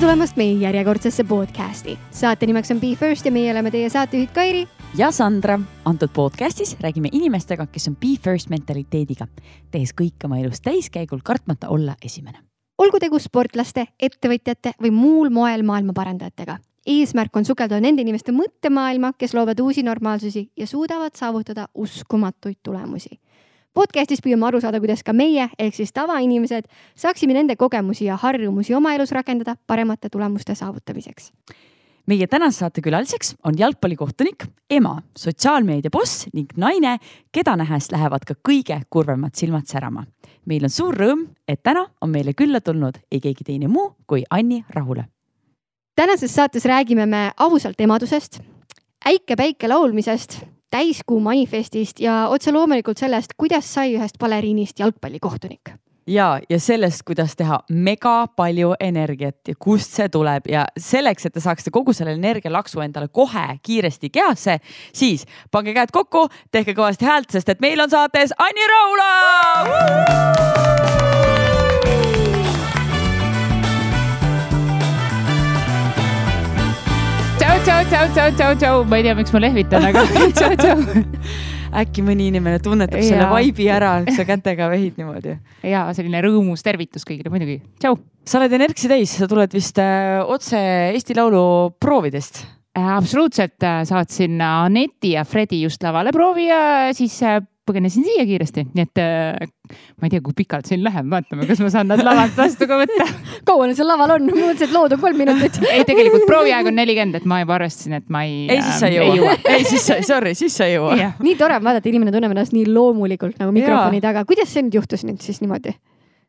tulemast meie järjekordsesse podcasti. saate nimeks on Be First ja meie oleme teie saatejuhid Kairi ja Sandra. antud podcastis räägime inimestega, kes on Be First mentaliteediga, tehes kõik oma elus täiskäigul, kartmata olla esimene. olgu tegu sportlaste, ettevõtjate või muul moel maailma parandajatega. eesmärk on sukelduda nende inimeste mõttemaailma, kes loovad uusi normaalsusi ja suudavad saavutada uskumatuid tulemusi podcastis püüame aru saada, kuidas ka meie ehk siis tavainimesed saaksime nende kogemusi ja harjumusi oma elus rakendada paremate tulemuste saavutamiseks. meie tänase saate külaliseks on jalgpallikohtunik, ema, sotsiaalmeedia boss ning naine, keda nähes lähevad ka kõige kurvemad silmad särama. meil on suur rõõm, et täna on meile külla tulnud ei keegi teine muu kui Anni Rahula. tänases saates räägime me ausalt emadusest, äike päike laulmisest täiskuu manifestist ja otse loomulikult sellest, kuidas sai ühest baleriinist jalgpallikohtunik ja, ja sellest, kuidas teha mega palju energiat ja kust see tuleb ja selleks, et te saaksite kogu selle energialaksu endale kohe kiiresti kehasse, siis pange käed kokku, tehke kõvasti häält, sest et meil on saates Anni Raula. Tšau, tšau, tšau, tšau, tšau, ma ei tea, miks ma lehvitan, aga tšau, tšau. äkki mõni inimene tunnetab ja. selle vibe'i ära, sa kätega vehid niimoodi. ja selline rõõmus tervitus kõigile muidugi, tšau. sa oled energisi täis, sa tuled vist äh, otse Eesti Laulu proovidest äh,. absoluutselt, äh, saatsin Aneti ja Fredi just lavale proovi ja siis põgenesin siia kiiresti, nii et äh, ma ei tea, kui pikalt siin läheb, vaatame, kas ma saan nad lavalt vastu ka võtta kaua nad seal laval on? ma mõtlesin, et lood on kolm minutit ei, tegelikult prooviaeg on nelikümmend, et ma juba arvestasin, et ma ei. ei, siis sa ei ähm, jõua. ei, siis sa, sorry, siis sa ei jõua. nii tore on vaadata, inimene tunneb ennast nii loomulikult nagu mikrofoni taga. kuidas see nüüd juhtus nüüd siis niimoodi?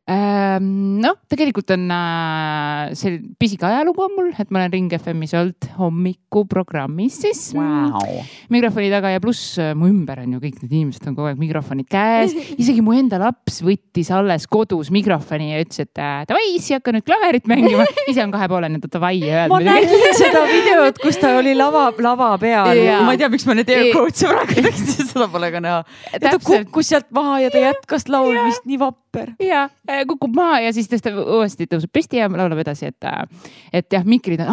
Ehm, noh, tegelikult on äh, see pisike ajalugu on mul, et ma olen Ring FM-is olnud hommikuprogrammis siis wow. mikrofoni taga ja pluss äh, mu ümber on ju kõik need inimesed on kogu aeg mikrofonid käes. isegi mu enda laps võttis alles kodus mikrofoni ja ütles, et äh, davai, issi hakka nüüd klaverit mängima. ise on kahepoolene, et davai ei öelnud. ma nägin seda videot, kus ta oli lava, lava peal. ma ei tea, miks ma neid air quotes'e praegu tegin, seda pole ka näha. ta kukkus sealt maha ja ta jätkas laulmist, nii vapper. ja kukub maha ja siis tõstab uuesti tõuseb püsti ja laulab edasi, et, äh, et jah, mikrid on,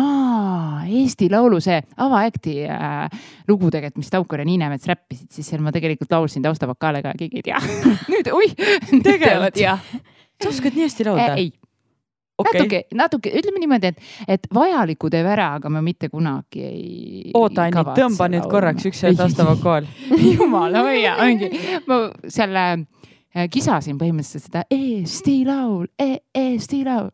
Eesti Laulu see avaäkti äh, lugu tegelikult, mis Taukar ja Niinemets räppisid, siis seal ma tegelikult laulsin taustavokaale ka, keegi ei tea nüüd, oih. tegelikult? sa oskad nii hästi laulda äh,? ei okay.. natuke, natuke, ütleme niimoodi, et, et vajaliku teeb ära, aga ma mitte kunagi ei. oota, Anni, tõmba nüüd korraks üks taustavokaal jumala hoia, ongi, ma selle Äh, kisasin põhimõtteliselt seda Eesti Laul e, Eesti Laul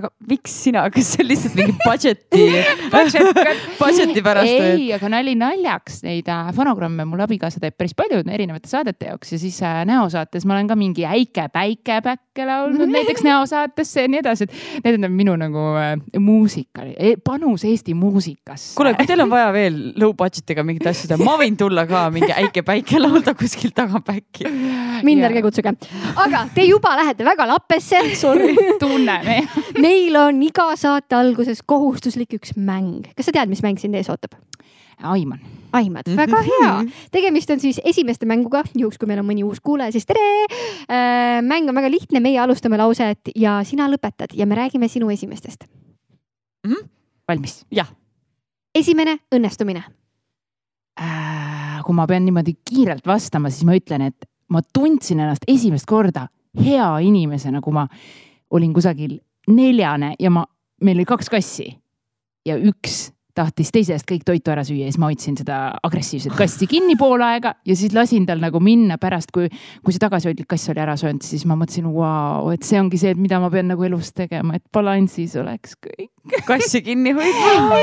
aga miks sina, kas see on lihtsalt mingi budget'i budget'i pärast? ei, aga nali naljaks, neid äh, fonogramme mul abikaasa teeb päris palju erinevate saadete jaoks ja siis äh, näosaates ma olen ka mingi äike päike päkke laulnud näiteks näosaatesse ja nii edasi, et need on minu nagu äh, muusika, e, panus Eesti muusikasse. kuule, kui teil on vaja veel low budget'iga mingeid asju teha, ma võin tulla ka mingi äike päike laulda kuskilt tagapäkki. mind ärge kutsuge, aga te juba lähete väga lappesse. tunneme meil on iga saate alguses kohustuslik üks mäng. kas sa tead, mis mäng sind ees ootab? aiman. aimad, väga hea. tegemist on siis esimeste mänguga, juhuks kui meil on mõni uus kuulaja, siis tere äh,. mäng on väga lihtne, meie alustame lauset ja sina lõpetad ja me räägime sinu esimestest mm. -hmm. valmis? jah. esimene õnnestumine äh,. kui ma pean niimoodi kiirelt vastama, siis ma ütlen, et ma tundsin ennast esimest korda hea inimesena, kui ma olin kusagil neljane ja ma, meil oli kaks kassi ja üks tahtis teise eest kõik toitu ära süüa ja siis ma hoidsin seda agressiivset kassi kinni pool aega ja siis lasin tal nagu minna pärast, kui, kui see tagasihoidlik kass oli ära söönud, siis ma mõtlesin, vau, et see ongi see, mida ma pean nagu elus tegema, et balansis oleks kõik. kassi kinni hoidma.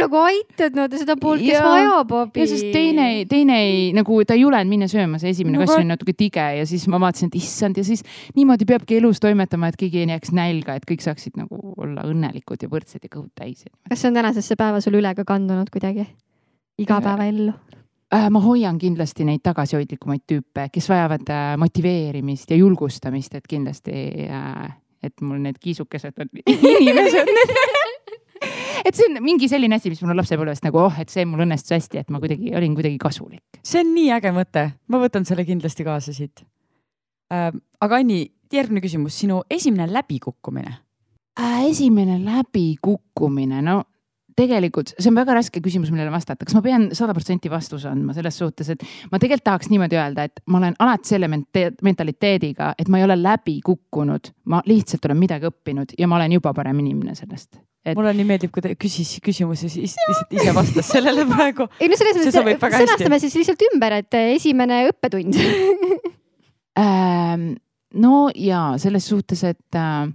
nagu aitad no, seda poolt, kes vajab abi. ja sest teine, teine ei nagu ta ei julenud minna sööma, see esimene no, kass oli natuke tige ja siis ma vaatasin, et issand ja siis niimoodi peabki elus toimetama, et keegi ei jääks nälga, et kõik saaksid nagu olla õnnelikud ja võrdsed ja kõhud täis. kas see on tänasesse päeva sul üle ka kandunud kuidagi igapäevaellu? Äh, ma hoian kindlasti neid tagasihoidlikumaid tüüpe, kes vajavad äh, motiveerimist ja julgustamist, et kindlasti, äh, et mul need kiisukesed on inimesed et see on mingi selline asi, mis mul on lapsepõlvest nagu oh, et see mul õnnestus hästi, et ma kuidagi olin kuidagi kasulik. see on nii äge mõte, ma võtan selle kindlasti kaasa siit äh,. aga Anni, järgmine küsimus, sinu esimene läbikukkumine äh, esimene läbikukkumine, no tegelikult see on väga raske küsimus, millele vastata, kas ma pean sada protsenti vastuse andma selles suhtes, et ma tegelikult tahaks niimoodi öelda, et ma olen alati selle mentaliteediga, et ma ei ole läbi kukkunud, ma lihtsalt olen midagi õppinud ja ma olen juba parem inimene sellest. Et.... mulle nii meeldib, kui ta küsis küsimuse, siis lihtsalt ise vastas sellele praegu. ei no selles mõttes sõnastame siis lihtsalt ümber, et esimene õppetund. Ähm, no ja selles suhtes, et äh,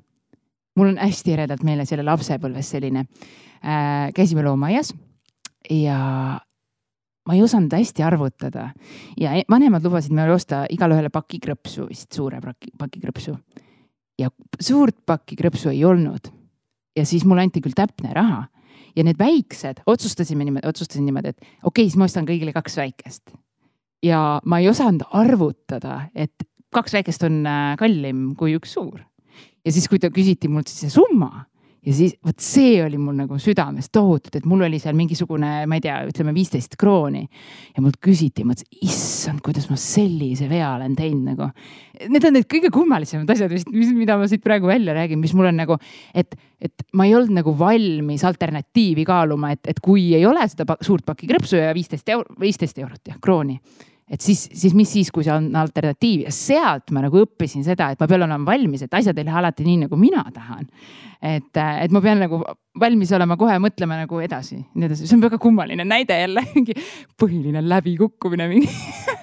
mul on hästi eredalt meeles jälle lapsepõlves selline äh,, käisime loomaaias ja ma ei osanud hästi arvutada ja e-, vanemad lubasid meile osta igale ühele paki krõpsu, vist suure paki, paki krõpsu. ja suurt pakki krõpsu ei olnud. ja siis mulle anti küll täpne raha ja need väiksed otsustasime niimoodi, otsustasin niimoodi, et okei okay,, siis ma ostan kõigile kaks väikest. ja ma ei osanud arvutada, et kaks väikest on äh, kallim kui üks suur. ja siis, kui ta küsiti mult see summa ja siis vot see oli mul nagu südames tohutult, et mul oli seal mingisugune, ma ei tea, ütleme viisteist krooni ja mult küsiti, ma mõtlesin, issand, kuidas ma sellise vea olen teinud nagu. Need on need kõige kummalisemad asjad vist, mis, mida ma siit praegu välja räägin, mis mul on nagu, et, et ma ei olnud nagu valmis alternatiivi kaaluma, et, et kui ei ole seda suurt pakki krõpsu ja viisteist euro, viisteist eurot jah, krooni et siis, siis mis siis, kui see on alternatiiv? Ja sealt ma nagu õppisin seda, et ma pean olema valmis, et asjad ei lähe alati nii, nagu mina tahan. et, et ma pean nagu valmis olema kohe mõtlema nagu edasi, nii edasi, see on väga kummaline näide jälle, mingi põhiline läbikukkumine mingi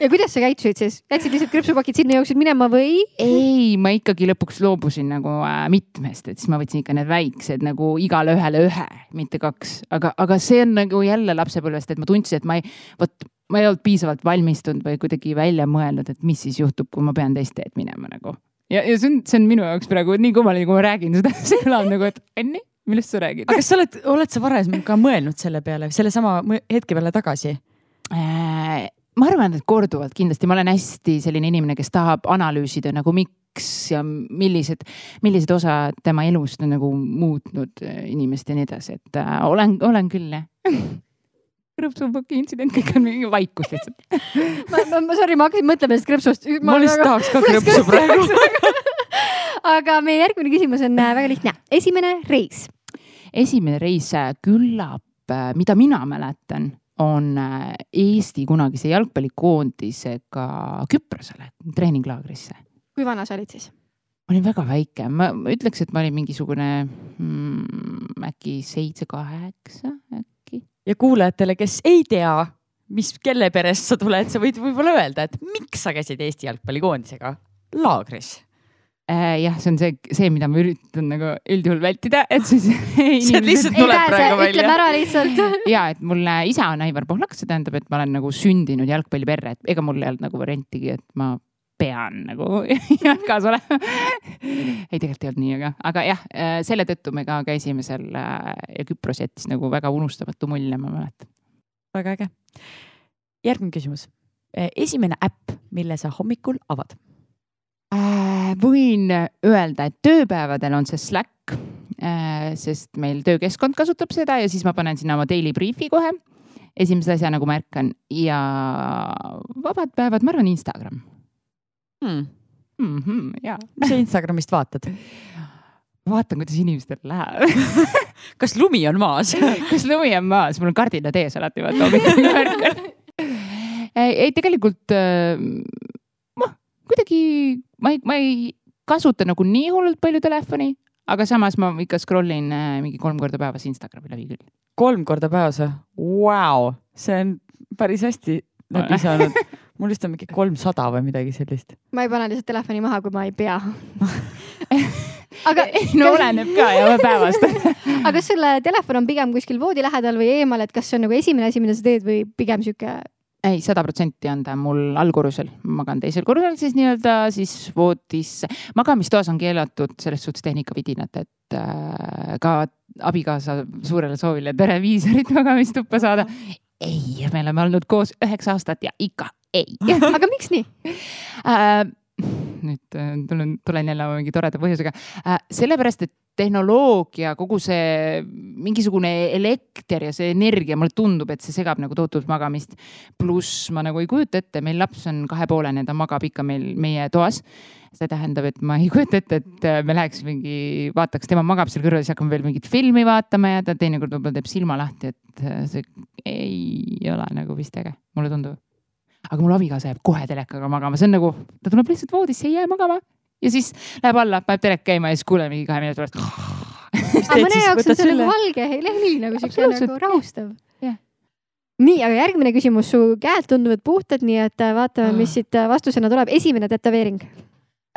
ja kuidas sa käitusid siis, jätsid lihtsalt krõpsupakid sinna, jooksid minema või? ei, ma ikkagi lõpuks loobusin nagu äh, mitmest, et siis ma võtsin ikka need väiksed nagu igale ühele ühe, mitte kaks, aga, aga see on nagu jälle lapsepõlvest, et ma tundsin, et ma ei, vot ma ei olnud piisavalt valmistunud või kuidagi välja mõelnud, et mis siis juhtub, kui ma pean teist teed minema nagu. ja, ja see on, see on minu jaoks praegu nii kummaline, kui ma räägin seda, see kõlab nagu, et Enni, millest sa räägid? aga kas sa oled, oled sa varem ka mõelnud selle peale, sellesama hetke peale tagasi äh,? ma arvan, et korduvalt kindlasti, ma olen hästi selline inimene, kes tahab analüüsida nagu miks ja millised, millised osad tema elust on nagu muutnud inimest ja nii edasi, et äh, olen, olen küll jah krõpsupaki intsident, kõik on mingi vaikus lihtsalt ma, ma, ma, sorry, ma hakkasin mõtlema sellest krõpsust. ma lihtsalt tahaks ka krõpsu praegu aga meie järgmine küsimus on äh, väga lihtne. esimene reis. esimene reis äh, küllap, äh, mida mina mäletan, on Eesti kunagise jalgpallikoondisega Küprosele treeninglaagrisse. kui vana sa olid siis? ma olin väga väike, ma ütleks, et ma olin mingisugune mm, äkki seitse-kaheksa ja kuulajatele, kes ei tea, mis, kelle perest sa tuled, sa võid võib-olla öelda, et miks sa käisid Eesti jalgpallikoondisega laagris äh,? jah, see on see, see, mida ma üritan nagu üldjuhul vältida, et siis see lihtsalt tuleb praegu välja. ütleme ära lihtsalt ja et mul isa on Aivar Pohlak, see tähendab, et ma olen nagu sündinud jalgpalliperre, et ega mul ei olnud nagu variantigi, et ma pean nagu jalkas olema ei, tegelikult ei olnud nii, aga, aga jah, äh, selle tõttu me ka käisime seal äh, ja Küpros jättis nagu väga unustamatu mulje, ma mäletan. väga äge. järgmine küsimus. Äh, esimene äpp, mille sa hommikul avad äh,? võin öelda, et tööpäevadel on see Slack äh,, sest meil töökeskkond kasutab seda ja siis ma panen sinna oma daily brief'i kohe esimese asjana, kui märkan ja vabad päevad, ma arvan, Instagram hmm.. Mm -hmm, ja. mis sa Instagramist vaatad? vaatan, kuidas inimestel läheb kas lumi on maas kas lumi on maas, mul on kardinad ees alati vaata hommikul märkan ei, tegelikult noh, kuidagi ma ei, ma ei kasuta nagu nii hullult palju telefoni, aga samas ma ikka scroll in äh, mingi kolm korda päevas Instagrami läbi küll. kolm korda päevas või wow.? see on päris hästi läbi saanud mul vist on mingi kolmsada või midagi sellist. ma ei pane lihtsalt telefoni maha, kui ma ei pea aga no oleneb ka ja päevast aga kas selle telefon on pigem kuskil voodi lähedal või eemal, et kas see on nagu esimene asi, mida sa teed või pigem sihuke? ei, sada protsenti on ta mul allkorrusel, ma magan teisel korrusel siis nii-öelda siis voodis. magamistoas on keelatud selles suhtes tehnikavidinad, et äh, ka abikaasa suurele soovile televiisorit magamistuppa saada. Ei, me oleme olnud koos üheksa aastat ja ikka ei aga miks nii äh,? Nüüd äh, tulen, tulen jälle mingi toreda põhjusega äh,. sellepärast, et tehnoloogia, kogu see mingisugune elekter ja see energia, mulle tundub, et see segab nagu tohutult magamist. pluss ma nagu ei kujuta ette, meil laps on kahepoolene, ta magab ikka meil meie toas. see tähendab, et ma ei kujuta ette, et äh, me läheks mingi, vaataks, tema magab seal kõrval, siis hakkame veel mingit filmi vaatama ja ta teinekord võib-olla teeb silma lahti, et see ei ole nagu vist äge, mulle tundub aga mul abikaasa jääb kohe telekaga magama, see on nagu, ta tuleb lihtsalt voodisse, ei jää magama. Ja siis läheb alla, paneb telek käima ja siis kuuleme mingi kahe minuti pärast. aga mõne jaoks on see nagu valge heli nagu siuke nagu rahustav. Nii, aga järgmine küsimus, su käed tunduvad puhtad, nii et äh, vaatame, mis siit äh, vastusena tuleb. esimene tätoveering.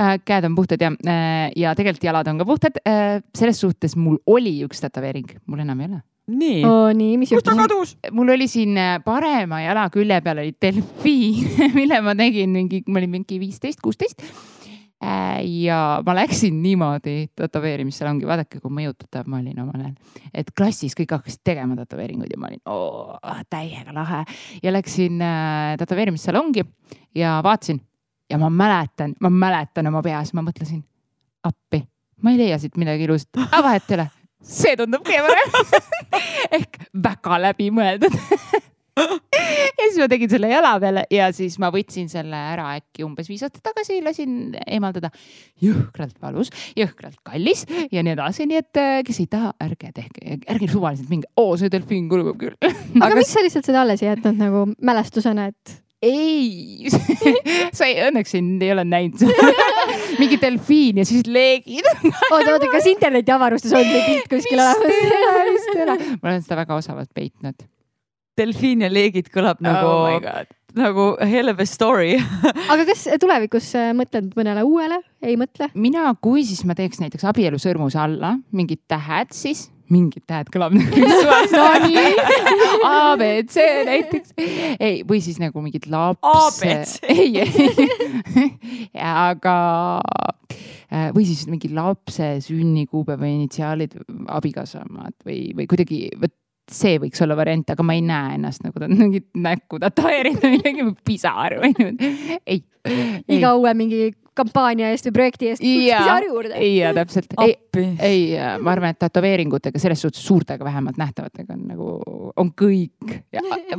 Äh,. käed on puhtad ja, äh, ja tegelikult jalad on ka puhtad. Äh,. selles suhtes mul oli üks tätoveering, mul enam ei ole nii oh,. nii, mis kus ta juhtus? kadus? mul oli siin äh, parema jala külje peal oli delfiin, mille ma tegin mingi, ma olin mingi viisteist, kuusteist. ja ma läksin niimoodi tätoveerimissalongi, vaadake, kui mõjutatav ma olin omal ajal. et klassis kõik hakkasid tegema tätoveeringuid ja ma olin oo, täiega lahe ja läksin äh, tätoveerimissalongi ja vaatasin ja ma mäletan, ma mäletan oma peas, ma mõtlesin appi, ma ei leia siit midagi ilusat, aga vahet ei ole see tundub kõige parem ehk väga läbimõeldud ja siis ma tegin selle jala peale ja siis ma võtsin selle ära äkki umbes viis aastat tagasi, lasin eemaldada. jõhkralt valus, jõhkralt kallis ja nii edasi, nii et äh, kes ei taha, ärge tehke, ärge suvaliselt minge, oo see delfiin kõlbab küll. aga Aga miks sa lihtsalt seda alles ei jätnud nagu mälestusena, et ei, sa ei, õnneks ei, ei ole näinud mingi delfiin ja siis leegid. oota, oota, kas internetiavarustes on see pilt kuskil olemas? vist ei ole, ma olen seda väga osavalt peitnud. delfiin ja leegid kõlab nagu Oh my God. nagu hell of a story. aga kas tulevikus äh, mõtled mõnele uuele, ei mõtle? mina, kui siis ma teeks näiteks abielusõrmuse alla mingid tähed, siis mingid tähed kõlab nagu A, B, C näiteks. ei, või siis nagu mingid laps. ABC. ei, ei, aga äh, või siis mingi lapse sünnikuupäev või initsiaalid, abikaasa omad või, või kuidagi, vot see võiks olla variant, aga ma ei näe ennast nagu ta mingit näkku tätoveerida mingi pisar või niimoodi. ei iga uue mingi kampaania eest või projekti eest pisar juurde. ja täpselt, ei, appi. ei, ma arvan, et tätoveeringutega selles suhtes suurtega vähemalt nähtavatega on nagu, on kõik.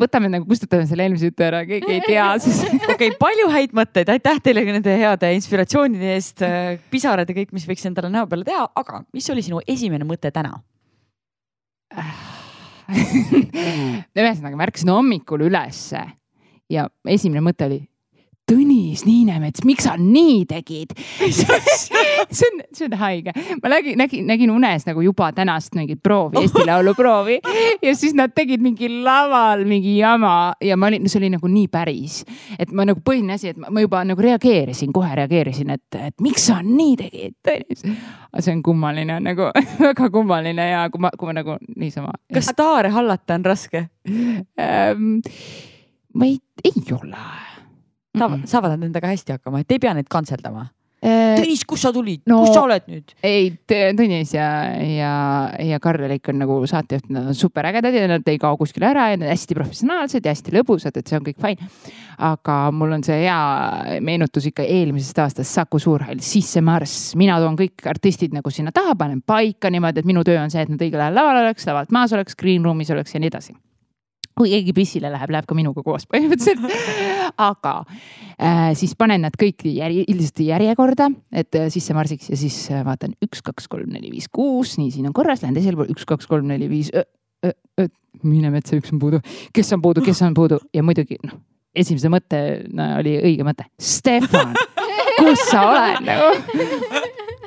võtame nagu, kustutame selle eelmise jutu ära, keegi ei tea siis. okei palju häid mõtteid, aitäh teile nende heade inspiratsioonide eest, pisarad ja kõik, mis võiks endale näo peale teha, aga mis oli sinu esimene mõte täna? ühesõnaga, ma ärkasin hommikul ülesse ja esimene mõte oli Tõnis Niinemets, miks sa nii tegid? see on, see on haige. ma nägin, nägin, nägin unes nagu juba tänast mingit proovi, Eesti Laulu proovi ja siis nad tegid mingi laval mingi jama ja ma olin, see oli nagu nii päris, et ma nagu põhiline asi, et ma, ma juba nagu reageerisin, kohe reageerisin, et, et miks sa nii tegid, Tõnis. aga see on kummaline nagu väga kummaline ja kui ma, kui ma nagu niisama. kas staare hallata on raske? ähm,? ma ei, ei ole. saavad, saavad nad endaga hästi hakkama, et ei pea neid kantseldama? Äh, Tõnis, kus sa tulid no- kus sa oled nüüd? ei, Tõnis ja, ja, ja Karl Elik on nagu saatejuht, nad on superägedad ja nad ei kao kuskile ära ja nad on hästi professionaalsed ja hästi lõbusad, et see on kõik fine. aga mul on see hea meenutus ikka eelmisest aastast Saku Suurhall, Sisse Marss, mina toon kõik artistid nagu sinna taha, panen paika niimoodi, et minu töö on see, et nad õigel ajal laval oleks, lavalt maas oleks, green room'is oleks ja nii edasi kui keegi pissile läheb, läheb ka minuga koos põhimõtteliselt. aga äh, siis panen nad kõik järje, üldiselt järjekorda, et äh, sisse marsiks ja siis äh, vaatan üks, kaks, kolm, neli, viis, kuus, nii siin on korras, lähen teisele poole, üks, kaks, kolm, neli, viis. mine metsa, üks on puudu, kes on puudu, kes on puudu ja muidugi noh, esimese mõttena oli õige mõte, Stefan, kus sa oled nagu.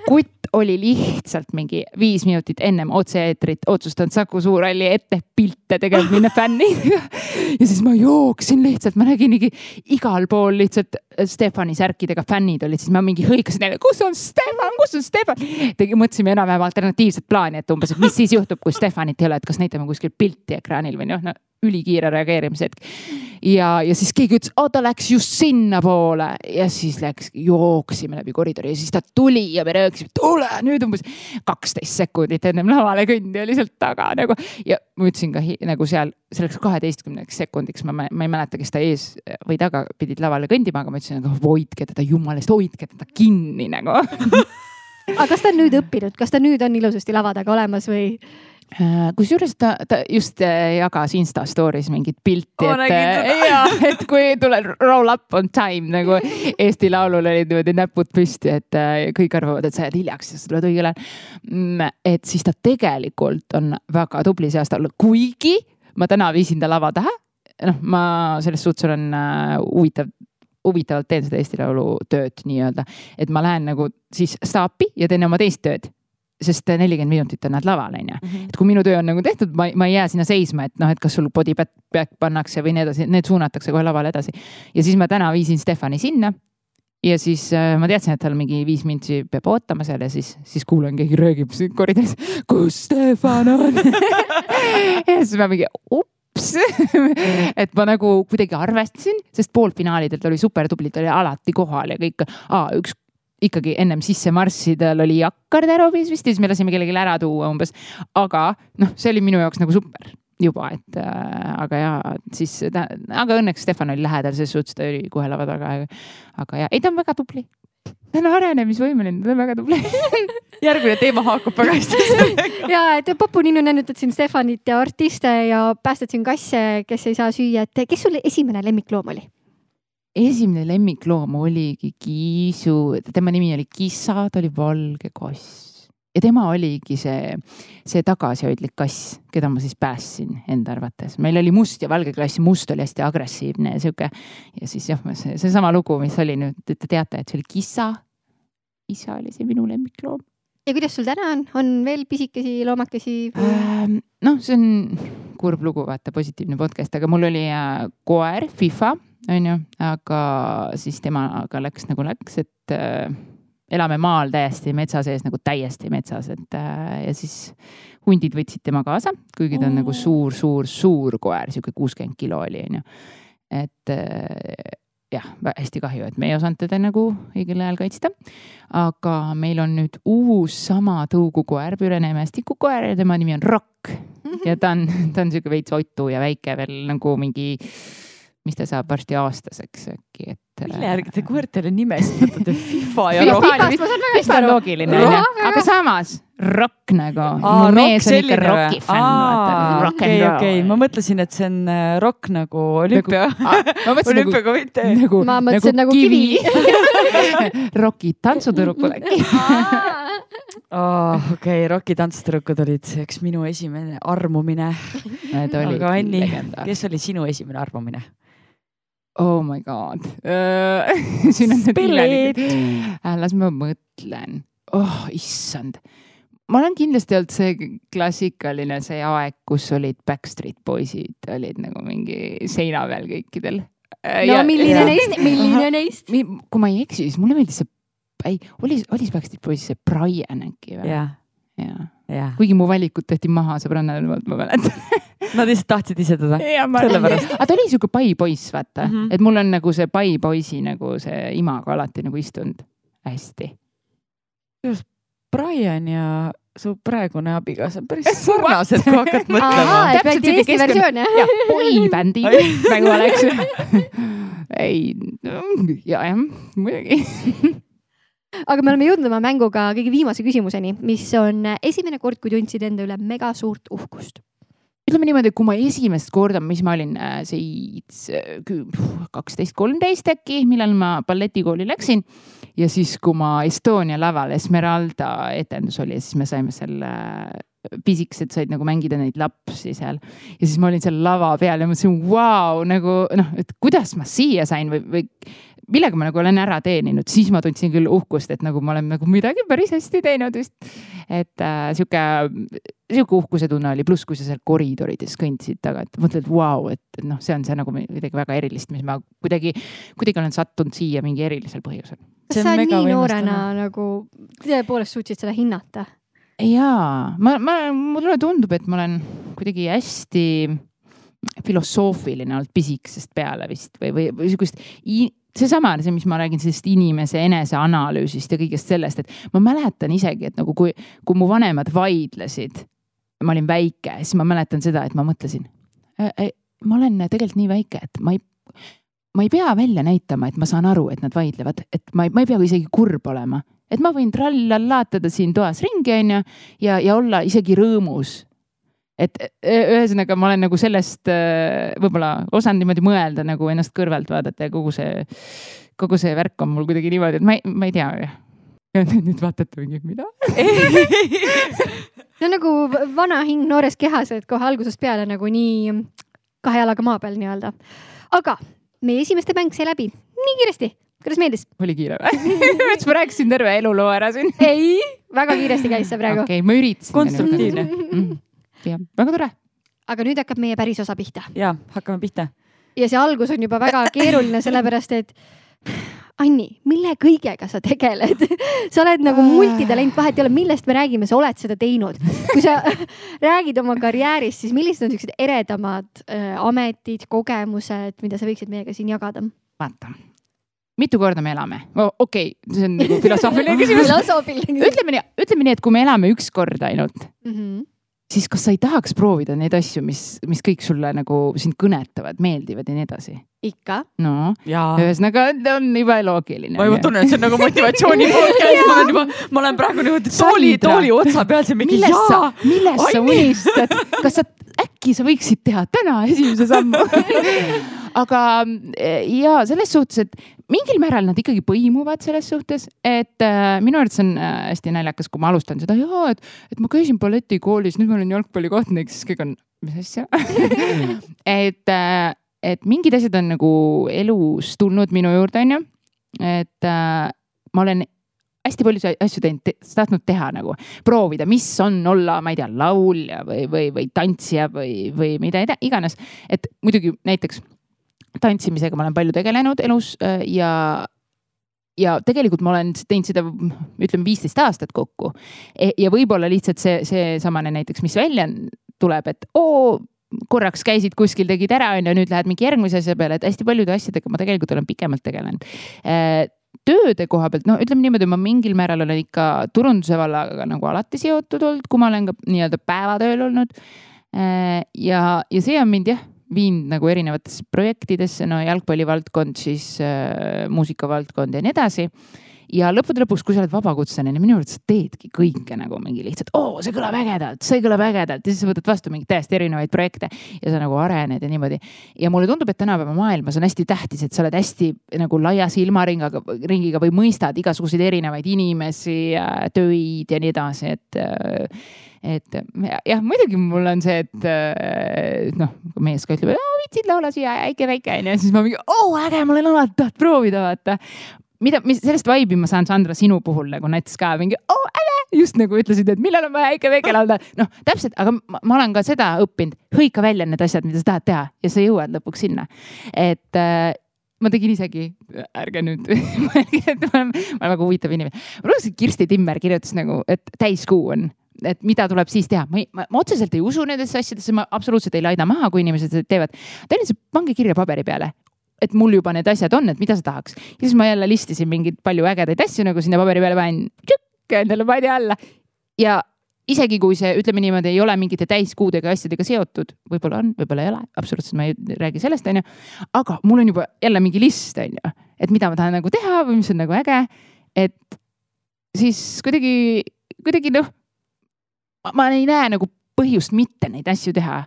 kutt oli lihtsalt mingi viis minutit ennem otse-eetrit otsustanud Saku Suurhalli ette pilte tegema minna fännidega. ja siis ma jooksin lihtsalt, ma nägingi igal pool lihtsalt Stefani särkidega fännid olid, siis ma mingi hõikasin neile, kus on Stefan, kus on Stefan. mõtlesime enam-vähem alternatiivset plaani, et umbes, et mis siis juhtub, kui Stefanit ei ole, et kas näitame kuskil pilti ekraanil või noh, no ülikiire reageerimise hetk ja, ja siis keegi ütles, ta läks just sinnapoole. Ja siis läks, jooksime läbi koridori ja siis ta tuli ja me rääkisime, tule nüüd umbes. Kaksteist sekundit ennem lavale kõndi oli sealt taga nagu. ja ma ütlesin ka nagu seal selleks kaheteistkümneks sekundiks, ma, ma ei mäleta, kes ta ees või taga pidid lavale kõndima, aga ma ütlesin, aga hoidke teda jumala eest, hoidke teda kinni nagu. Aga kas ta on nüüd õppinud, kas ta nüüd on ilusasti lava taga olemas või? Äh, kusjuures ta, ta just äh, jagas Insta story's mingit pilti, Oo, et äh, et kui tuleb roll up on time nagu Eesti Laulul olid niimoodi näpud püsti, et kõik arvavad, et sa jääd hiljaks ja sa tuled õigel ajal. et siis ta tegelikult on väga tubli see aasta olnud, kuigi ma täna viisin ta lava taha. noh, ma selles suhtes olen huvitav huvitavalt teen seda Eesti Laulu tööd nii-öelda, et ma lähen nagu siis staapi ja teen oma teist tööd sest nelikümmend minutit on nad laval, onju. et kui minu töö on nagu tehtud, ma, ma ei jää sinna seisma, et noh, et kas sul body back, pannakse või nii edasi, need suunatakse kohe lavale edasi. ja siis ma täna viisin Stefani sinna. ja siis äh, ma teadsin, et tal mingi viis mintsi peab ootama seal ja siis, siis kuulen, keegi siin koridoris, kus Stefan on ja siis ma mingi ups et ma nagu kuidagi arvestasin, sest poolfinaalidel ta oli super tubli, ta oli alati kohal ja kõik ah,, üks ikkagi ennem sisse marssida, tal oli Jakar Terobis vist ja siis me lasime kellelegi ära tuua umbes. aga noh, see oli minu jaoks nagu super juba, et äh, aga ja siis ta, aga õnneks Stefan oli lähedal, selles suhtes ta oli kohe lava taga. aga ja ei, ta on väga tubli. ta on arenemisvõimeline, ta on väga tubli järgmine teema haakub väga hästi sellega. ja et Popuniinu näinud siin Stefanit ja artiste ja päästad siin kasse, kes ei saa süüa, et kes sul esimene lemmikloom oli? Esimene lemmikloom oligi Kiisu, tema nimi oli Kissa, ta oli valge kass ja tema oligi see, see tagasihoidlik kass, keda ma siis päästsin enda arvates. meil oli must ja valge klass, must oli hästi agressiivne ja sihuke ja siis jah, see, seesama lugu, mis oli nüüd, te teate, et see oli Kissa. Kissa oli see minu lemmikloom. ja kuidas sul täna on, on veel pisikesi loomakesi? Ähm, noh, see on kurb lugu, vaata positiivne podcast, aga mul oli äh, koer, Fifa, onju, aga siis temaga läks nagu läks, et äh, elame maal täiesti metsa sees nagu täiesti metsas, et äh, ja siis hundid võtsid tema kaasa, kuigi ta on nagu suur, suur, suur koer, sihuke kuuskümmend kilo oli, onju. et äh, jah, hästi kahju, et me ei osanud teda nagu õigel ajal kaitsta. aga meil on nüüd uus sama tõugukoer, Pürene mästikukoer ja tema nimi on Rock ja ta on, ta on sihuke veits otu ja väike veel nagu mingi, mis ta saab varsti aastaseks äkki, et. mille järgi te koertele nimesid võtate? FIFA ja FIFA Rock? oli aga samas rock nagu. Mu mees on ikka rocki fänn, okei, and roll. okei, ma mõtlesin, et see on äh, rock nagu olümpia, ma mõtlesin nagu, olümpiakomitee. nagu, Ma mõtlesin nagu kivi. Roki tantsutüdrukul äkki. Oh, okei, Rocki tantsutüdrukud olid üks minu esimene armumine. Aga Anni, kes oli sinu esimene armumine? Oh my god. siin on nüüd Spill imelik. las ma mõtlen. oh issand. ma olen kindlasti olnud see klassikaline see aeg, kus olid Backstreet Boysid olid nagu mingi seina peal kõikidel. no milline neist, milline neist? kui ma ei eksi, siis mulle meeldis see, ei, oli, oli Backstreet Boysis see Brian äkki või? jah, jaa. jah. kuigi mu valikud tehti maha sõbrannade poolt, ma mäletan. Nad lihtsalt tahtsid ise teda. sellepärast. aga ta oli siuke pai poiss, vaata mm. -hmm. et mul on nagu see pai poisi nagu see imago alati nagu istunud hästi. Brian ja su praegune abikaasa on päris sarnased, kui hakkad mõtlema ahaa, et Täpselt jah? ja boybändi nagu oleks. ei, ja jah, muidugi. aga me oleme jõudnud oma mänguga kõige viimase küsimuseni, mis on esimene kord, kui tundsid enda üle mega suurt uhkust. ütleme niimoodi, kui ma esimest korda, mis ma olin äh, seitse, kaksteist, kolmteist äkki, millal ma balletikooli läksin ja siis, kui ma Estonia laval Esmeralda etendus oli ja siis me saime seal äh, pisikesed said nagu mängida neid lapsi seal ja siis ma olin seal lava peal ja mõtlesin, vau, nagu noh, et kuidas ma siia sain või, või millega ma nagu olen ära teeninud, siis ma tundsin küll uhkust, et nagu ma olen nagu midagi päris hästi teinud vist. et äh, sihuke, sihuke uhkuse tunne oli, pluss kui sa seal koridorides kõndisid taga, et mõtled, vau, et noh, see on see nagu midagi väga erilist, mis ma kuidagi, kuidagi olen sattunud siia mingi erilisel põhjusel. See kas on sa mega nii noorena nagu tõepoolest suutsid seda hinnata? jaa, ma, ma, mulle tundub, et ma olen kuidagi hästi filosoofiline olnud pisikesest peale vist või, või, või sihukest seesama, see, mis ma räägin sellest inimese eneseanalüüsist ja kõigest sellest, et ma mäletan isegi, et nagu kui, kui mu vanemad vaidlesid, ma olin väike, siis ma mäletan seda, et ma mõtlesin äh,. ma olen tegelikult nii väike, et ma ei, ma ei pea välja näitama, et ma saan aru, et nad vaidlevad, et ma ei, ma ei pea isegi kurb olema, et ma võin trall-lallaatada siin toas ringi, onju, ja, ja olla isegi rõõmus et ühesõnaga, ma olen nagu sellest võib-olla osanud niimoodi mõelda nagu ennast kõrvalt vaadata ja kogu see, kogu see värk on mul kuidagi niimoodi, et ma ei, ma ei tea. ja nüüd vaatate mingi, mida see on nagu vana hing noores kehas, et kohe algusest peale nagu nii kahe jalaga maa peal nii-öelda. aga meie esimeste mäng sai läbi nii kiiresti kuidas meeldis? oli kiire või ma rääkisin terve eluloo ära siin. ei, väga kiiresti käis see praegu. okei okay,, ma üritasin. konstruktiivne mm jah, väga tore. aga nüüd hakkab meie päris osa pihta. ja, hakkame pihta. ja see algus on juba väga keeruline, sellepärast et Anni, mille kõigega sa tegeled sa oled nagu multitalent, vahet ei ole, millest me räägime, sa oled seda teinud. kui sa räägid oma karjäärist, siis millised on siuksed eredamad äh, ametid, kogemused, mida sa võiksid meiega siin jagada? vaata, mitu korda me elame oh,? okei okay,, see on nagu filosoofiline küsimus filosoofiline küsimus. ütleme nii, ütleme nii, et kui me elame üks kord ainult mm, -hmm siis kas sa ei tahaks proovida neid asju, mis, mis kõik sulle nagu sind kõnetavad, meeldivad ja nii edasi? ikka. no, ühesõnaga on juba loogiline. ma juba tunnen, et see on nagu motivatsiooni podcast, ma olen juba, ma olen praegu niimoodi tooli, tooli otsa peal, see mingi millest jaa. millest sa unistad, kas sa, äkki sa võiksid teha täna esimese sammu aga ja selles suhtes, et mingil määral nad ikkagi põimuvad selles suhtes, et äh, minu arvates on äh, hästi naljakas, kui ma alustan seda, jaa, et, et ma käisin balletikoolis, nüüd ma olen jalgpallikohtunik, siis kõik on, mis asja et äh,, et mingid asjad on nagu elus tulnud minu juurde, onju. et äh, ma olen hästi palju asju teinud te,, tahtnud teha nagu, proovida, mis on olla, ma ei tea, laulja või, või, või tantsija või, või mida iganes. et muidugi näiteks tantsimisega ma olen palju tegelenud elus äh, ja, ja tegelikult ma olen teinud seda, ütleme viisteist aastat kokku. E, ja võib-olla lihtsalt see, seesamane näiteks, mis välja tuleb, et oo korraks käisid kuskil, tegid ära, onju, nüüd lähed mingi järgmise asja peale, et hästi paljude asjadega ma tegelikult olen pikemalt tegelenud äh, tööde koha pealt, no ütleme niimoodi, ma mingil määral olen ikka turunduse vallaga nagu alati seotud olnud, kui ma olen ka nii-öelda päevatööl olnud. Äh, ja, ja see on mind jah viinud nagu erinevatesse projektidesse, no jalgpallivaldkond, siis äh, muusikavaldkond ja nii edasi ja lõppude lõpuks, kui sa oled vabakutseline, minu arvates sa teedki kõike nagu mingi lihtsalt, oo, see kõlab ägedalt, see kõlab ägedalt ja siis sa võtad vastu mingeid täiesti erinevaid projekte ja sa nagu arened ja niimoodi. ja mulle tundub, et tänapäeva maailmas on hästi tähtis, et sa oled hästi nagu laia silmaringiga, ringiga või mõistad igasuguseid erinevaid inimesi, töid ja nii edasi, et et jah, muidugi mul on see, et noh, mees ka ütleb, viitsid laula siia äike väike onju, siis ma mingi, oo äge, ma olen alati tahtnud proovida, vaata mida, mis sellest vibe'i ma saan, Sandra, sinu puhul nagu näiteks ka mingi oo äge, just nagu ütlesid, et millal on vaja äike väike laulda. noh, täpselt, aga ma, ma olen ka seda õppinud, hõika välja need asjad, mida sa tahad teha ja sa jõuad lõpuks sinna. et äh, ma tegin isegi, ärge nüüd mõelge, et ma olen, ma olen väga huvitav inimene. ma lugesin, Kirsti Timmer kirjutas nagu, et täiskuu on et mida tuleb siis teha, ma, ma, ma otseselt ei usu nendesse asjadesse, ma absoluutselt ei laida maha, kui inimesed seda teevad. ta lihtsalt pange kirja paberi peale, et mul juba need asjad on, et mida sa tahaks. ja siis ma jälle listisin mingeid palju ägedaid asju nagu sinna paberi peale panin, endale padja alla. ja isegi kui see, ütleme niimoodi, ei ole mingite täiskuudega asjadega seotud, võib-olla on, võib-olla ei ole, absoluutselt ma ei räägi sellest, onju. aga mul on juba jälle mingi list, onju, et mida ma tahan nagu teha või mis on nagu äge. et siis kuidagi, kuidagi noh, ma ei näe nagu põhjust mitte neid asju teha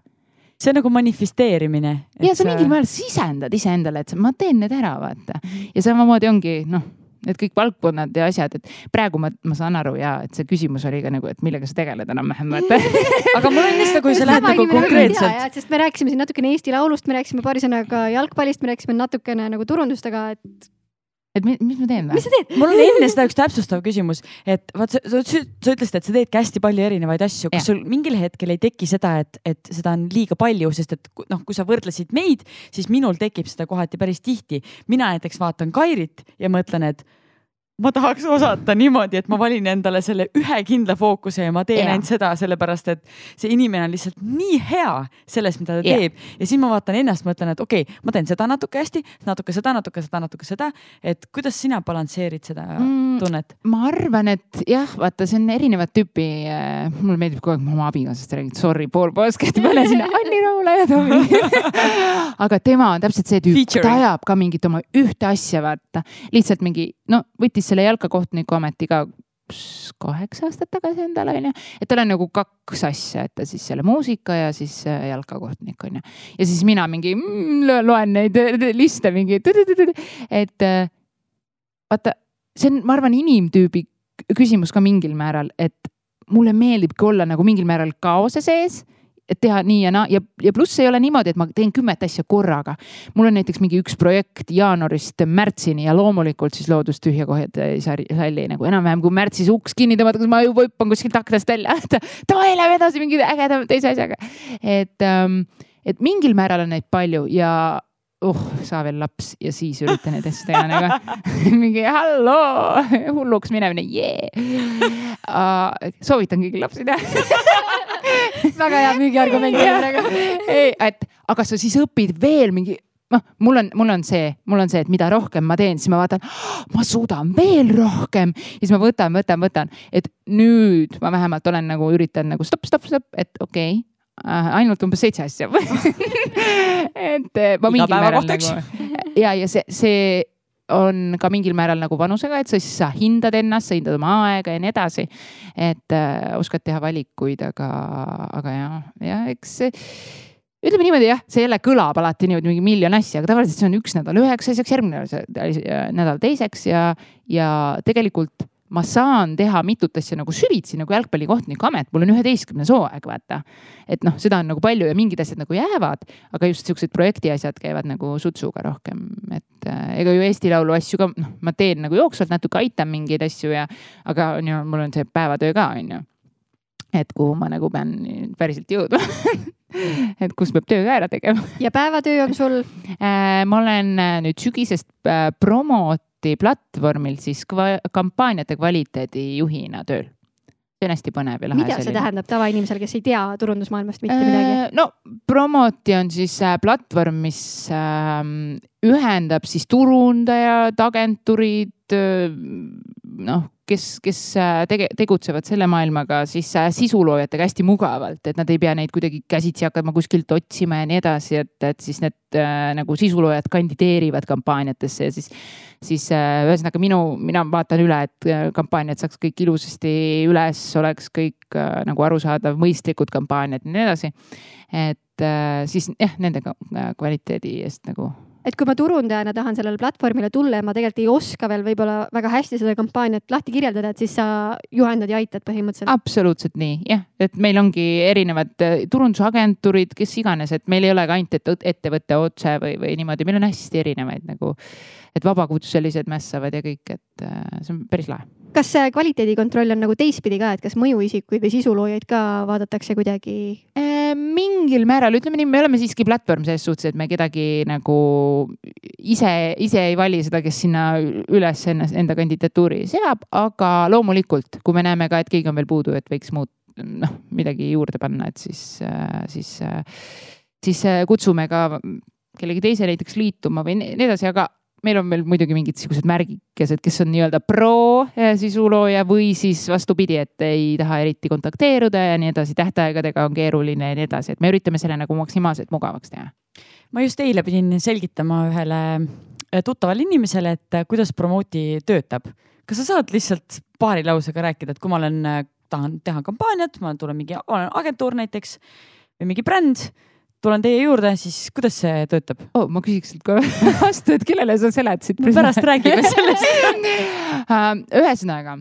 see on nagu manifesteerimine. ja sa mingil määral sisendad iseendale, et ma teen need ära, vaata. ja samamoodi ongi noh, need kõik valdkonnad ja asjad, et praegu ma, ma saan aru ja et see küsimus oli ka nagu, et millega sa tegeled enam-vähem, vaata aga mul on lihtsalt, kui sa lähed nagu konkreetselt. sest me rääkisime siin natukene Eesti Laulust, me rääkisime paari sõnaga jalgpallist, me rääkisime natukene nagu turundust, aga et et mis, mis ma teen või? mis sa teed? mul on enne seda üks täpsustav küsimus, et vaat sa, sa, sa ütlesid, et sa teedki hästi palju erinevaid asju, kas ja. sul mingil hetkel ei teki seda, et, et seda on liiga palju, sest et noh, kui sa võrdlesid meid, siis minul tekib seda kohati päris tihti. mina näiteks vaatan Kairit ja mõtlen, et ma tahaks osata niimoodi, et ma valin endale selle ühe kindla fookuse ja ma teen Jaa. ainult seda sellepärast, et see inimene on lihtsalt nii hea selles, mida ta Jaa. teeb ja siis ma vaatan ennast, mõtlen, et okei okay,, ma teen seda natuke hästi, natuke seda, natuke seda, natuke seda. et kuidas sina balansseerid seda Mm, tunnet? ma arvan, et jah, vaata, see on erinevat tüüpi. mulle meeldib kogu aeg mu oma abikaasast räägid, sorry, pool posket, pane sinna Anni Raula ja Tomi aga tema on täpselt see tüüp, ta ajab ka mingit oma ühte asja, vaata. lihtsalt mingi, no võttis selle jalkakohtuniku ameti ka kaheksa aastat tagasi endale onju, et tal on nagu kaks asja, et ta siis selle muusika ja siis äh, jalkakohtunik onju. ja siis mina mingi mm, lo- loen neid äh, liste mingi, et äh, vaata, see on, ma arvan, inimtüübi küsimus ka mingil määral, et mulle meeldibki olla nagu mingil määral kaose sees et teha nii ja naa ja, ja pluss ei ole niimoodi, et ma teen kümmet asja korraga. mul on näiteks mingi üks projekt jaanuarist märtsini ja loomulikult siis loodus tühja kohjad ei salli nagu enam-vähem kui märtsis uks kinni tõmmata, kus ma juba hüppan kuskilt aknast välja, et davai, lähme edasi mingi ägedama teise asjaga. et ähm, et mingil määral on neid palju ja uh, saa veel laps ja siis ürita neid asju teha nagu mingi halloo, hulluks minemine, jee. soovitan kõigil lapsi teha väga hea müügiargument praegu. ei, et aga sa siis õpid veel mingi noh, mul on, mul on see, mul on see, et mida rohkem ma teen, siis ma vaatan, ma suudan veel rohkem ja siis ma võtan, võtan, võtan, et nüüd ma vähemalt olen nagu üritan nagu stopp, stopp, stopp, et okei okay, ainult umbes seitse asja et äh, ma mingil määral nagu ja, ja see, see on ka mingil määral nagu vanusega, et sa siis sa hindad ennast, sa hindad oma aega ja nii edasi. et äh, oskad teha valikuid, aga, aga ja, ja eks ütleme niimoodi jah, see jälle kõlab alati niimoodi mingi miljon asja, aga tavaliselt see on üks nädal üheks asjaks, järgmine nädal teiseks ja, ja tegelikult ma saan teha mitut asja nagu süvitsi nagu jalgpallikohtuniku amet, mul on üheteistkümnes hooaeg, vaata. et noh, seda on nagu palju ja mingid asjad nagu jäävad, aga just siuksed projekti asjad käivad nagu sutsuga rohkem, et äh, ega ju Eesti Laulu asju ka, noh, ma teen nagu jooksvalt natuke aitan mingeid asju ja, aga on ju, mul on see päevatöö ka, on ju. Et kuhu ma nagu pean päriselt jõudma. Et kus peab töö ka ära tegema. ja päevatöö on sul, ma olen äh, nüüd sügisest äh, Promoti platvormil siis kva kampaaniate kvaliteedijuhina tööl. see on hästi põnev ja lahe. mida see tähendab tavainimesele, kes ei tea turundusmaailmast mitte midagi? Äh, no Promoti on siis äh, platvorm, mis ähm, ühendab siis turundajad, agentuurid, noh, kes, kes äh, tege-, tegutsevad selle maailmaga siis äh, sisuloojatega hästi mugavalt, et nad ei pea neid kuidagi käsitsi hakkama kuskilt otsima ja nii edasi, et, et siis need äh, nagu sisuloojad kandideerivad kampaaniatesse ja siis, siis äh, ühesõnaga minu, mina vaatan üle, et äh, kampaaniad saaks kõik ilusasti üles, oleks kõik äh, nagu arusaadav, mõistlikud kampaaniad ja nii edasi. et äh, siis jah, nende ka- äh, kvaliteedi eest nagu et kui ma turundajana tahan sellele platvormile tulla ja ma tegelikult ei oska veel võib-olla väga hästi seda kampaaniat lahti kirjeldada, et siis sa juhendad ja aitad põhimõtteliselt. absoluutselt nii, jah, et meil ongi erinevad äh, turundusagentuurid, kes iganes, et meil ei ole ka ainult et- ettevõte otse või, või niimoodi, meil on hästi erinevaid nagu, et vabakutselised mässavad ja kõik, et äh, see on päris lahe. Kas see kvaliteedikontroll on nagu teistpidi ka, et kas mõjuisikuid või sisuloojaid ka vaadatakse kuidagi? Äh, mingil määral, ütleme nii, me oleme siiski platvorm selles suhtes, et me kedagi nagu ise, ise ei vali seda, kes sinna üles ennast, enda kandidatuuri seab, aga loomulikult, kui me näeme ka, et keegi on veel puudu, et võiks muud, noh, midagi juurde panna, et siis, siis, siis äh, kutsume ka kellegi teise näiteks liituma või nii edasi, aga meil on veel muidugi mingid sihukesed märgikesed, kes on nii-öelda pro eh, sisulooja või siis vastupidi, et ei taha eriti kontakteeruda ja nii edasi, tähtaegadega on keeruline ja nii edasi, et me üritame selle nagu maksimaalselt mugavaks teha. ma just eile pidin selgitama ühele äh, tuttavale inimesele, et äh, kuidas Promoti töötab. kas sa saad lihtsalt paari lausega rääkida, et kui ma olen, tahan teha kampaaniat, ma tulen mingi, olen agentuur näiteks või mingi bränd, tulen teie juurde, siis kuidas see töötab? oh,. ma küsiks sult kohe vastu, et kellele sa seletasid? pärast räägime sellest. ühesõnaga,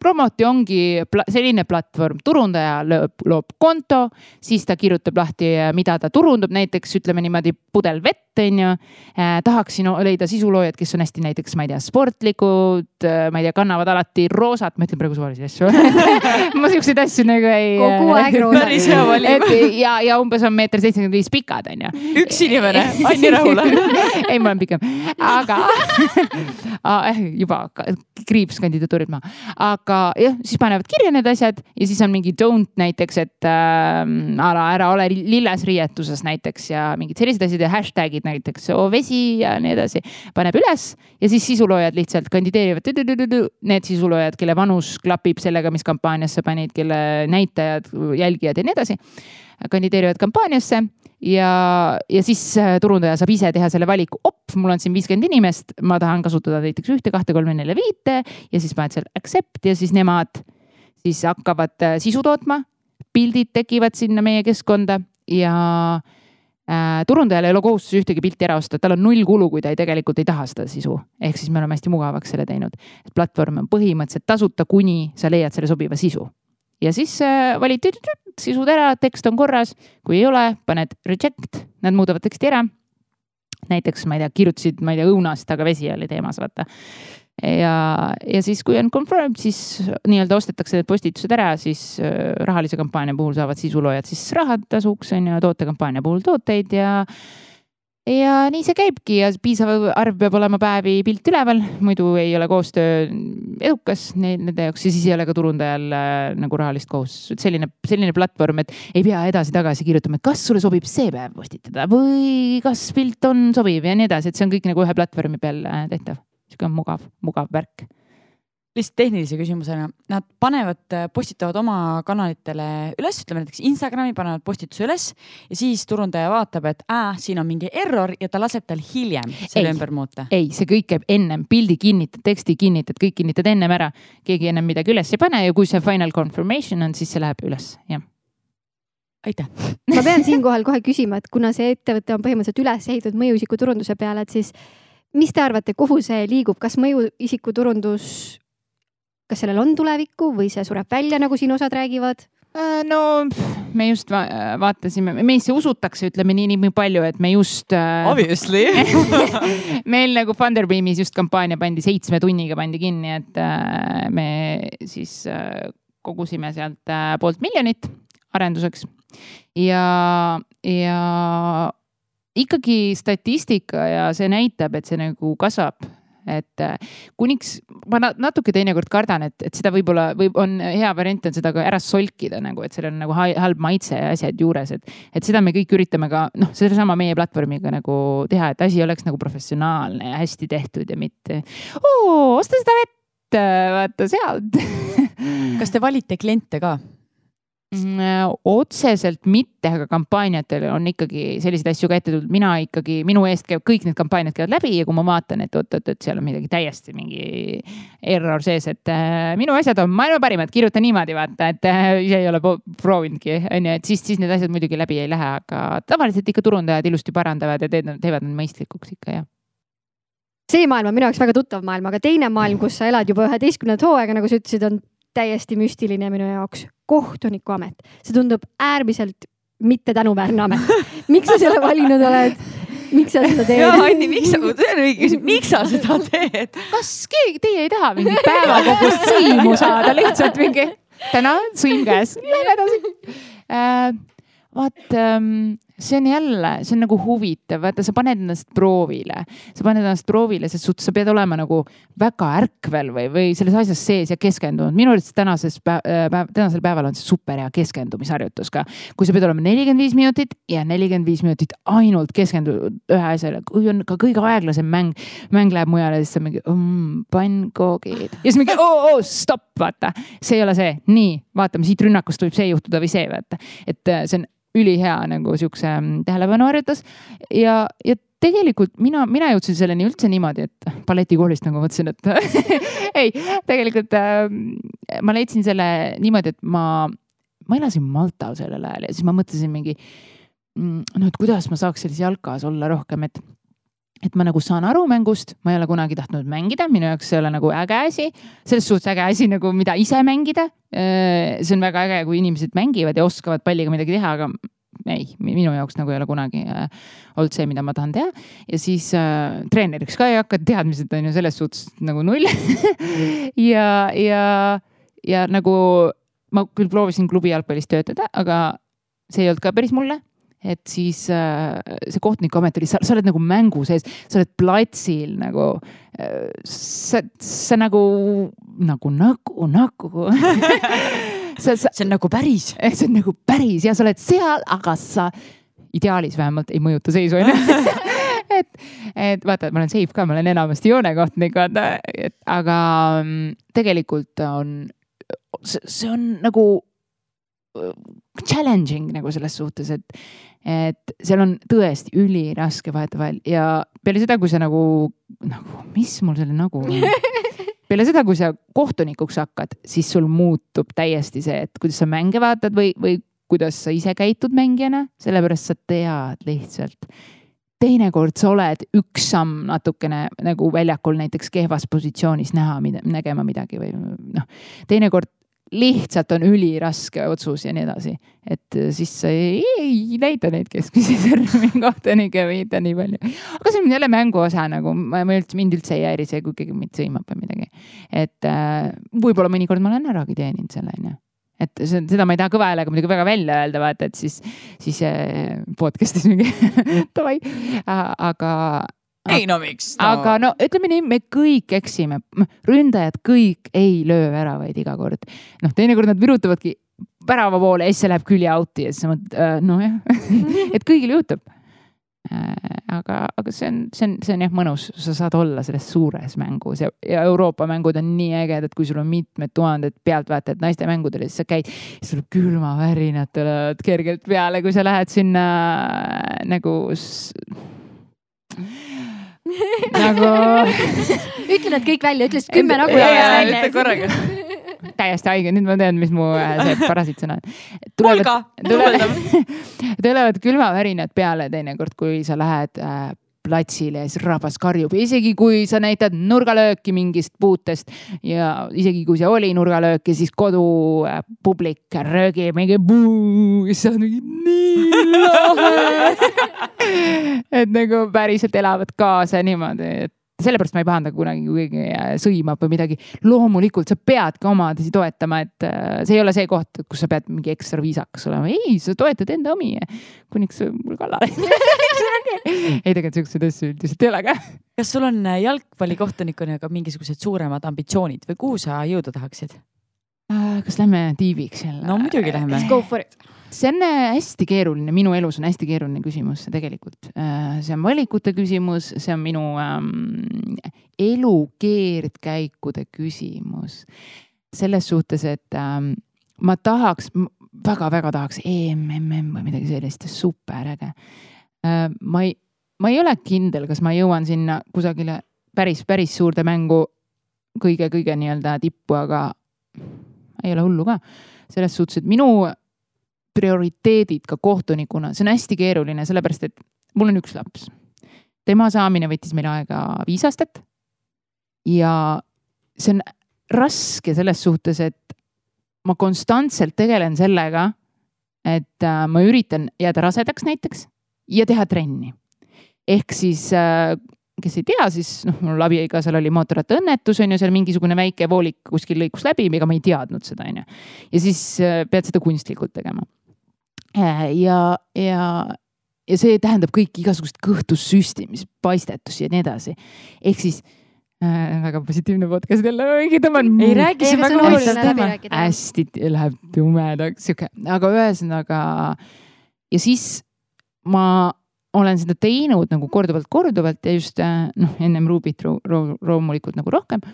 Promoti ongi pla selline platvorm, turundaja lööb, loob konto, siis ta kirjutab lahti, mida ta turundab, näiteks ütleme niimoodi pudel vett, on ju eh,. tahaksin leida sisuloojad, kes on hästi näiteks, ma ei tea, sportlikud, ma ei tea, kannavad alati roosat, ma ütlen praegu suvalisi asju ma siukseid asju nagu ei. kogu aeg roosat. päris hea valim. ja, ja umbes on meeter seitsekümmend viis pikad, on ju. üks inimene, Anni Rahula ei, ma olen pikem, aga juba kriips kandidatuurid maha, aga jah, siis panevad kirja need asjad ja siis on mingi don't näiteks, et äh, ära, ära ole lilles riietuses näiteks ja mingid sellised asjad ja hashtag'id näiteks oh, vesi ja nii edasi. paneb üles ja siis sisuloojad lihtsalt kandideerivad. Need sisuloojad, kelle vanus klapib sellega, mis kampaaniasse panid, kelle näitajad, jälgijad ja nii edasi kandideerivad kampaaniasse ja, ja siis äh, turundaja saab ise teha selle valiku, op, mul on siin viiskümmend inimest, ma tahan kasutada näiteks ühte, kahte, kolme, nelja, viite ja siis paned seal accept ja siis nemad siis hakkavad äh, sisu tootma. pildid tekivad sinna meie keskkonda ja äh, turundajal ei ole kohustus ühtegi pilti ära osta, tal on null kulu, kui ta ei, tegelikult ei taha seda sisu. ehk siis me oleme hästi mugavaks selle teinud. platvorm on põhimõtteliselt tasuta, kuni sa leiad selle sobiva sisu ja siis äh, valid sisud ära, tekst on korras, kui ei ole, paned reject, nad muudavad teksti ära. näiteks ma ei tea, kirjutasid, ma ei tea, õunast, aga vesi oli teemas, vaata. ja, ja siis, kui on confirmed, siis nii-öelda ostetakse need postitused ära, siis äh, rahalise kampaania puhul saavad sisuloojad siis raha tasuks on ju, tootekampaania puhul tooteid ja ja nii see käibki ja piisav arv peab olema päevi pilt üleval, muidu ei ole koostöö edukas nende jaoks ja siis ei ole ka turundajal äh, nagu rahalist kohustust. selline, selline platvorm, et ei pea edasi-tagasi kirjutama, et kas sulle sobib see päev postitada või kas pilt on sobiv ja nii edasi, et see on kõik nagu ühe platvormi peal äh, tehtav. sihuke mugav, mugav värk lihtsalt tehnilise küsimusena, nad panevad, postitavad oma kanalitele üles, ütleme näiteks Instagrami panevad postituse üles ja siis turundaja vaatab, et aa, siin on mingi error ja ta laseb tal hiljem selle ei, ümber muuta. ei, see kõik käib ennem, pildi kinnitad, teksti kinnitad, kõik kinnitad ennem ära. keegi ennem midagi üles ei pane ja kui see final confirmation on, siis see läheb üles, jah. Aitäh! Ma pean siinkohal kohe küsima, et kuna see ettevõte on põhimõtteliselt üles ehitatud mõjuisiku turunduse peale, et siis mis te arvate, kuhu see liigub, kas mõjuisiku turundus kas sellel on tulevikku või see sureb välja, nagu siin osad räägivad? Äh, no me just va vaatasime, meisse usutakse, ütleme nii, nii palju, et me just äh,. Obviously meil nagu Funderbeamis just kampaania pandi seitsme tunniga pandi kinni, et äh, me siis äh, kogusime sealt äh, poolt miljonit arenduseks ja, ja ikkagi statistika ja see näitab, et see nagu kasvab et äh, kuniks ma natuke teinekord kardan, et, et seda võib-olla võib, on hea variant on seda ka ära solkida nagu, et sellel on nagu halb maitse ja asjad juures, et, et seda me kõik üritame ka noh, sedasama meie platvormiga nagu teha, et asi oleks nagu professionaalne ja hästi tehtud ja mitte osta seda vett, vaata sealt kas te valite kliente ka? Mm, äh, otseselt mitte, aga kampaaniatel on ikkagi selliseid asju ka ette tulnud, mina ikkagi, minu eest käib, kõik need kampaaniad käivad läbi ja kui ma vaatan, et oot-oot, et seal on midagi täiesti mingi error sees, et äh, minu asjad on maailma parimad, kirjuta niimoodi vaata, et äh, ise ei ole proovinudki, on ju, et siis, siis need asjad muidugi läbi ei lähe, aga tavaliselt ikka turundajad ilusti parandavad ja teevad, teevad need mõistlikuks ikka jah. See maailm on minu jaoks väga tuttav maailm, aga teine maailm, kus sa elad juba üheteistkümnendat hooaega, nagu sa ütlesid, on täiesti müstiline minu jaoks. kohtunikuamet, see tundub äärmiselt mitte tänuväärne amet. miks sa selle valinud oled? miks sa seda teed? jaa, Anni, miks sa, see on õige küsimus, miks sa seda teed? kas keegi, teie ei taha mingit päevakogust sõimu saada, lihtsalt mingi täna sõim käes, lähme edasi äh,. vaat ähm, see on jälle, see on nagu huvitav, vaata, sa paned ennast proovile, sa paned ennast proovile, sest sa pead olema nagu väga ärkvel või, või selles asjas sees ja keskendunud. minu arust tänases päev, äh, päev, tänasel päeval on see super hea keskendumisharjutus ka. kui sa pead olema nelikümmend viis minutit ja nelikümmend viis minutit ainult keskendunud ühe asjale, kui on ka kõige aeglasem mäng, mäng läheb mujale, siis sa mingi mm, pannkoogid ja siis mingi oo, oo, stopp, vaata, see ei ole see, nii, vaatame siit rünnakust võib see juhtuda või see, vaata, et äh, see on ülihea nagu siukse mm, tähelepanuharjutus ja, ja tegelikult mina, mina jõudsin selleni üldse niimoodi, et balletikoolist nagu mõtlesin, et ei, tegelikult äh, ma leidsin selle niimoodi, et ma, ma elasin Maltal sellel ajal ja siis ma mõtlesin mingi, mm, no et kuidas ma saaks selles jalkas olla rohkem, et et ma nagu saan aru mängust, ma ei ole kunagi tahtnud mängida, minu jaoks see ei ole nagu äge asi, selles suhtes äge asi nagu, mida ise mängida. see on väga äge, kui inimesed mängivad ja oskavad palliga midagi teha, aga ei, minu jaoks nagu ei ole kunagi äh, olnud see, mida ma tahan teha. ja siis äh, treeneriks ka ei hakka, teadmised on ju selles suhtes nagu null ja, ja, ja nagu ma küll proovisin klubi jalgpallis töötada, aga see ei olnud ka päris mulle et siis äh, see kohtunikuamet oli, sa oled nagu mängu sees, sa oled platsil nagu äh,. sa, sa nagu, nagu, nagu, nagu sa, sa, see on nagu päris. see on nagu päris ja sa oled seal, aga sa ideaalis vähemalt ei mõjuta seisu onju et, et vaata, ma olen safe ka, ma olen enamasti joonekohtunik, vaata, et aga mm, tegelikult on, see on nagu äh, challenging nagu selles suhtes, et et seal on tõesti üliraske vahetevahel ja peale seda, kui sa nagu, nagu, mis mul selle nagu on peale seda, kui sa kohtunikuks hakkad, siis sul muutub täiesti see, et kuidas sa mänge vaatad või, või kuidas sa ise käitud mängijana, sellepärast sa tead lihtsalt. teinekord sa oled üks samm natukene nagu väljakul näiteks kehvas positsioonis näha, nägema midagi või noh, teinekord lihtsalt on üliraske otsus ja nii edasi. et äh, siis sa ei, ei näita neid keskmisi sõrmi kohtunike või mitte nii palju. aga see on jälle mängu osa nagu, ma üldse, mind üldse ei häiri see, kui keegi mind sõimab või midagi. et äh, võib-olla mõnikord ma olen äragi teeninud selle, onju et see, seda ma ei taha kõva häälega muidugi väga välja öelda, vaata, et siis, siis äh, podcast'is mingi davai, aga, ei no miks no.? aga no ütleme nii, me kõik eksime, ründajad kõik ei löö väravaid iga kord. noh, teinekord nad virutavadki värava poole ja siis see läheb külje out'i ja siis sa mõtled äh,, nojah et kõigil juhtub äh,. aga, aga see on, see on, see on jah mõnus, sa saad olla selles suures mängus ja, ja Euroopa mängud on nii ägedad, kui sul on mitmed tuhanded pealtvaatajad naiste mängudel ja siis sa käid, siis sul külmavärinad tulevad kergelt peale, kui sa lähed sinna äh, nagu nagu ütle need kõik välja, ütle siis kümme nagu välja. korraga täiesti haige, nüüd ma tean, mis mu äh, see parasiitsõna on. tulevad, tulevad, tulevad külmavärinad peale teinekord, kui sa lähed äh, platsile siis rahvas karjub, isegi kui sa näitad nurgalööki mingist puutest ja isegi kui see oli nurgalöök ja siis kodupublik äh, röögib mingi buu ja siis sa oled mingi nii lahe. Et nagu päriselt elavad kaasa niimoodi, et sellepärast ma ei pahanda kunagi, kui keegi äh, sõimab või midagi. loomulikult sa peadki omadasi toetama, et äh, see ei ole see koht, kus sa pead mingi ekstra viisakas olema. ei, sa toetad enda omi, kuniks mul kallale ei, tegelikult siukseid asju üldiselt ei ole ka. kas sul on äh, jalgpallikohtunikuna ka mingisugused suuremad ambitsioonid või kuhu sa jõuda tahaksid? Kas lähme tiiviks jälle? no muidugi lähme. Let's go for it see on äh, hästi keeruline, minu elus on hästi keeruline küsimus tegelikult. Äh, see on valikute küsimus, see on minu ähm, elu keerdkäikude küsimus. selles suhtes, et ähm, ma tahaks väga-väga tahaks EMMM või midagi sellist, superäge äh,. ma ei, ma ei ole kindel, kas ma jõuan sinna kusagile päris, päris suurde mängu kõige-kõige nii-öelda tippu, aga ei ole hullu ka. selles suhtes, et minu prioriteedid ka kohtunikuna, see on hästi keeruline, sellepärast et mul on üks laps. tema saamine võttis meil aega viis aastat. ja see on raske selles suhtes, et ma konstantselt tegelen sellega, et äh, ma üritan jääda rasedaks näiteks ja teha trenni. ehk siis äh, kes ei tea, siis noh, mul abikaasal oli mootorrattaõnnetus on ju, seal mingisugune väike voolik kuskil lõikus läbi, ega ma ei teadnud seda on ju. ja siis äh, pead seda kunstlikult tegema Äh, ja, ja, ja see tähendab kõiki igasugust kõhtussüstimist, paistetusi ja nii edasi. ehk siis äh, väga positiivne podcast jälle, õige tõmban. ei räägi, see on väga oluline teema. hästi läheb tumedaks, sihuke, aga ühesõnaga ja siis ma olen seda teinud nagu korduvalt, korduvalt ja just äh, noh, ennem Rubit loomulikult nagu rohkem.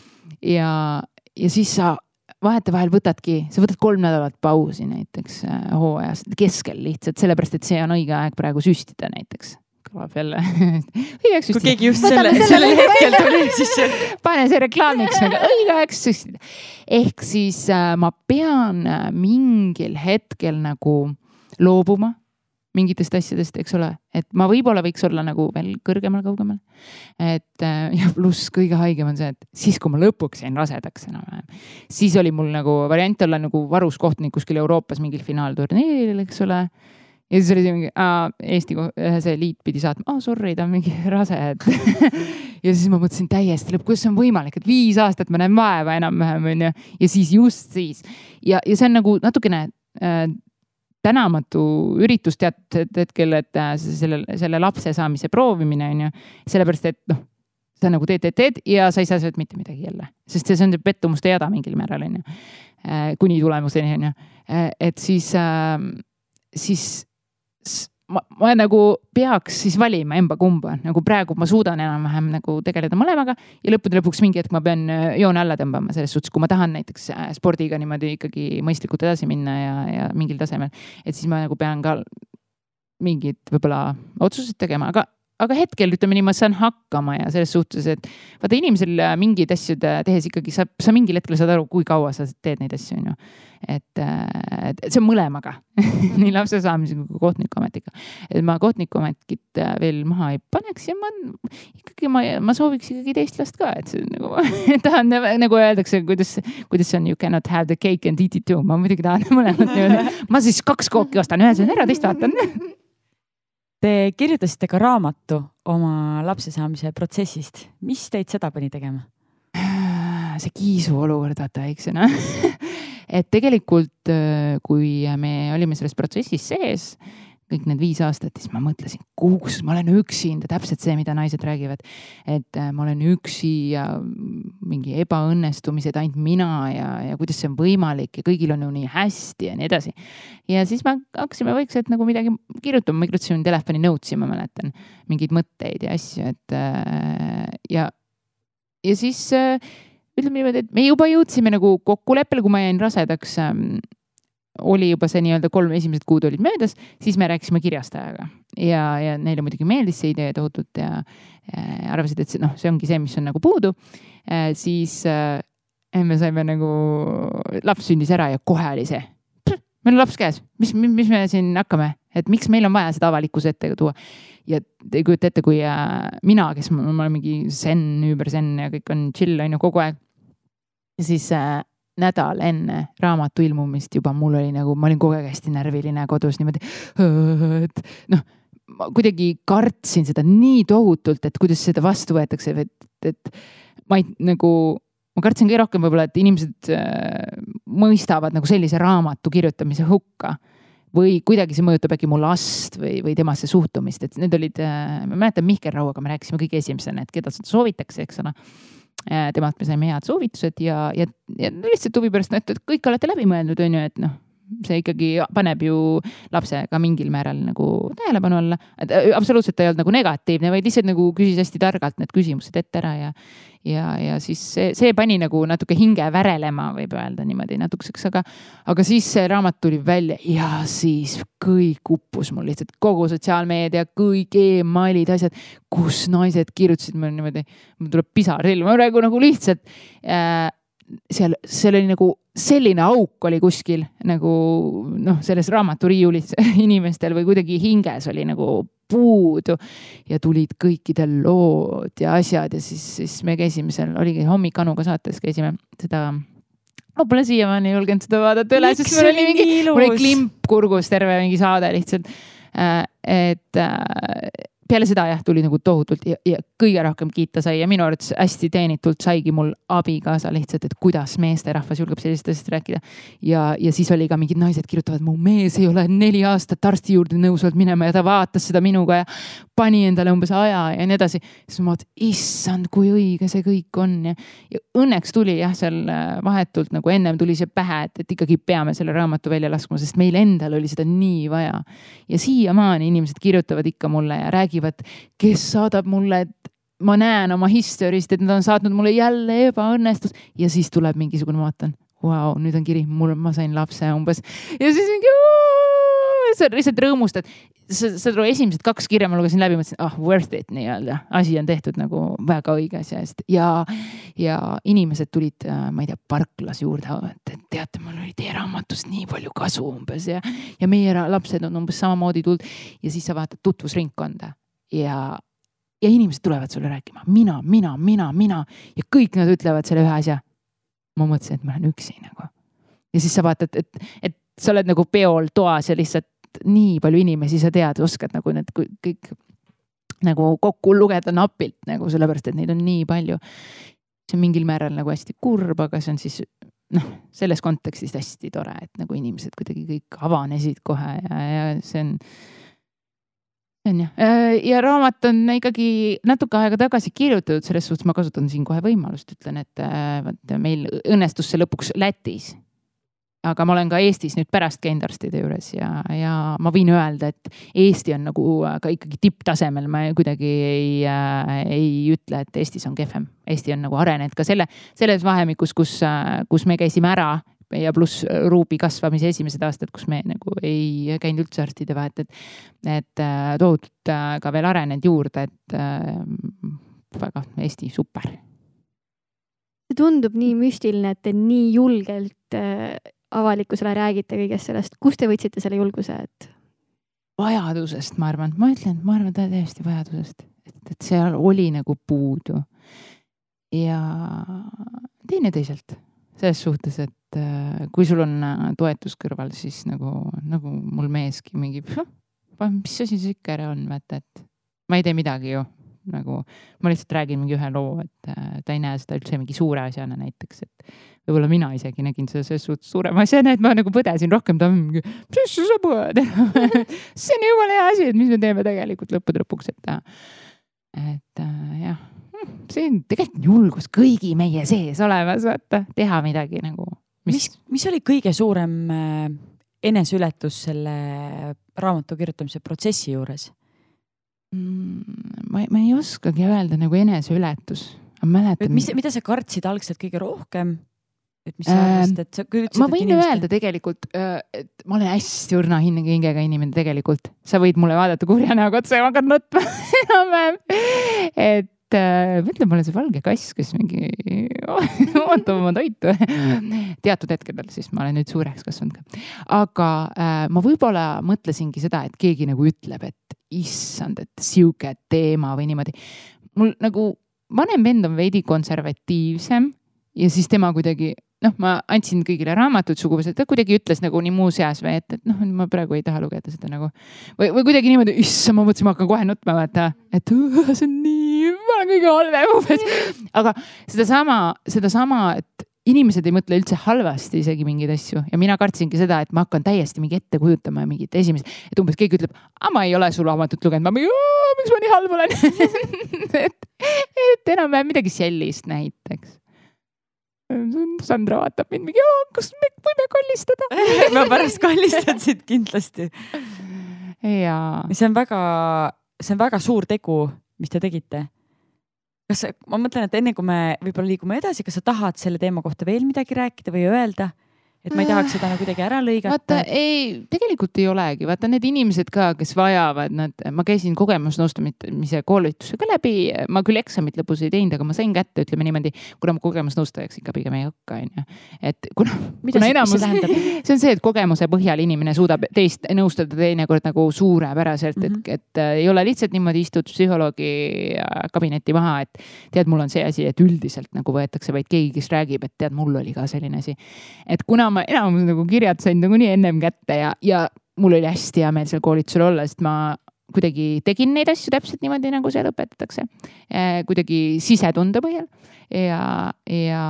Ja, ja siis sa vahetevahel võtadki, sa võtad kolm nädalat pausi näiteks äh, hooajas keskel lihtsalt sellepärast, et see on õige aeg praegu süstida näiteks. kõlab jälle kui keegi just selle, sellel hetkel tuli, siis pane see reklaamiks nagu õige aeg süstida. ehk siis äh, ma pean äh, mingil hetkel nagu loobuma mingitest asjadest, eks ole, et ma võib-olla võiks olla nagu veel kõrgemal, kaugemal. et äh, ja pluss kõige haigem on see, et siis, kui ma lõpuks jäin rasedaks enam-vähem, siis oli mul nagu variant olla nagu varus kohtunik kuskil Euroopas mingil finaalturniiril, eks ole. Ja siis oli see mingi, Eesti see liit pidi saatma, oh sorry, ta on mingi rase, et ja siis ma mõtlesin täiesti lõpp, kuidas see on võimalik, et viis aastat ma näen vaeva enam-vähem onju. Ja siis just siis. Ja, ja see on nagu natukene äh, tänamatu üritus teatud hetkel, et äh, selle, selle lapse saamise proovimine on ju. sellepärast, et noh, sa nagu teed, teed, teed ja sa ei saa sealt mitte midagi jälle, sest see on see pettumuste jada mingil määral on ju. Äh, kuni tulemuseni on ju, äh, et siis, siis ma, ma nagu peaks siis valima emba-kumba, nagu praegu ma suudan enam-vähem nagu tegeleda mõlemaga ja lõppude lõpuks mingi hetk ma pean äh, joone alla tõmbama selles suhtes, kui ma tahan näiteks äh, spordiga niimoodi ikkagi mõistlikult edasi minna ja, ja mingil tasemel, et siis ma nagu pean ka mingid võib-olla otsused tegema, aga aga hetkel ütleme nii, ma saan hakkama ja selles suhtes, et vaata inimesel mingeid asju tehes ikkagi sa, sa mingil hetkel saad aru, kui kaua sa teed neid asju, on ju. Et, et see on mõlemaga nii lapse saamise kui kohtunikuametiga. et ma kohtunikuametit veel maha ei paneks ja ma ikkagi ma, ma sooviks ikkagi teist last ka, et see nagu tahan nagu öeldakse, kuidas, kuidas on you cannot have the cake and eat it too, ma muidugi tahan mõlemat niimoodi. ma siis kaks kooki ostan, ühe söön ära, teist vaatan Te kirjutasite ka raamatu oma lapse saamise protsessist, mis teid seda pani tegema? see kiisu olukord, vaata, eks ju noh et tegelikult, äh, kui me olime selles protsessis sees kõik need viis aastat, siis ma mõtlesin, kus ma olen üksinda, täpselt see, mida naised räägivad. et äh, ma olen üksi ja mingi ebaõnnestumised, ainult mina ja, ja kuidas see on võimalik ja kõigil on ju nii hästi ja nii edasi. ja siis me hakkasime vaikselt nagu midagi kirjutama, ma kirjutasin telefoni notes'i, ma mäletan, mingeid mõtteid ja asju, et äh, ja, ja siis äh, ütleme niimoodi, et me juba jõudsime nagu kokkuleppele, kui ma jäin rasedaks ähm, oli juba see nii-öelda kolm esimesed kuud olid möödas, siis me rääkisime kirjastajaga ja, ja neile muidugi meeldis see idee tohutult ja, ja arvasid, et see noh, see ongi see, mis on nagu puudu. siis äh, me saime nagu, laps sündis ära ja kohe oli see, meil on laps käes, mis, mis me siin hakkame, et miks meil on vaja seda avalikkuse ette tuua. ja te ei kujuta ette, kui äh, mina, kes ma, ma olen mingi zen, üüber zen ja kõik on chill on ju kogu aeg. Ja siis äh, nädal enne raamatu ilmumist juba mul oli nagu, ma olin kogu aeg hästi närviline kodus niimoodi, et noh, ma kuidagi kartsin seda nii tohutult, et kuidas seda vastu võetakse, et, et ma ei nagu, ma kartsin kõige rohkem võib-olla, et inimesed äh, mõistavad nagu sellise raamatu kirjutamise hukka. Või kuidagi see mõjutab äkki mu last või, või temasse suhtumist, et need olid äh,, ma mäletan Mihkel Rauaga me rääkisime kõige esimesena, et keda soovitakse, eks ole temalt me saime head soovitused ja, ja, ja lihtsalt huvi pärast, et kõik olete läbi mõelnud, on ju, et noh see ikkagi paneb ju lapse ka mingil määral nagu tähelepanu alla. Äh, absoluutselt ta ei olnud nagu negatiivne, vaid lihtsalt nagu küsis hästi targalt need küsimused ette ära ja, ja, ja siis see, see pani nagu natuke hinge värelema, võib öelda niimoodi natukeseks, aga, aga siis see raamat tuli välja ja siis kõik uppus mul lihtsalt kogu sotsiaalmeedia, kõik emailid, asjad, kus naised kirjutasid mulle niimoodi, mul tuleb pisar silma praegu nagu lihtsalt äh, seal, seal oli nagu selline auk oli kuskil nagu noh, selles raamaturiiulis inimestel või kuidagi hinges oli nagu puudu ja tulid kõikidel lood ja asjad ja siis, siis me käisime seal, oligi Hommik Anuga saates käisime seda ma pole siiamaani julgenud seda vaadata üle, sest mul oli mingi, mul oli klimp kurgus terve mingi saade lihtsalt. Äh, et äh, peale seda jah, tuli nagu tohutult ja, ja kõige rohkem kiita sai ja minu arvates hästi teenitult saigi mul abikaasa lihtsalt, et kuidas meesterahvas julgeb sellisest asjast rääkida. ja, ja siis oli ka mingid naised kirjutavad, mu mees ei ole neli aastat arsti juurde nõus olnud minema ja ta vaatas seda minuga ja pani endale umbes aja ja nii edasi. siis ma mõtlesin, issand, kui õige see kõik on ja, ja õnneks tuli jah, seal äh, vahetult nagu ennem tuli see pähe, et, et ikkagi peame selle raamatu välja laskma, sest meil endal oli seda nii vaja. ja siiamaani inimesed kirjutavad ikka mulle ja räägivad, kes saadab mulle, ma näen oma history'st, et nad on saatnud mulle jälle ebaõnnestus. Ja siis tuleb mingisugune, ma vaatan, vau, nüüd on kiri, mul, ma sain lapse umbes. Ja siis mingi sa lihtsalt rõõmustad. sa, sa esimesed kaks kirja ma lugesin läbi, mõtlesin, ah worth it nii-öelda, asi on tehtud nagu väga õige asja eest. Ja, ja inimesed tulid, ma ei tea, parklas juurde, et teate, mul oli teie raamatust nii palju kasu umbes ja, ja meie lapsed on umbes samamoodi tulnud. Ja siis sa vaatad tutvusringkonda ja ja inimesed tulevad sulle rääkima mina, mina, mina, mina ja kõik nad ütlevad selle ühe asja. ma mõtlesin, et ma olen üksi nagu. ja siis sa vaatad, et, et sa oled nagu peol toas ja lihtsalt nii palju inimesi sa tead, oskad nagu need kõik nagu kokku lugeda napilt nagu sellepärast, et neid on nii palju. see on mingil määral nagu hästi kurb, aga see on siis noh, selles kontekstis hästi tore, et nagu inimesed kuidagi kõik avanesid kohe ja, ja see on see on jah, ja raamat on ikkagi natuke aega tagasi kirjutatud, selles suhtes ma kasutan siin kohe võimalust, ütlen, et vot meil õnnestus see lõpuks Lätis. Aga ma olen ka Eestis nüüd pärast käinud arstide juures ja, ja ma võin öelda, et Eesti on nagu äh, ka ikkagi tipptasemel, ma kuidagi ei äh,, ei ütle, et Eestis on kehvem. Eesti on nagu arenenud ka selle, selles vahemikus, kus äh,, kus me käisime ära ja pluss ruubi kasvamise esimesed aastad, kus me nagu ei käinud üldse arstide vahet, et, et äh, tohutult äh, ka veel arenenud juurde, et äh, väga Eesti super. See tundub nii müstiline, et te nii julgelt äh, avalikkusele räägite kõigest sellest, kust te võtsite selle julguse, et? vajadusest, ma arvan, ma ütlen, ma arvan täiesti vajadusest, et, et seal oli nagu puudu. ja teineteiselt selles suhtes, et äh, kui sul on äh, toetus kõrval, siis nagu, nagu mul meeski mingi, mis asi see ikka ära on, vaata, et ma ei tee midagi ju. Nagu ma lihtsalt räägin mingi ühe loo, et äh, ta ei näe seda üldse mingi suure asjana näiteks, et võib-olla mina isegi nägin seda selles suhtes suurema asjana, et ma nagu põdesin rohkem, ta on mingi, mis sa põed? See on jumala hea asi, et mis me teeme tegelikult lõppude lõpuks, et, et jah, see on tegelikult julgus kõigi meie sees olemas, vaata, teha midagi nagu. mis, mis oli kõige suurem äh, eneseületus selle raamatu kirjutamise protsessi juures? Mm, ma, ma ei oskagi öelda nagu eneseületus. ma mäletan. mis, mida sa kartsid algselt kõige rohkem? et mis sa arvasid, et sa küll ütlesid. ma võin inimeste... öelda tegelikult, äh, et ma olen hästi õrna hingega inimene tegelikult. sa võid mulle vaadata kurja näoga otsa ja ma hakkan nutma enam-vähem. et äh, mõtle, ma olen see valge kass, kes mingi ootab oma toitu teatud hetkedel, siis ma olen nüüd suureks kasvanud ka. aga äh, ma võib-olla mõtlesingi seda, et keegi nagu ütleb, et issand, et sihuke teema või niimoodi. mul nagu vanem vend on veidi konservatiivsem ja siis tema kuidagi noh, ma andsin kõigile raamatud suguvõsad, ta kuidagi ütles nagu nii muuseas või et, et noh, ma praegu ei taha lugeda seda nagu. või, või kuidagi niimoodi, issand, ma mõtlesin, ma hakkan kohe nutma, vaata, et see on nii, olen kõige halvem umbes. aga sedasama, sedasama, et inimesed ei mõtle üldse halvasti isegi mingeid asju ja mina kartsingi seda, et ma hakkan täiesti mingi ette kujutama mingit esimest, et umbes keegi ütleb, aga ma ei ole su raamatut lugenud, ma mingi, miks ma nii halb olen et, et enam-vähem midagi sellist näiteks. Sandra vaatab mind mingi, kas me võime kallistada ma pärast kallistan sind kindlasti. jaa. see on väga, see on väga suur tegu, mis te tegite kas, ma mõtlen, et enne kui me võib-olla liigume edasi, kas sa tahad selle teema kohta veel midagi rääkida või öelda? Et ma ei tahaks seda nagu kuidagi ära lõigata. vaata ei, tegelikult ei olegi, vaata need inimesed ka, kes vajavad, nad, ma käisin kogemusnõustamise koolituse ka läbi, ma küll eksamit lõpus ei teinud, aga ma sain kätte, ütleme niimoodi, kuna ma kogemusnõustajaks ikka pigem ei hakka, onju. et kuna, kuna enamus, see on see, et kogemuse põhjal inimene suudab teist nõustada teinekord nagu suurepäraselt mm, -hmm. et, et äh, ei ole lihtsalt niimoodi istud psühholoogi kabinetti maha, et tead, mul on see asi, et üldiselt nagu võetakse vaid keegi, kes räägib, et tead, mul oli ka selline asi. et kuna ma enamus nagu kirjad sain nagunii ennem kätte ja, ja mul oli hästi hea meel seal koolitusel olla, sest ma kuidagi tegin neid asju täpselt niimoodi, nagu seal õpetatakse. Eh, kuidagi sisetunde põhjal ja, ja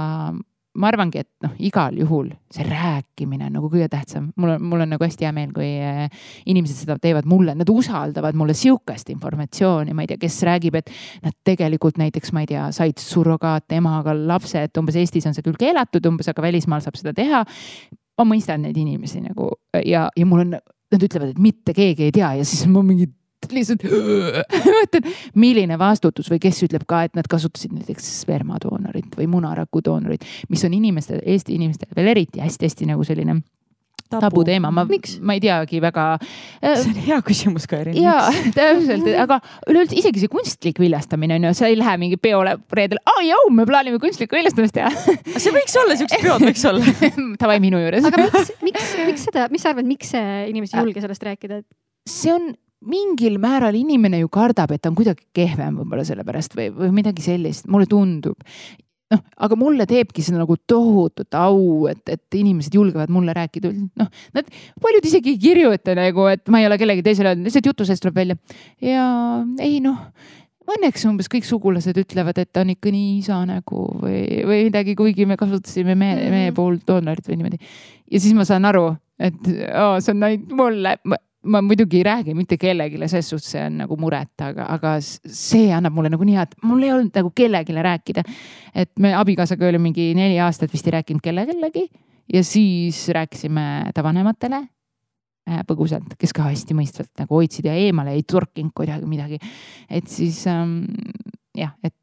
ma arvangi, et noh, igal juhul see rääkimine on nagu kõige tähtsam. mul on, mul on nagu hästi hea meel, kui eh, inimesed seda teevad mulle, nad usaldavad mulle sihukest informatsiooni, ma ei tea, kes räägib, et nad tegelikult näiteks, ma ei tea, said surrogaatemaga lapse, et umbes Eestis on see küll keelatud umbes, aga välismaal saab seda teha. ma mõistan neid inimesi nagu ja, ja mul on, nad ütlevad, et mitte keegi ei tea ja siis ma mingi lihtsalt mõtlen, milline vastutus või kes ütleb ka, et nad kasutasid näiteks spermadoonorit või munaraku doonorit, mis on inimestel, Eesti inimestel veel eriti hästi-hästi nagu selline tabuteema, ma, Miks? ma ei teagi väga äh, see on hea küsimus ka, Erin. ja täpselt, aga üleüldse isegi see kunstlik viljastamine on ju, sa ei lähe mingi peole reedel, aa jõu, me plaanime kunstlikku viljastamist teha. see võiks olla, siuksed peod võiks olla. Davai minu juures. aga miks, miks, miks seda, mis sa arvad, miks inimesed ei julge sellest rääkida, et see on mingil määral inimene ju kardab, et ta on kuidagi kehvem võib-olla sellepärast või, või midagi sellist, mulle tundub. noh, aga mulle teebki see nagu tohutut au, et, et inimesed julgevad mulle rääkida, noh, nad paljud isegi ei kirjuta nagu, et ma ei ole kellelegi teisele öelnud, lihtsalt jutu seest tuleb välja. ja ei noh, õnneks umbes kõik sugulased ütlevad, et on ikka nii isa nägu või, või midagi, kuigi me kasutasime mehe, mehe Mhm. poolt doonorit või niimoodi. ja siis ma saan aru, et oo, see on ainult mulle, ma muidugi ei räägi mitte kellelegi, selles suhtes see on nagu muret, aga, aga see annab mulle nagu nii hea, et mul ei olnud nagu kellelegi rääkida. et me abikaasaga oli mingi neli aastat vist ei rääkinud kellelegi ja siis rääkisime ta vanematele äh, põgusalt, kes ka hästi mõistvalt nagu hoidsid ja eemale ei torkinud kuidagi midagi. et siis ähm, jah, et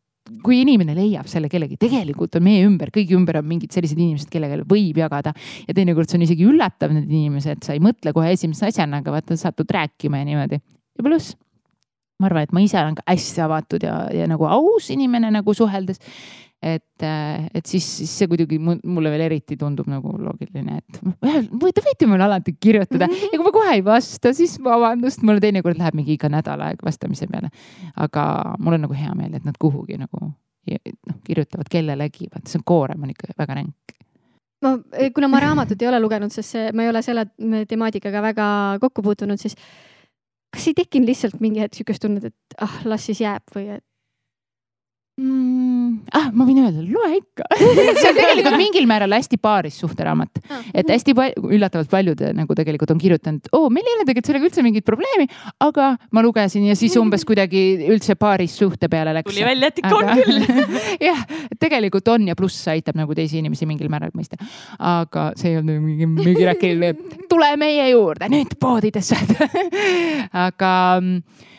kui inimene leiab selle kellegi, tegelikult on meie ümber, kõigi ümber on mingid sellised inimesed, kellega võib jagada ja teinekord see on isegi üllatav, need inimesed, sa ei mõtle kohe esimese asjana, aga vaata, satud rääkima ja niimoodi ja pluss ma arvan, et ma ise olen ka hästi avatud ja, ja nagu aus inimene nagu suheldes. et, et siis, siis see kuidagi mu- mulle veel eriti tundub nagu loogiline, et te võite mulle alati kirjutada ja kui ma kohe ei vasta, siis vabandust, mul teinekord läheb mingi iga nädal aeg vastamise peale. aga mul on nagu hea meel, et nad kuhugi nagu noh, kirjutavad kellelegi, vaata see on koorem on ikka väga ränk. ma, kuna ma raamatut ei ole lugenud, sest see, ma ei ole selle temaatikaga väga kokku puutunud, siis kas ei tekkinud lihtsalt mingi hetk sihukest tunnet, et ah, las siis jääb või et Mm, ah, ma võin öelda, loe ikka see on tegelikult mingil määral hästi paaris suhteraamat, et hästi palju, üllatavalt paljud nagu tegelikult on kirjutanud, oo, meil ei ole tegelikult sellega üldse mingit probleemi, aga ma lugesin ja siis umbes kuidagi üldse paaris suhte peale läks. tuli välja, et ikka on küll. jah, tegelikult on ja pluss aitab nagu teisi inimesi mingil määral mõista. aga see ei olnud nagu mingi müügiräkil, tule meie juurde nüüd poodidesse. aga mm,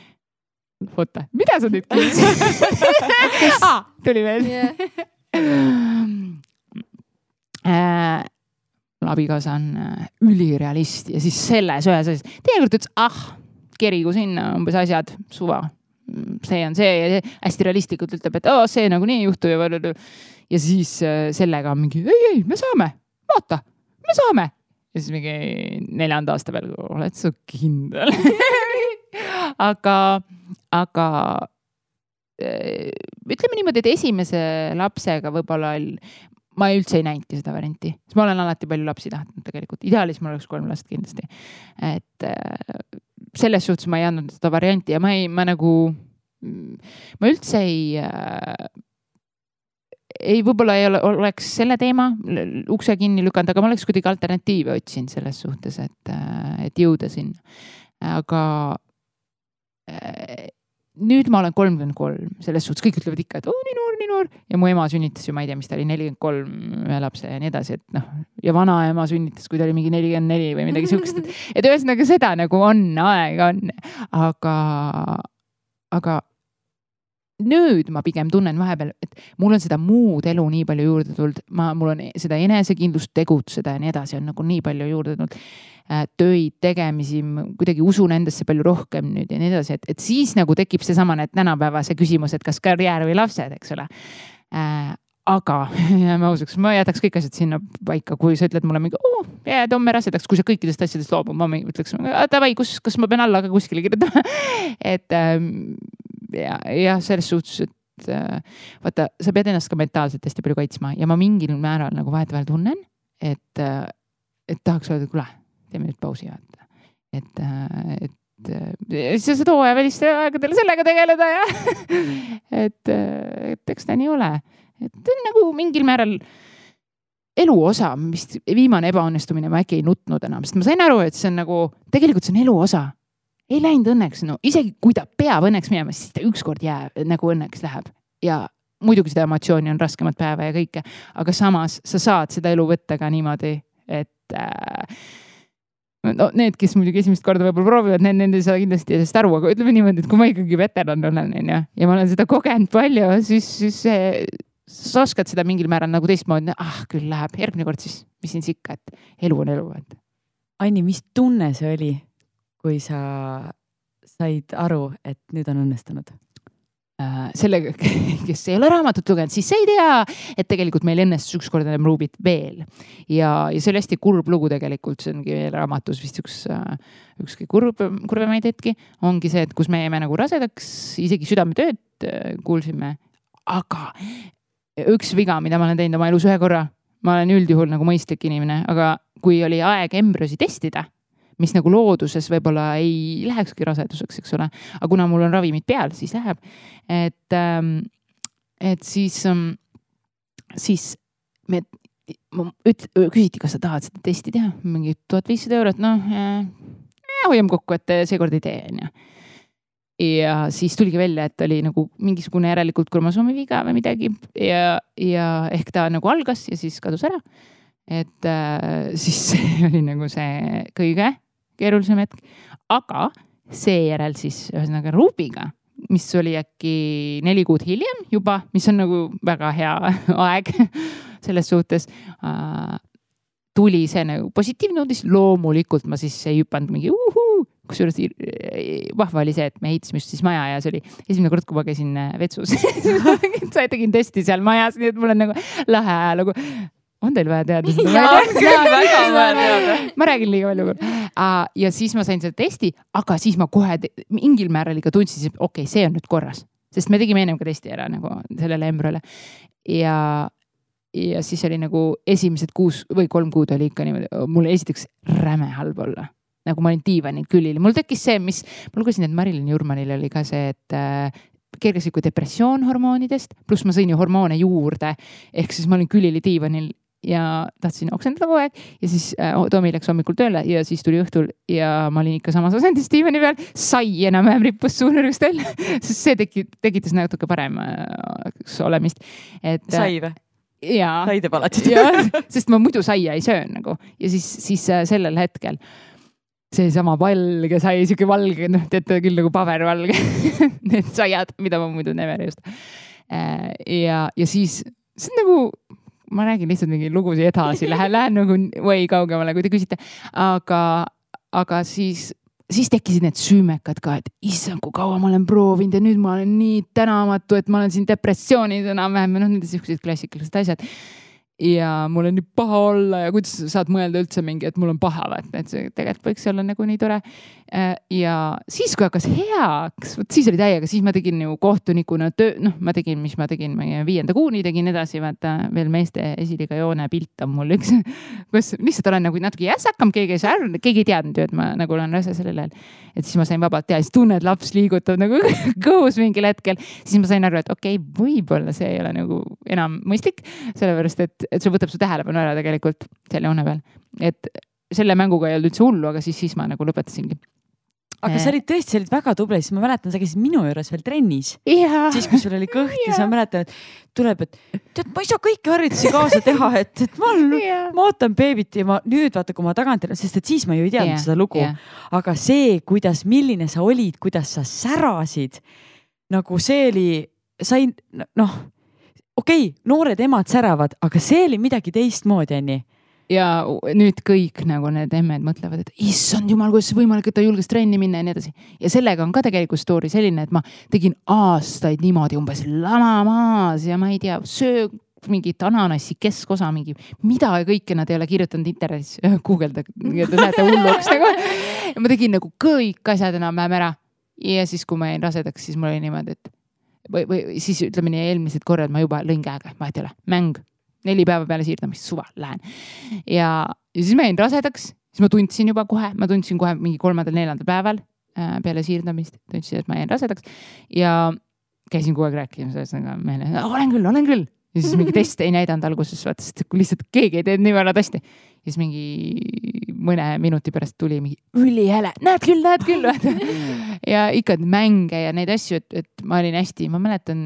oota, mida sa nüüd küsisid ah? tuli veel äh, mul abikaasa on äh, ülirealist ja siis selles ühes asjas, teinekord ütles, ah, kerigu sinna umbes asjad, suva. see on see ja see hästi realistlikult ütleb, et oo, see nagunii ei juhtu ja. ja siis äh, sellega on mingi ei, ei, me saame, vaata, me saame. ja siis mingi neljanda aasta peal, oled sa kindel? aga, aga äh, ütleme niimoodi, et esimese lapsega võib-olla ol- ma üldse ei näinudki seda varianti, sest ma olen alati palju lapsi tahtnud tegelikult, ideaalis mul oleks kolm last kindlasti. et äh, selles suhtes ma ei andnud seda varianti ja ma ei, ma nagu, ma üldse ei äh, ei, võib-olla ei ole, oleks selle teema ukse kinni lükanud, aga ma oleks kuidagi alternatiive otsinud selles suhtes, et, et jõuda sinna. aga nüüd ma olen kolmkümmend kolm, selles suhtes kõik ütlevad ikka, et oo nii noor, nii noor. Ja mu ema sünnitas ju, ma ei tea, mis ta oli, nelikümmend kolm ühe lapse ja nii edasi, et noh. Ja vanaema sünnitas, kui ta oli mingi nelikümmend neli või midagi siukest, et, et ühesõnaga seda nagu on, aega on, aga, aga nüüd ma pigem tunnen vahepeal, et mul on seda muud elu nii palju juurde tulnud, ma, mul on seda enesekindlust tegutseda ja nii edasi on nagu nii palju juurde tulnud. töid, tegemisi, kuidagi usun endasse palju rohkem nüüd ja nii edasi, et, et siis nagu tekib seesamane, tänapäeva see küsimus, et kas karjäär või lapsed, eks ole äh, aga jääme ausaks, ma jätaks kõik asjad sinna paika, kui sa ütled mulle mingi, oo, jääd homme rasedaks, kui sa kõikidest asjadest loobud, ma ütleks, davai, kus, kas ma pean alla ka kuskile kirjutama. et ähm, ja, jah, selles suhtes, et äh, vaata, sa pead ennast ka mentaalselt hästi palju kaitsma ja ma mingil määral nagu vahetevahel tunnen, et äh,, et tahaks öelda, kuule, teeme nüüd pausi, vaata. et, et äh, sa saad hooajavälistel aegadel sellega tegeleda ja et, et eks ta nii ole et see on nagu mingil määral elu osa, mis viimane ebaõnnestumine ma äkki ei nutnud enam, sest ma sain aru, et see on nagu, tegelikult see on elu osa. Ei läinud õnneks, no isegi kui ta peab õnneks minema, siis ta ükskord jääb nagu õnneks läheb. Ja muidugi seda emotsiooni on raskemat päeva ja kõike, aga samas sa saad seda elu võtta ka niimoodi, et äh, no need, kes muidugi esimest korda võib-olla proovivad, need, need ei saa kindlasti sellest aru, aga ütleme niimoodi, et kui ma ikkagi veteran olen, onju, ja ma olen seda kogenud palju, siis, siis see sa oskad seda mingil määral nagu teistmoodi, ah küll läheb, järgmine kord siis, mis siin siis ikka, et elu on elu, et. Anni, mis tunne see oli, kui sa said aru, et nüüd on õnnestunud? Äh, sellega, kes ei ole raamatut lugenud, siis see ei tea, et tegelikult meil õnnestus ükskord enam Ruubit veel. Ja, ja see oli hästi kurb lugu tegelikult, see ongi raamatus vist üks, üks kõige kurb, kurvemaid hetki. Ongi see, et kus me jäime nagu rasedaks, isegi südametööd äh, kuulsime, aga üks viga, mida ma olen teinud oma elus ühe korra, ma olen üldjuhul nagu mõistlik inimene, aga kui oli aeg embrüosi testida mis nagu looduses võib-olla ei lähekski raseduseks, eks ole, aga kuna mul on ravimid peal, siis läheb. et, et siis, siis me, üt-, küsiti, kas sa tahad seda testi teha, mingi tuhat viissada eurot, noh äh, hoiame kokku, et seekord ei tee, onju. ja siis tuligi välja, et oli nagu mingisugune järelikult kromosoomi viga või midagi ja, ja ehk ta nagu algas ja siis kadus ära. et äh, siis see oli nagu see kõige keerulisem hetk, aga seejärel siis ühesõnaga Rubiga, mis oli äkki neli kuud hiljem juba, mis on nagu väga hea aeg selles suhtes äh, tuli see nagu positiivne uudis, loomulikult ma siis ei hüpanud mingi uhuu, kusjuures vahva oli see, et me ehitasime just siis maja ja see oli esimene kord, kui ma käisin äh, vetsus tegin testi seal majas, nii et mul on nagu lahe ajalugu. On teil vaja teada seda? Jaa, küll väga vaja teada. ma räägin liiga palju. ja siis ma sain selle testi, aga siis ma kohe mingil määral ikka tundsin, et okei okay,, see on nüüd korras, sest me tegime ennem ka testi ära nagu sellele embrüole ja ja siis oli nagu esimesed kuus või kolm kuud oli ikka niimoodi, mul esiteks räme halb olla. nagu ma olin diivanil külili, mul tekkis see, mis, ma lugesin, et Marilyn Jurmanil oli ka see, et äh, kergesliku depressioon hormoonidest, pluss ma sõin ju hormoone juurde. ehk siis ma olin külili diivanil ja tahtsin oksendada kogu aeg ja siis äh, Tomi läks hommikul tööle ja siis tuli õhtul ja ma olin ikka samas asendis diivani peal. sai enam-vähem rippus suunurgast välja, sest see tegi, tekitas natuke paremaks olemist. et. sai või? jaa sai teeb alati. jah, sest ma muidu saia ei söö nagu ja siis, siis äh, sellel hetkel seesama valge sai, sihuke valge, noh, teate küll nagu pabervalge, need saiad, mida ma muidu never ei osta. ja, ja siis see on nagu, ma räägin lihtsalt mingi lugusid edasi, lähen, lähen nagu way kaugemale, kui te küsite, aga, aga siis siis tekkisid need süümekad ka, et issand, kui kaua ma olen proovinud ja nüüd ma olen nii tänamatu, et ma olen siin depressioonis enam-vähem ja noh, need siuksed klassikalised asjad. Ja mul on nii paha olla ja kuidas sa saad mõelda üldse mingi, et mul on paha, vaata, et see tegelikult võiks olla nagu nii tore. ja siis, kui hakkas heaks, vot siis oli täiega, siis ma tegin ju kohtunikuna töö, noh, ma tegin, mis ma tegin, viienda kuuni tegin edasi, vaata veel meeste esiliiga joone pilt on mul üks, kus lihtsalt olen nagu natuke jässakam, keegi ei saa aru, keegi ei teadnud ju, et ma nagu olen rase sellel ajal. et siis ma sain vabalt teha, siis tunned, laps liigutab nagu kõhus mingil hetkel, siis ma sain aru, et okei okay,, võib-olla see ei ole nagu enam mõistlik, sellepärast et, et see võtab su tähelepanu ära tegelikult selle joone peal. et selle mänguga ei olnud üldse hullu, aga siis, siis ma nagu lõpetasingi. aga sa olid tõesti, sa olid väga tubli, sest ma mäletan, sa käisid minu juures veel trennis. jaa, siis, kui sul oli kõht ja siis ma mäletan, et tuleb, et tead, ma ei saa kõiki harjutusi kaasa teha, et, et ma olen, Jaa. ma ootan beebit ja ma nüüd vaata, kui ma tagantjärele, sest et siis ma ju ei teadnud Jaa, seda lugu jaa.. aga see, kuidas, milline sa olid, kuidas sa särasid, nagu see oli, sain noh, okei okay,, noored emad säravad, aga see oli midagi teistmoodi, onju. ja nüüd kõik nagu need emmed mõtlevad, et issand jumal, kuidas võimalik, et ta julges trenni minna ja nii edasi. ja sellega on ka tegelikult story selline, et ma tegin aastaid niimoodi umbes lama maas ja ma ei tea, söö mingit ananassi keskosa, mingi mida kõike nad ei ole kirjutanud internetis, guugeldage, te lähete hulluks nagu. ma tegin nagu kõik asjad enam-vähem ära ja siis, kui ma jäin rasedaks, siis mul oli niimoodi, et või, või siis ütleme nii, eelmised korrad ma juba lõin käega, vahet ei ole, mäng, neli päeva peale siirdamist, suva, lähen. ja, ja siis ma jäin rasedaks, siis ma tundsin juba kohe, ma tundsin kohe mingi kolmandal-neljandal päeval äh, peale siirdamist, tundsin, et ma jäin rasedaks ja käisin kogu aeg rääkimas ühesõnaga meile, olen küll, olen küll. Ja siis mingi test ei näidanud alguses, vaata, sest kui lihtsalt keegi ei teinud nii väga hästi. ja siis mingi mõne minuti pärast tuli mingi ülihäle, näed küll, näed küll, vaata. ja ikka mänge ja neid asju, et, et ma olin hästi, ma mäletan,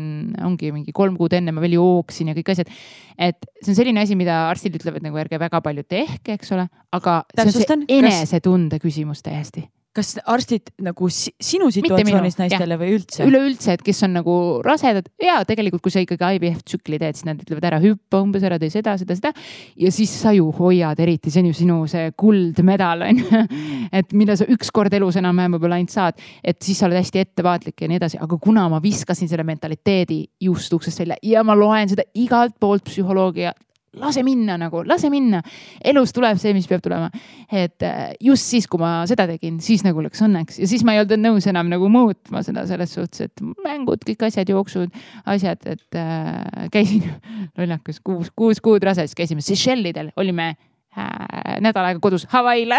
ongi mingi kolm kuud enne ma veel jooksin ja kõik asjad. et see on selline asi, mida arstid ütlevad nagu ärge väga palju tehke, eks ole, aga Täpsustan, enesetunde küsimus täiesti. Kas arstid nagu si sinu situatsioonis naistele või üldse? üleüldse, et kes on nagu rasedad ja tegelikult, kui sa ikkagi IVF tsükli teed, siis nad ütlevad ära hüppa umbes ära, tee seda, seda, seda. ja siis sa ju hoiad eriti, see on ju sinu see kuldmedal on ju. et mille sa ükskord elus enam-vähem võib-olla ainult saad, et siis sa oled hästi ettevaatlik ja nii edasi, aga kuna ma viskasin selle mentaliteedi just uksest välja ja ma loen seda igalt poolt psühholoogia lase minna nagu, lase minna. elus tuleb see, mis peab tulema. et äh, just siis, kui ma seda tegin, siis nagu läks õnneks ja siis ma ei olnud nõus enam nagu muutma seda selles suhtes, et mängud, kõik asjad, jooksud, asjad, et äh, käisin lollakas kuus, kuus kuud rase, siis käisime Seychellidel, olime äh, nädal aega kodus Hawaii'le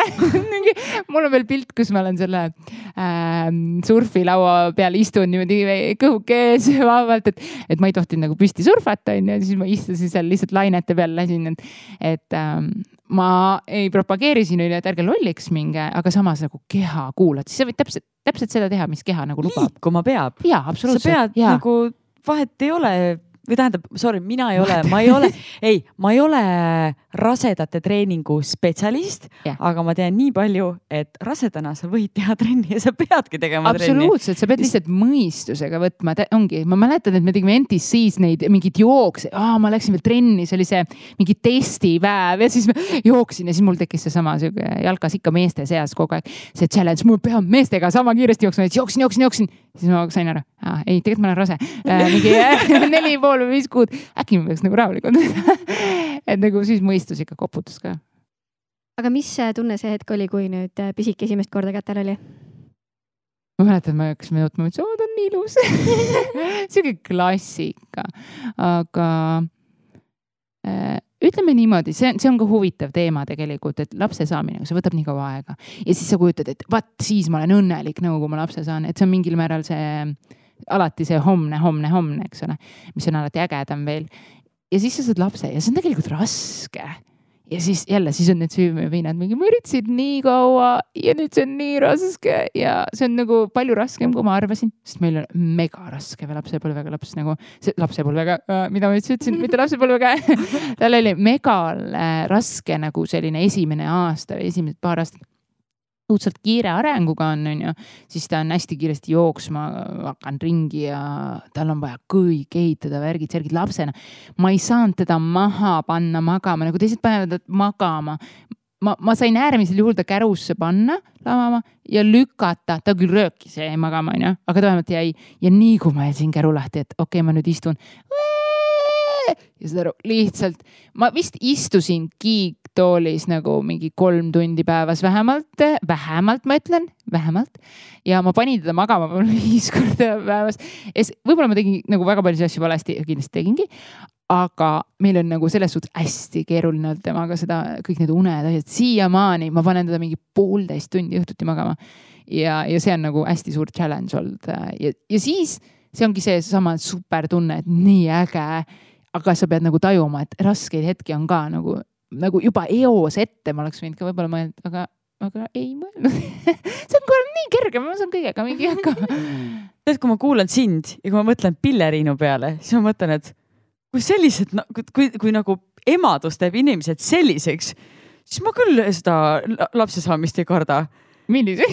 mul on veel pilt, kus ma olen selle äh, surfilaua peal istun niimoodi kõhuke ees vabalt, et, et ma ei tohtinud nagu püsti surfata, onju, siis ma istusin seal lihtsalt lainete peal, lasin, et, et ähm, ma ei propageeri siin onju, et ärge lolliks minge, aga samas nagu keha kuulad, siis sa võid täpselt, täpselt seda teha, mis keha nagu lubab. liikuma peab. ja sa absoluutselt pead. ja nagu, vahet ei ole või tähendab, sorry, mina ei ole, ma ei ole, ei, ma ei ole rasedate treeningu spetsialist Jah. aga ma tean nii palju, et rasedana sa võid teha trenni ja sa peadki tegema absoluutselt, sa pead lihtsalt mõistusega võtma, ongi, ma mäletan, et me tegime NTC-s neid mingeid jookse, ma läksin veel trenni, see oli see mingi testipäev ja siis ma jooksin ja siis mul tekkis seesama sihuke jalkas ikka meeste seas kogu aeg see challenge, mul peab meestega sama kiiresti jooksma, et jooksin, jooksin, jooksin. siis ma sain aru, ei, tegelikult ma olen rase äh,. mingi neli pool või viis kuud, äkki ma peaks nagu rahulikult et nagu siis mõistus ikka koputas ka. aga mis tunne see hetk oli, kui nüüd äh, pisik esimest korda kätel oli? ma mäletan, me hakkasime jutma, ütlesin, oo ta on nii ilus. sihuke klassika, aga äh, ütleme niimoodi, see on, see on ka huvitav teema tegelikult, et lapse saamine, see võtab nii kaua aega ja siis sa kujutad, et vaat siis ma olen õnnelik nagu, kui ma lapse saan, et see on mingil määral see alati see homne, homne, homne, eks ole, mis on alati ägedam veel. ja siis sa saad lapse ja see on tegelikult raske. Ja siis jälle, siis on need süümepiinad mingi, ma üritasin nii kaua ja nüüd see on nii raske. Ja see on nagu palju raskem, kui ma arvasin, sest meil on mega raske või lapsepõlvega laps nagu, lapsepõlvega, mida ma üldse ütlesin, mitte lapsepõlvega tal oli mega äh, raske nagu selline esimene aasta või esimesed paar aastat õudselt kiire arenguga on, onju, siis ta on hästi kiiresti jooksma hakanud ringi ja tal on vaja kõik ehitada, värgid, särgid lapsena. ma ei saanud teda maha panna magama, nagu teised panevad magama. ma, ma sain äärmisel juhul ta kärusse panna lamama ja lükata, ta küll röökis ja jäi magama, onju, aga ta vähemalt jäi ja nii kui ma jätsin käru lahti, et okei okay,, ma nüüd istun. Ja saad aru, lihtsalt ma vist istusin kiigtoolis nagu mingi kolm tundi päevas vähemalt, vähemalt ma ütlen, vähemalt. ja ma panin teda magama viis korda päevas. võib-olla ma tegin nagu väga paljusid asju valesti ja kindlasti tegingi. aga meil on nagu selles suhtes hästi keeruline olnud temaga seda, kõik need uned, asjad, siiamaani ma panen teda mingi poolteist tundi õhtuti magama. ja, ja see on nagu hästi suur challenge olnud ja, ja siis see ongi seesama supertunne, et nii äge aga sa pead nagu tajuma, et raskeid hetki on ka nagu, nagu juba eos ette ma oleks võinud ka võib-olla mõelda, aga, aga ei mõelnud see on kohe nii kerge, ma saan kõigega mingi hakkama. tead, kui ma kuulan sind ja kui ma mõtlen Pilleriinu peale, siis ma mõtlen, et kui sellised, kui, kui nagu emadus teeb inimesed selliseks, siis ma küll seda la- lapse saamist ei karda. millise?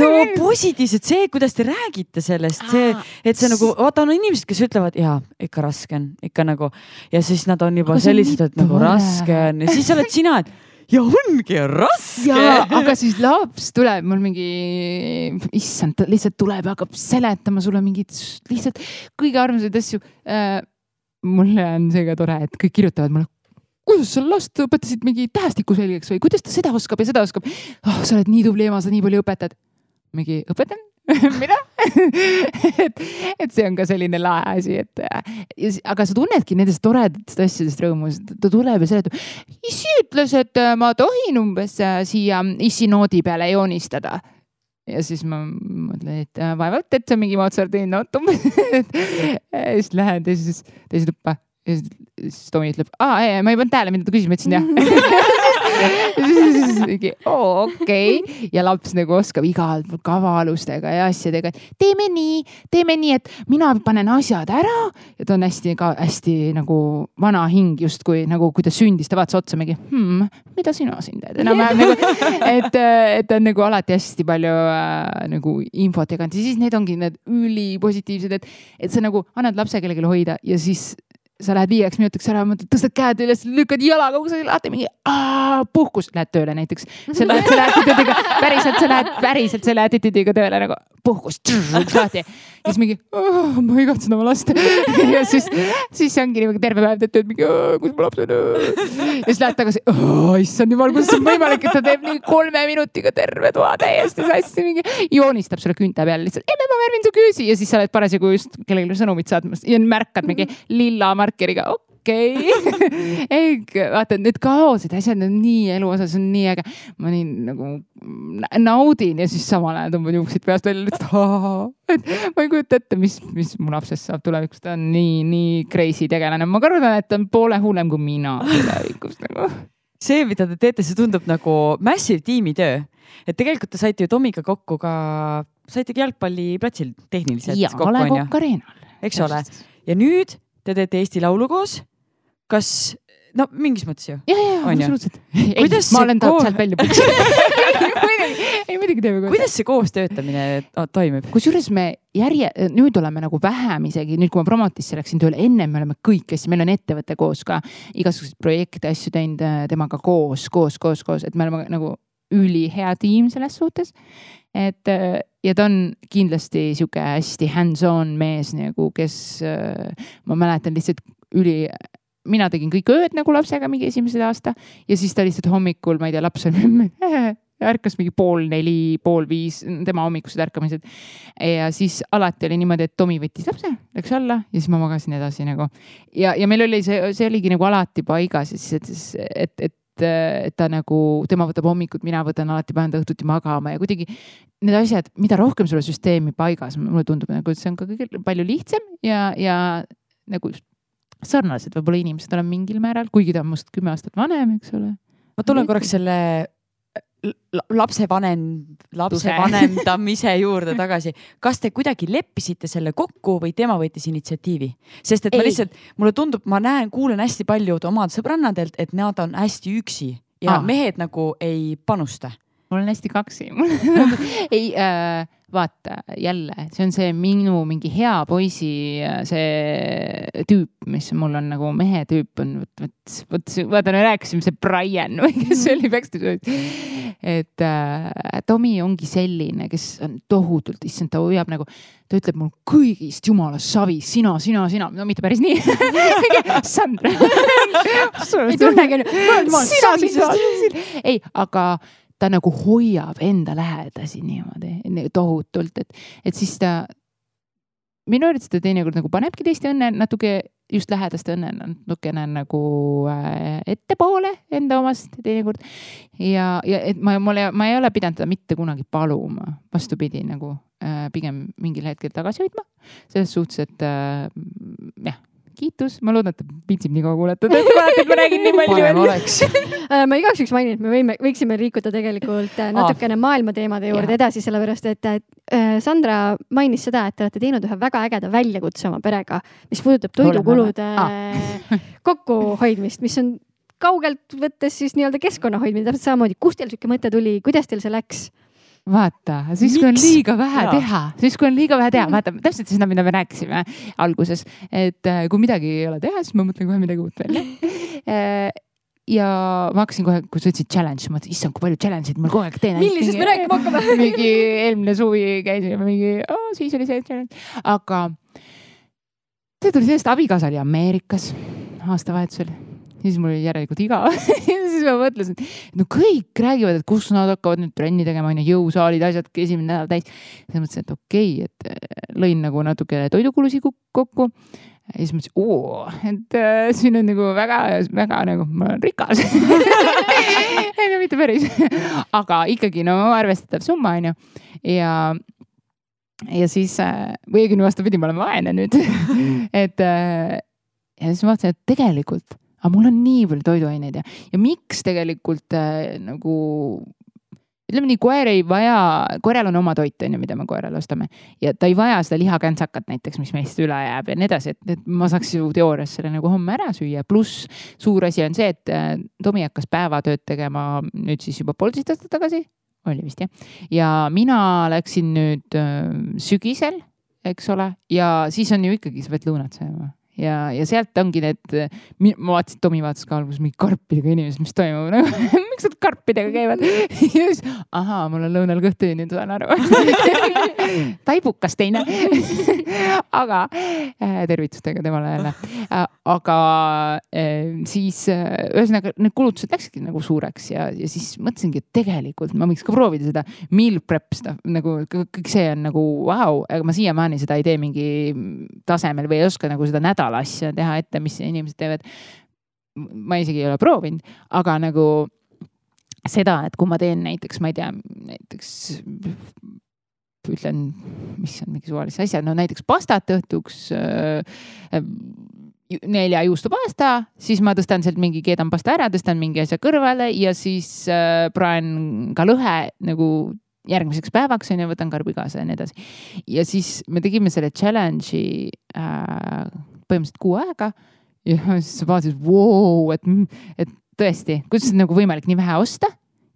no positiivselt see, kuidas te räägite sellest, see, et see nagu, vaata on inimesed, kes ütlevad ja ikka raske on, ikka nagu ja siis nad on juba Aga sellised, et nagu raske on ja siis oled sina, et ja ongi raske. aga siis laps tuleb mul mingi, issand, ta lihtsalt tuleb ja hakkab seletama sulle mingeid lihtsalt kõige armsaid asju äh,. mulle on see ka tore, et kõik kirjutavad mulle kuidas sa last õpetasid mingi tähestiku selgeks või kuidas ta seda oskab ja seda oskab oh,. sa oled nii tubli ema, sa nii palju õpetad. mingi õpetan, mida et, et see on ka selline lahe asi, et s- aga sa tunnedki nendest toredatest asjadest rõõmu, ta tuleb ja seletab. issi ütles, et äh, ma tohin umbes äh, siia issi noodi peale joonistada ja siis ma mõtlen, et äh, vaevalt, et see on mingi Mozarti noot umbes. ja siis lähen teisest, teise tuppa ja siis, Tomi ütleb, aa, ma ei pannud tähele, mida ta küsis, ma ütlesin jah. oo okei. Ja laps nagu oskab igalt poolt kavaalustega ja asjadega, et teeme nii, teeme nii, et mina panen asjad ära. Ja ta on hästi ka hästi nagu vana hing justkui nagu kui ta sündis, ta vaatas otsa mingi hmm, mida sina siin teed? Enam-vähem nagu, et, et ta on nagu alati hästi palju äh, nagu infot jaganud. Ja siis need ongi need ülipositiivsed, et, et sa nagu annad lapse kellelegi hoida ja siis sa lähed viieks minutiks ära, mõtled, tõstad käed üles, lükkad jalaga kusagile lahti, mingi aa, puhkus, lähed tööle näiteks. sa lähed selle attitude'iga, päriselt sa lähed, päriselt selle attitude'iga tööle nagu puhkus, lahti. Siis mingi, ma igatsen oma last. Ja siis, siis ongi niimoodi terve päev teed tööd mingi, kus mu laps on. ja siis lähed tagasi, issand jumal, kuidas on võimalik, et ta teeb nii kolme minutiga terve toa täiesti sassi, mingi. Joonistab sulle küünte peale lihtsalt, emme ma värvin su küüsi. Ja siis sa oled parasjagu just kellelegi sõnumit saatmas ja märkad mingi lilla markeriga, okei okay. ei, vaata need kaosed, asjad on nii elu osa, see on nii äge. ma nii nagu naudin ja siis samal ajal tõmban juukseid peast välja, et ma ei kujuta ette, mis, mis mu lapsest saab tulevikus, ta on nii, nii crazy tegelane, ma kardan, et ta on poole hullem kui mina tulevikus nagu see, mida te teete, see tundub nagu massive tiimitöö, et tegelikult te saite ju Tomiga kokku ka, saitegi jalgpalliplatsil tehniliselt ja kokku onju, eks ole. ja nüüd te teete Eesti Laulu koos. Kas, no mingis mõttes ju. ja, ja, On ju? absoluutselt. Ma olen kool- sealt välja puksida muidugi, ei muidugi teeme koos. kuidas see koos töötamine to- toimib? kusjuures me järje, nüüd oleme nagu vähem isegi nüüd, kui ma Promotisse läksin tööle, ennem me oleme kõik meil on ettevõte koos ka igasuguseid projekte, asju teinud temaga koos, koos, koos, koos, et me oleme nagu ülihea tiim selles suhtes. et ja ta on kindlasti sihuke hästi hands-on mees nagu, kes ma mäletan lihtsalt üli mina tegin kõik ööd nagu lapsega mingi esimesed aasta ja siis ta lihtsalt hommikul, ma ei tea, laps on ärkas mingi pool neli, pool viis, tema hommikused ärkamised. ja siis alati oli niimoodi, et Tomi võttis lapse, läks alla ja siis ma magasin edasi nagu. ja, ja meil oli see, see oligi nagu alati paigas ja siis, et, et, et et ta nagu, tema võtab hommikut, mina võtan alati, panen ta õhtuti magama ja kuidagi need asjad, mida rohkem sul on süsteemi paigas, mulle tundub nagu, et see on ka kõige palju lihtsam ja, ja nagu sarnased võib-olla inimesed olen mingil määral, kuigi ta on must kümme aastat vanem, eks ole. ma tulen korraks selle l- lapsevanem, lapsevanemdamise juurde tagasi. kas te kuidagi leppisite selle kokku või tema võttis initsiatiivi? sest et ma Ei. lihtsalt, mulle tundub, ma näen, kuulen hästi paljud omad sõbrannadelt, et nad on hästi üksi ja Aa. mehed nagu ei panusta. ma olen hästi kaksi ei äh, vaata jälle, see on see minu mingi hea poisi äh, see tüüp, mis mul on nagu mehe tüüp on, vot, vot, vot, vaata me rääkisime, see Brian või kes see oli backstage'is. et äh, Tomi ongi selline, kes on tohutult, issand, ta hoiab nagu, ta ütleb mul kõigist jumala savi, sina, sina, sina, no mitte päris nii Sandra. ei tunnegi sina, sina, sina. ei, aga ta nagu hoiab enda lähedasi niimoodi tohutult, et, et siis ta minu arvates ta teinekord nagu panebki teiste õnne natuke, just lähedaste õnne natukene nagu äh, ettepoole enda omast teinekord. ja, ja et ma, mul ma ei ole pidanud teda mitte kunagi paluma, vastupidi nagu äh, pigem mingil hetkel tagasi hoidma. selles suhtes, et äh, jah, kiitus, ma loodan, et ta viitsib nii kaua kuulata, ta vaatab, et ma räägin nii parem palju. oleks. Äh, ma igaks juhuks mainin, et me võime, võiksime liikuda tegelikult äh, natukene maailmateemade juurde Jaa. edasi, sellepärast et äh, Sandra mainis seda, et te olete teinud ühe väga ägeda väljakutse oma perega, mis puudutab toidukulude Oleme. kokkuhoidmist, mis on kaugelt võttes siis nii-öelda keskkonna hoidmine, täpselt samamoodi. kust teil sihuke mõte tuli, kuidas teil see läks? Vaata, siis kui on liiga vähe Jaa. teha, siis kui on liiga vähe teha, vaata täpselt seda, mida me rääkisime alguses, et äh, kui midagi ei ole teha, siis ma mõtlen kohe midagi uut välja. ja ma hakkasin kohe, kui sa ütlesid challenge, ma mõtlesin, issand, kui palju challenge eid mul kogu aeg teen. millisest me rääkima hakkame? mingi eelmine suvi käisime mingi oh,, siis oli see challenge, aga see tuli sellest, abikaasa oli Ameerikas aastavahetusel siis mul oli järelikult igav ja siis ma mõtlesin, et no kõik räägivad, et kus nad hakkavad nüüd trenni tegema, onju, jõusaalid, asjad, esimene nädal täis. siis mõtlesin, et okei okay,, et äh, lõin nagu natuke toidukulusid kokku. ja siis mõtlesin, oo, et äh, siin on nagu väga-väga nagu ma olen rikas ei no mitte päris, aga ikkagi no arvestatav summa onju ja ja siis äh, või õigemini vastupidi, ma olen vaene nüüd et äh, ja siis ma vaatasin, et tegelikult aga mul on nii palju toiduaineid ja, ja miks tegelikult äh, nagu ütleme nii, koer ei vaja, koeral on oma toit, on ju, mida me koerale ostame ja ta ei vaja seda lihakäntsakat näiteks, mis meist üle jääb ja nii edasi, et, et ma saaks ju teoorias selle nagu homme ära süüa. pluss suur asi on see, et äh, Tomi hakkas päevatööd tegema nüüd siis juba poolteist aastat tagasi, oli vist jah. ja mina läksin nüüd äh, sügisel, eks ole, ja siis on ju ikkagi, sa pead lõunat sööma ja, ja sealt ongi need, ma vaatasin, Tomi vaatas ka alguses mingi karpidega inimesed, mis toimub nagu miks nad karpidega käivad? Ja siis ahaa, mul on lõunal kõht tühi, nüüd saan aru. Taibukas teine. Aga äh, tervitustega temale jälle. Äh,. aga äh, siis äh, ühesõnaga need kulutused läksidki nagu suureks ja, ja siis mõtlesingi, et tegelikult ma võiks ka proovida seda meal prep stuff nagu kõik see on nagu vau wow,, aga ma siiamaani seda ei tee mingi tasemel või ei oska nagu seda nädala nädala asja teha ette, mis inimesed teevad. ma isegi ei ole proovinud, aga nagu seda, et kui ma teen näiteks, ma ei tea, näiteks ütlen, mis on mingi suvalise asja, no näiteks pastat õhtuks äh, nelja juustupasta, siis ma tõstan sealt mingi keedan pasta ära, tõstan mingi asja kõrvale ja siis äh, praen ka lõhe nagu järgmiseks päevaks on ju, võtan karbi kaasa ja nii edasi. ja siis me tegime selle challenge'i äh, põhimõtteliselt kuu aega. ja siis sa vaatasid, vau, et, et tõesti, kuidas nagu võimalik nii vähe osta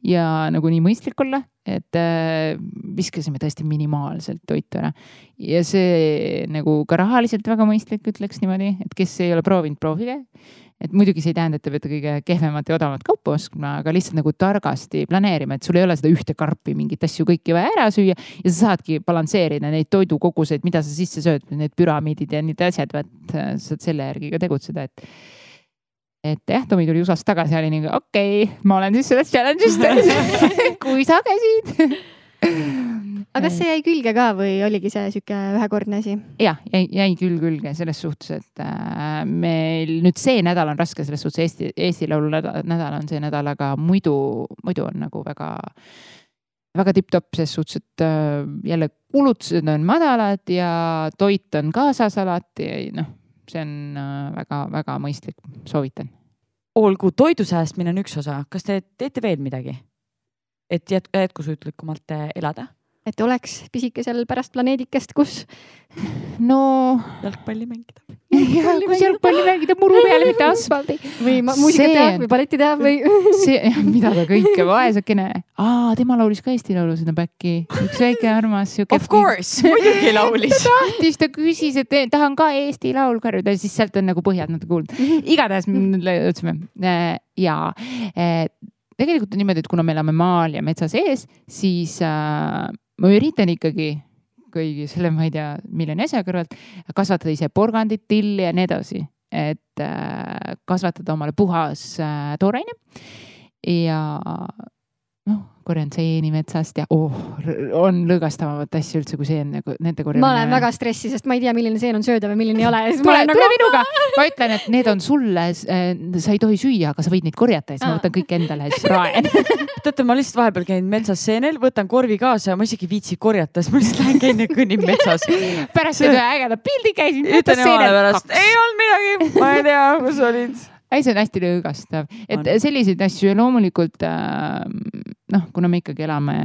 ja nagu nii mõistlik olla, et äh, viskasime tõesti minimaalselt toitu ära. ja see nagu ka rahaliselt väga mõistlik, ütleks niimoodi, et kes ei ole proovinud, proovige et muidugi see ei tähenda, et te peate kõige kehvemat ja odavamat kaupa ostma, aga lihtsalt nagu targasti planeerima, et sul ei ole seda ühte karpi mingeid asju kõiki vaja ära süüa ja sa saadki balansseerida neid toidukoguseid, mida sa sisse sööd, need püramiidid ja need asjad, vaat sa saad selle järgi ka tegutseda, et et jah, Tomi tuli USA-st tagasi ja oli nii, okei okay,, ma olen siis sellest challenge'ist kui sa käisid aga kas see jäi külge ka või oligi see sihuke ühekordne asi? jah, jäi, jäi küll külge selles suhtes, et äh, meil nüüd see nädal on raske selles suhtes Eesti, Eesti Laulu nädal on see nädal, aga muidu, muidu on nagu väga, väga tipp-topp ses suhtes, et äh, jälle kulutused on madalad ja toit on kaasas alati, noh, see on väga-väga äh, mõistlik, soovitan. olgu, toidu säästmine on üks osa, kas te teete veel midagi? et jätkusuutlikumalt elada? Et oleks pisikesel pärast planeedikest, kus no jalgpalli mängida. jah, kus jalgpalli mängida muru peal, mitte asfaldi. või muusikat teha või balletti teha või see, mida ta kõike, vaesakene. aa, tema laulis ka Eesti Laulu sinna back'i, üks väike armas siuke. Of course, muidugi laulis. ta tahtis, ta küsis, et tahan ka Eesti Laul karjuda, siis sealt on nagu põhjad natuke kuulda. igatahes me jõudsime äh, ja äh, tegelikult on niimoodi, et kuna me elame maal ja metsa sees, siis äh, ma üritan ikkagi kõigi selle, ma ei tea, miljoni asja kõrvalt kasvatada ise porgandit, tilli ja nii edasi, et äh, kasvatada omale puhas äh, tooraine. ja noh, korjan seeni metsast ja oh, on lõõgastavamat asju üldse, kui seen nagu nende korjamine. ma olen väga stressis, sest ma ei tea, milline seen on söödav ja milline ei ole. tule, tule nagu... minuga, ma ütlen, et need on sulle, äh, sa ei tohi süüa, aga sa võid neid korjata ja siis ma võtan kõik endale ja siis raen teate, ma lihtsalt vahepeal käin metsas seenel, võtan korvi kaasa ja ma isegi ei viitsi korjata, siis ma lihtsalt lähen käin ja kõnnin metsas. pärast teed ühe ägeda pildi, käisin. ütlen emale pärast, ei olnud midagi, ma ei tea, kus olid ei, see on hästi lõõgastav, et on. selliseid asju loomulikult äh, noh, kuna me ikkagi elame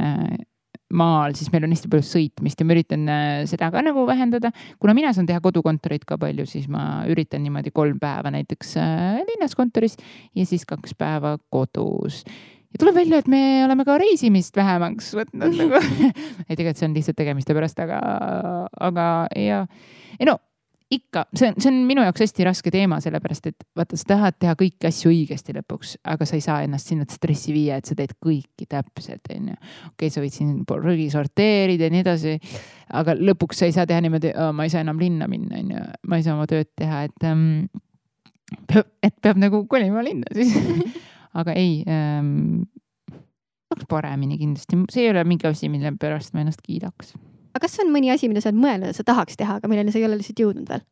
maal, siis meil on hästi palju sõitmist ja ma üritan äh, seda ka nagu vähendada. kuna mina saan teha kodukontorit ka palju, siis ma üritan niimoodi kolm päeva näiteks äh, linnas kontoris ja siis kaks päeva kodus ja tuleb välja, et me oleme ka reisimist vähemaks võtnud nagu ei, tegelikult see on lihtsalt tegemiste pärast, aga, aga ja, ei no ikka, see on, see on minu jaoks hästi raske teema, sellepärast et vaata, sa tahad teha kõiki asju õigesti lõpuks, aga sa ei saa ennast sinna stressi viia, et sa teed kõiki täpselt, onju. okei okay,, sa võid siin prügi sorteerida ja nii edasi, aga lõpuks sa ei saa teha niimoodi, ma ei saa enam linna minna, onju, ma ei saa oma tööd teha, et ähm,. et peab nagu kolima linna siis aga ei ähm,, paremini kindlasti, see ei ole mingi asi, mille pärast ma ennast kiidaks aga kas on mõni asi, mida sa oled mõelnud, et sa tahaks teha, aga milleni sa ei ole lihtsalt jõudnud veel?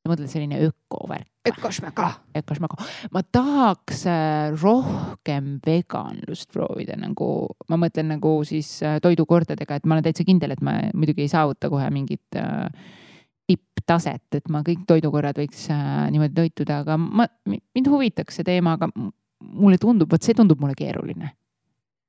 sa mõtled selline ökovärk? ökošmäga. ökošmäga. ma tahaks äh, rohkem veganlust proovida, nagu ma mõtlen nagu siis äh, toidukordadega, et ma olen täitsa kindel, et ma muidugi ei saavuta kohe mingit äh, tipptaset, et ma kõik toidukorrad võiks äh, niimoodi toituda, aga ma, mind huvitaks see teema, aga mulle tundub, vot see tundub mulle keeruline,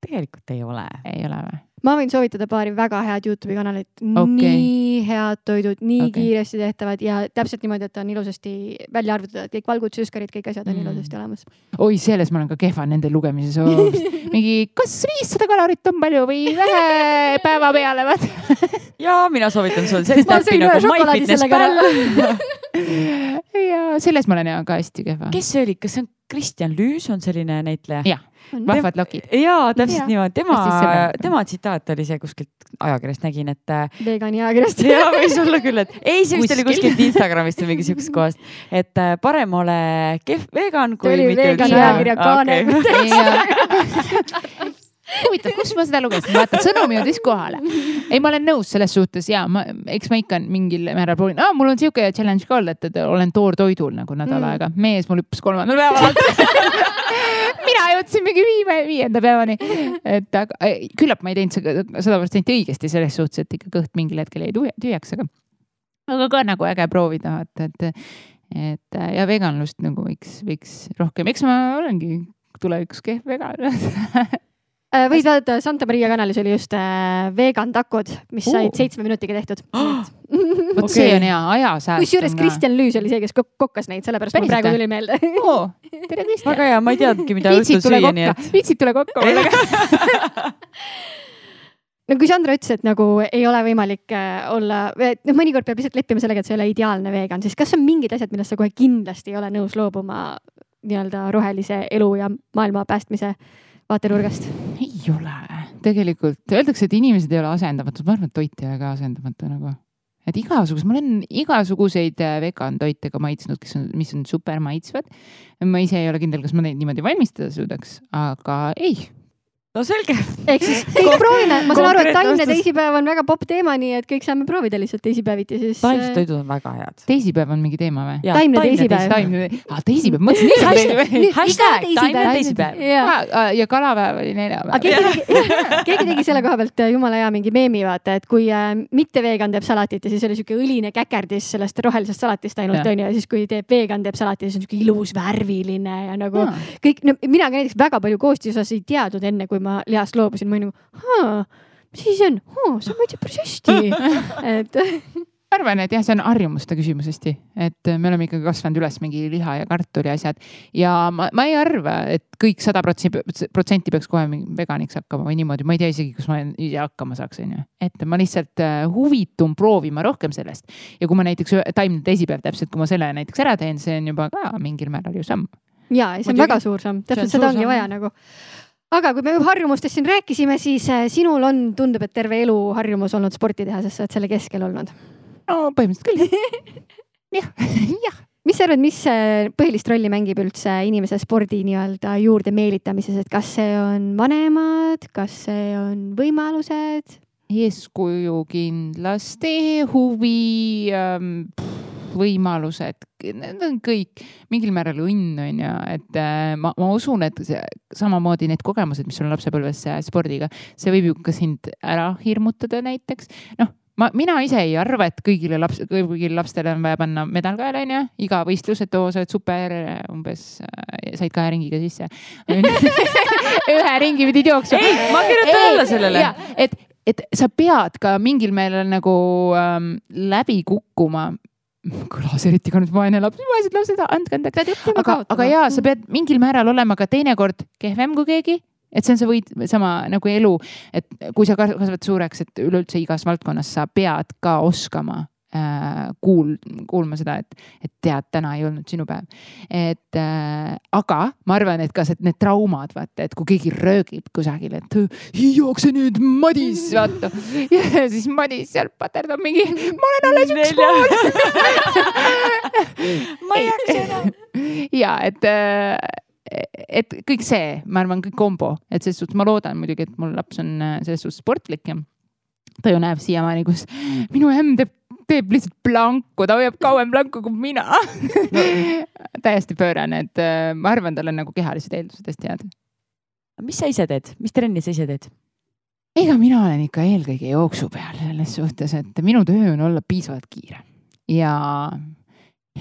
tegelikult ei ole. ei ole või? Ma võin soovitada paari väga head Youtube'i kanalit Okei. nii head toidud, nii Okei. kiiresti tehtavad ja täpselt niimoodi, et on ilusasti välja arvutatud, kõik valgud, süskarid, kõik asjad on Mm. ilusasti olemas. oi, selles ma olen ka kehva nende lugemises hoopis. mingi, kas viissada kalorit on palju või vähe päeva peale, vaata. ja mina soovitan sul sellist äppi nagu MyFitnessPal. ja selles ma olen ja ka hästi kehva. kes see oli, kas see on Kristjan Lüüs on selline näitleja? jah, vahvad lokid. jaa, täpselt niimoodi, tema tema tsitaat oli see kuskilt ajakirjast nägin, et äh, vegan'i ajakirjast. ja võis olla küll, et ei, see vist oli Kuskil. kuskilt Instagramist või mingi siuksest kohast, et äh, parem ole kehv vegan kui oli mitte vegan üldse- ajakirja Aa, kaane okei. huvitav, kus ma seda lugesin, vaata sõnum jõudis kohale. ei, ma olen nõus selles suhtes. Ja ma, eks ma ikka mingil määral proovin. Ah,, mul on sihuke challenge ka olnud, et, olen toortoidul nagu nädal Mm. aega, mees mul hüppas kolmandal päeval. Alt. mina jõudsin mingi viime, viienda päevani, et aga küllap ma ei teinud seda sada protsenti õigesti selles suhtes, et ikka kõht mingil hetkel jäi tühja- tühjaks, aga, aga ka nagu äge proovida, et, et, et ja veganlust nagu võiks, võiks rohkem, eks ma olengi tulevikus kehv vegan võid vaadata Santa Maria kanalis oli just äh, vegan takod, mis Oo. said seitsme minutiga tehtud. vot Okei. see on hea ajasääst. kusjuures Kristjan Lüüs oli see, kes kok- kokkas neid, sellepärast mul Päriselt praegu või? tuli meelde. oo, tere Kristjan. väga hea, ma ei teadnudki, mida õhtul süüa, nii et, viitsid tule kokka mulle. no kui Sandra ütles, et nagu ei ole võimalik äh, olla, noh, mõnikord peab lihtsalt leppima sellega, et sa ei ole ideaalne vegan, siis kas on mingid asjad, millest sa kohe kindlasti ei ole nõus loobuma nii-öelda rohelise elu ja maailma päästmise vaatenurgast? Ei ole, tegelikult öeldakse, et inimesed ei ole asendamatud, ma arvan, et toit ei ole ka asendamatu nagu. et igasugused, ma olen igasuguseid äh, vegan toite ka maitsnud, kes on, mis on super maitsvad. ma ise ei ole kindel, kas ma neid niimoodi valmistada suudaks, aga ei, no selge. ehk siis kõik proovime, ma saan aru, et taimne teisipäev on väga popp teema, nii et kõik saame proovida lihtsalt teisipäeviti siis. taimsed toidud on väga head. teisipäev on mingi teema või? Taimne teisipäev. taimne, aa teisipäev, mõtlesin teisipäev. Hashtag taimne teisipäev. teisipäev. ja kalapäev oli neljapäev aga. keegi tegi, selle koha pealt äh, jumala hea mingi meemi, vaata, et kui äh, mitte vegan teeb salatit ja siis oli sihuke õline käkerdis sellest rohelisest salatist ainult onju ja siis kui teeb vegan teeb salati, siis on sihuke ilus värviline ja nagu kõik, no mina ka näiteks väga palju koostisosi ei teadnud enne, kui ma lihast loobusin, ma olin nagu, mis asi see on, see maitseb päris hästi. et ma arvan, et jah, see on harjumuste küsimus hästi, et me oleme ikkagi kasvanud üles mingi liha ja kartuli asjad ja ma, ma ei arva, et kõik sada protsenti, peaks kohe veganiks hakkama või niimoodi, ma ei tea isegi, kus ma ise hakkama saaks, onju. et ma lihtsalt äh, huvitun proovima rohkem sellest ja kui ma näiteks taimne teisipäev täpselt, kui ma selle näiteks ära teen, see on juba ka mingil määral ju samm. ja, see on Muidugi. väga suur samm, täpselt seda ongi samm, vaja nagu. Aga kui me harjumustest siin rääkisime, siis äh, sinul on, tundub, et terve elu harjumus olnud sporti teha, sest sa oled selle keskel olnud. no põhimõtteliselt küll. jah, jah. mis sa arvad, mis äh, põhilist rolli mängib üldse inimese spordi nii-öelda juurde meelitamises, et kas see on vanemad, kas see on võimalused? eeskuju kindlasti, huvi ähm,, võimalused, need on kõik mingil määral õnn on ju, et äh, ma, ma usun, et see, samamoodi need kogemused, mis sul on lapsepõlves äh, spordiga, see võib ju ka sind ära hirmutada näiteks. noh, ma, mina ise ei arva, et kõigile laps, kõigile lastele on vaja panna medal kaela onju, iga võistlus, et oo, sa oled super, umbes äh, said kahe ringiga sisse. ühe ringi pidid jooksma. ei, ma kirjutan alla sellele. et, et sa pead ka mingil meelel nagu ähm, läbi kukkuma. Kõlas eriti ka nüüd vaene laps, vaesed lapsed, andke andeks. aga, aga jaa, sa pead mingil määral olema ka teinekord kehvem kui keegi. Et see on see võit, sama nagu elu, et kui sa kas- kasvad suureks, et üleüldse igas valdkonnas sa pead ka oskama kuul-, kuulma seda, et, et tead, täna ei olnud sinu päev. et äh, aga ma arvan, et ka see, need traumad, vaata, et kui keegi röögib kusagil, et "Ei jookse nüüd Madis, vaata. ja siis Madis seal paterdab mingi, ma olen alles üks pool. ma ei jaksa enam. ja et, et kõik see, ma arvan, kõik kombo, et selles suhtes ma loodan muidugi, et mul laps on äh, selles suhtes sportlik ja ta ju näeb siiamaani, kus minu ämm teeb, teeb lihtsalt planku, ta hoiab kauem planku kui mina no. täiesti pöörane, et äh, ma arvan, tal on nagu kehalised eeldused hästi head. mis sa ise teed, mis trenni sa ise teed? ega mina olen ikka eelkõige jooksu peal selles suhtes, et minu töö on olla piisavalt kiire ja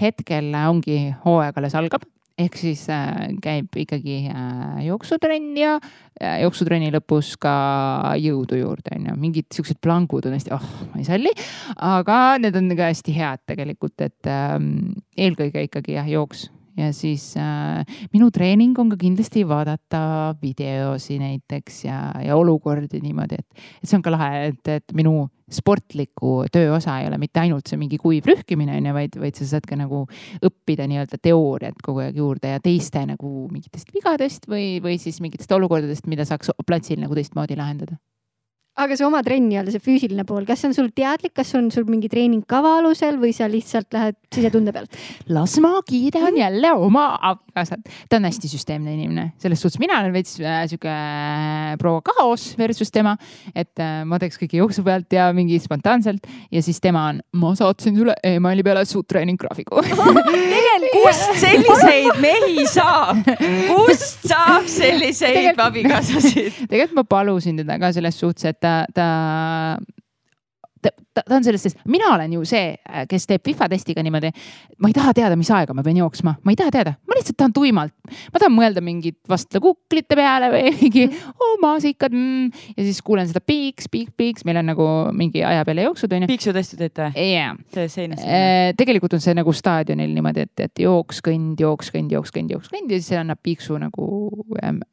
hetkel ongi hooaeg alles algab ehk siis äh, käib ikkagi äh, jooksutrenn ja äh, jooksutrenni lõpus ka jõudu juurde on ju, mingid siuksed plangud on hästi, oh ma ei salli, aga need on ka hästi head tegelikult, et ähm, eelkõige ikkagi jah, jooks. Ja siis äh, minu treening on ka kindlasti vaadata videosi näiteks ja, ja olukordi niimoodi, et, et see on ka lahe, et, et minu sportliku töö osa ei ole mitte ainult see mingi kuiv rühkimine on ju, vaid, vaid sa saad ka nagu õppida nii-öelda teooriat kogu aeg juurde ja teiste nagu mingitest vigadest või, või siis mingitest olukordadest, mida saaks platsil nagu teistmoodi lahendada aga see oma trenn nii-öelda, see füüsiline pool, kas see on sul teadlik, kas on sul mingi treeningkava alusel või sa lihtsalt lähed sisetunde pealt? las ma kiidan jälle oma abikaasat. ta on hästi süsteemne inimene, selles suhtes mina olen veits äh, sihuke äh, proua kaos versus tema. et äh, ma teeks kõike jooksu pealt ja mingi spontaanselt ja siis tema on, ma saatsin sulle emaili peale su treeninggraafiku kust selliseid mehi saab, kust saab selliseid abikaasasid? tegelikult ma palusin teda ka selles suhtes, et ta, ta ta, ta, ta on selles, sest mina olen ju see, kes teeb FIFA testiga niimoodi. ma ei taha teada, mis aega ma pean jooksma, ma ei taha teada, ma lihtsalt tahan tuimalt. ma tahan mõelda mingit vastla kuklite peale või mingi oh, maasikad mm. ja siis kuulen seda piiks, piiks, piiks, meil on nagu mingi aja peale jooksud onju. piiksu testi teete või yeah.? see seinas e,. tegelikult on see nagu staadionil niimoodi, et, et jooks, kõnd, jooks, kõnd, jooks, kõnd, jooks, kõnd ja siis see annab piiksu nagu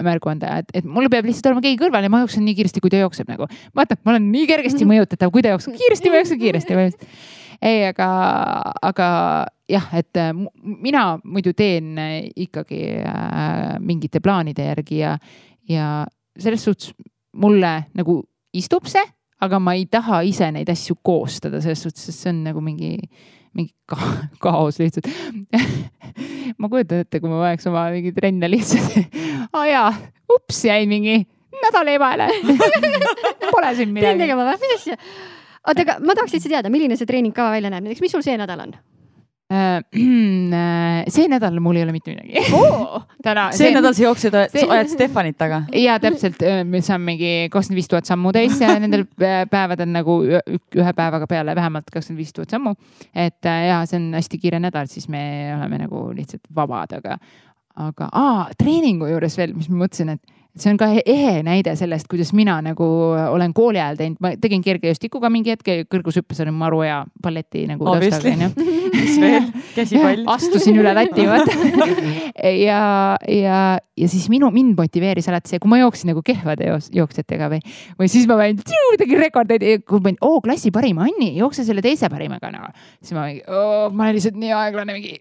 märguande, et, et mul peab lihtsalt olema keegi kõrval ja ma jooksen nii kiiresti, kui ta jookseb nagu. vaata, ma olen nii kergesti mõjutatav, kui ta jookseb kiiresti, ma jooksen kiiresti põhimõtteliselt. ei, aga, aga jah, et äh, mina muidu teen äh, ikkagi äh, mingite plaanide järgi ja, ja selles suhtes mulle nagu istub see, aga ma ei taha ise neid asju koostada selles suhtes, sest see on nagu mingi mingi ka kaos lihtsalt ma kujutan ette, kui ma paneks oma mingi trenne lihtsalt aa oh jaa, ups jäi mingi nädal eemale Pole siin midagi. pean tegema või, mis asja? Oota, aga ma tahaks üldse teada, milline see treeningkava välja näeb, näiteks mis sul see nädal on? Äh, see nädal mul ei ole mitte midagi oh,. täna. see nädal sa jooksed, ajad Stefanit taga? ja täpselt, me saame mingi kakskümmend viis tuhat sammu täis ja nendel päevadel nagu ühe päevaga peale vähemalt kakskümmend viis tuhat sammu. et äh, ja see on hästi kiire nädal, siis me oleme nagu lihtsalt vabad, aga, aga aa, treeningu juures veel, mis ma mõtlesin, et see on ka ehe näide sellest, kuidas mina nagu olen kooli ajal teinud, ma tegin kergejõustikuga mingi hetk, kõrgushüppes olin maru hea balleti nagu taustaga onju. mis veel, käsipall. astusin üle lati vaata ja, ja, ja siis minu, mind motiveeris alati see, kui ma jooksin nagu kehvade jooksjatega või, või siis ma panin, tegin rekordeid, kui ma panin, oo klassi parim Anni, jookse selle teise parimaga nagu. siis ma mingi, ma olen lihtsalt nii aeglane, mingi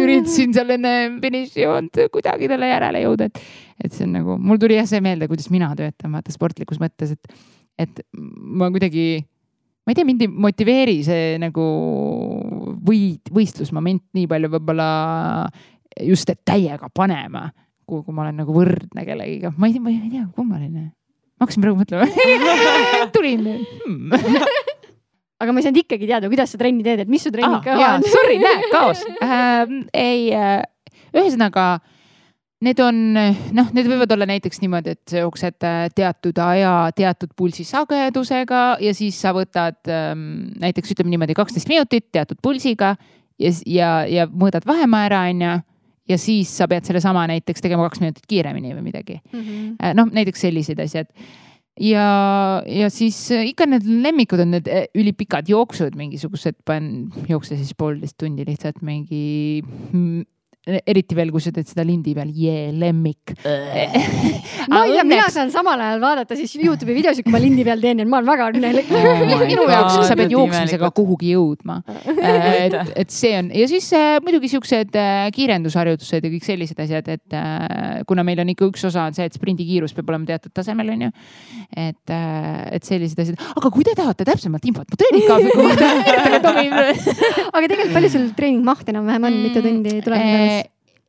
üritasin seal enne finišijoont kuidagi talle järele jõuda, et et see on nagu, mul tuli jah see meelde, kuidas mina töötan, vaata sportlikus mõttes, et, et ma kuidagi, ma ei tea, mind ei motiveeri see nagu võid, võistlusmoment nii palju võib-olla just, et täiega panema, kui, kui ma olen nagu võrdne kellegiga, ma ei tea, ma ei tea, kummaline. ma hakkasin praegu mõtlema tulin hmm. aga ma ei saanud ikkagi teada, kuidas sa trenni teed, et mis su treeningkava ah, on? Sorry, näe, kaos äh,. ei äh,, ühesõnaga Need on noh, need võivad olla näiteks niimoodi, et sa jooksed äh, teatud aja teatud pulsisagedusega ja siis sa võtad ähm, näiteks ütleme niimoodi kaksteist minutit teatud pulsiga ja, ja, ja mõõdad vahemaa ära, onju. ja siis sa pead sellesama näiteks tegema kaks minutit kiiremini või midagi mm -hmm.. noh, näiteks sellised asjad ja, ja siis äh, ikka need lemmikud on need ülipikad jooksud, mingisugused, jookse siis poolteist tundi lihtsalt mingi eriti veel, kui sa teed seda lindi peal, jee, lemmik ma ei tea, mina saan samal ajal vaadata siis Youtube'i videosid, kui ma lindi peal teen, et ma olen väga õnnelik oh. minu jaoks sa pead jooksmisega kuhugi jõudma. et, et see on ja siis äh, muidugi siuksed äh, kiirendusharjutused ja kõik sellised asjad, et äh, kuna meil on ikka üks osa on see, et sprindikiirus peab olema teatud tasemel, onju. et äh,, et sellised asjad, aga kui te tahate täpsemat infot kohta, kirjutage tohib. aga tegelikult palju sul treeningmaht enam-vähem on, mitu tundi tuleb nädalas?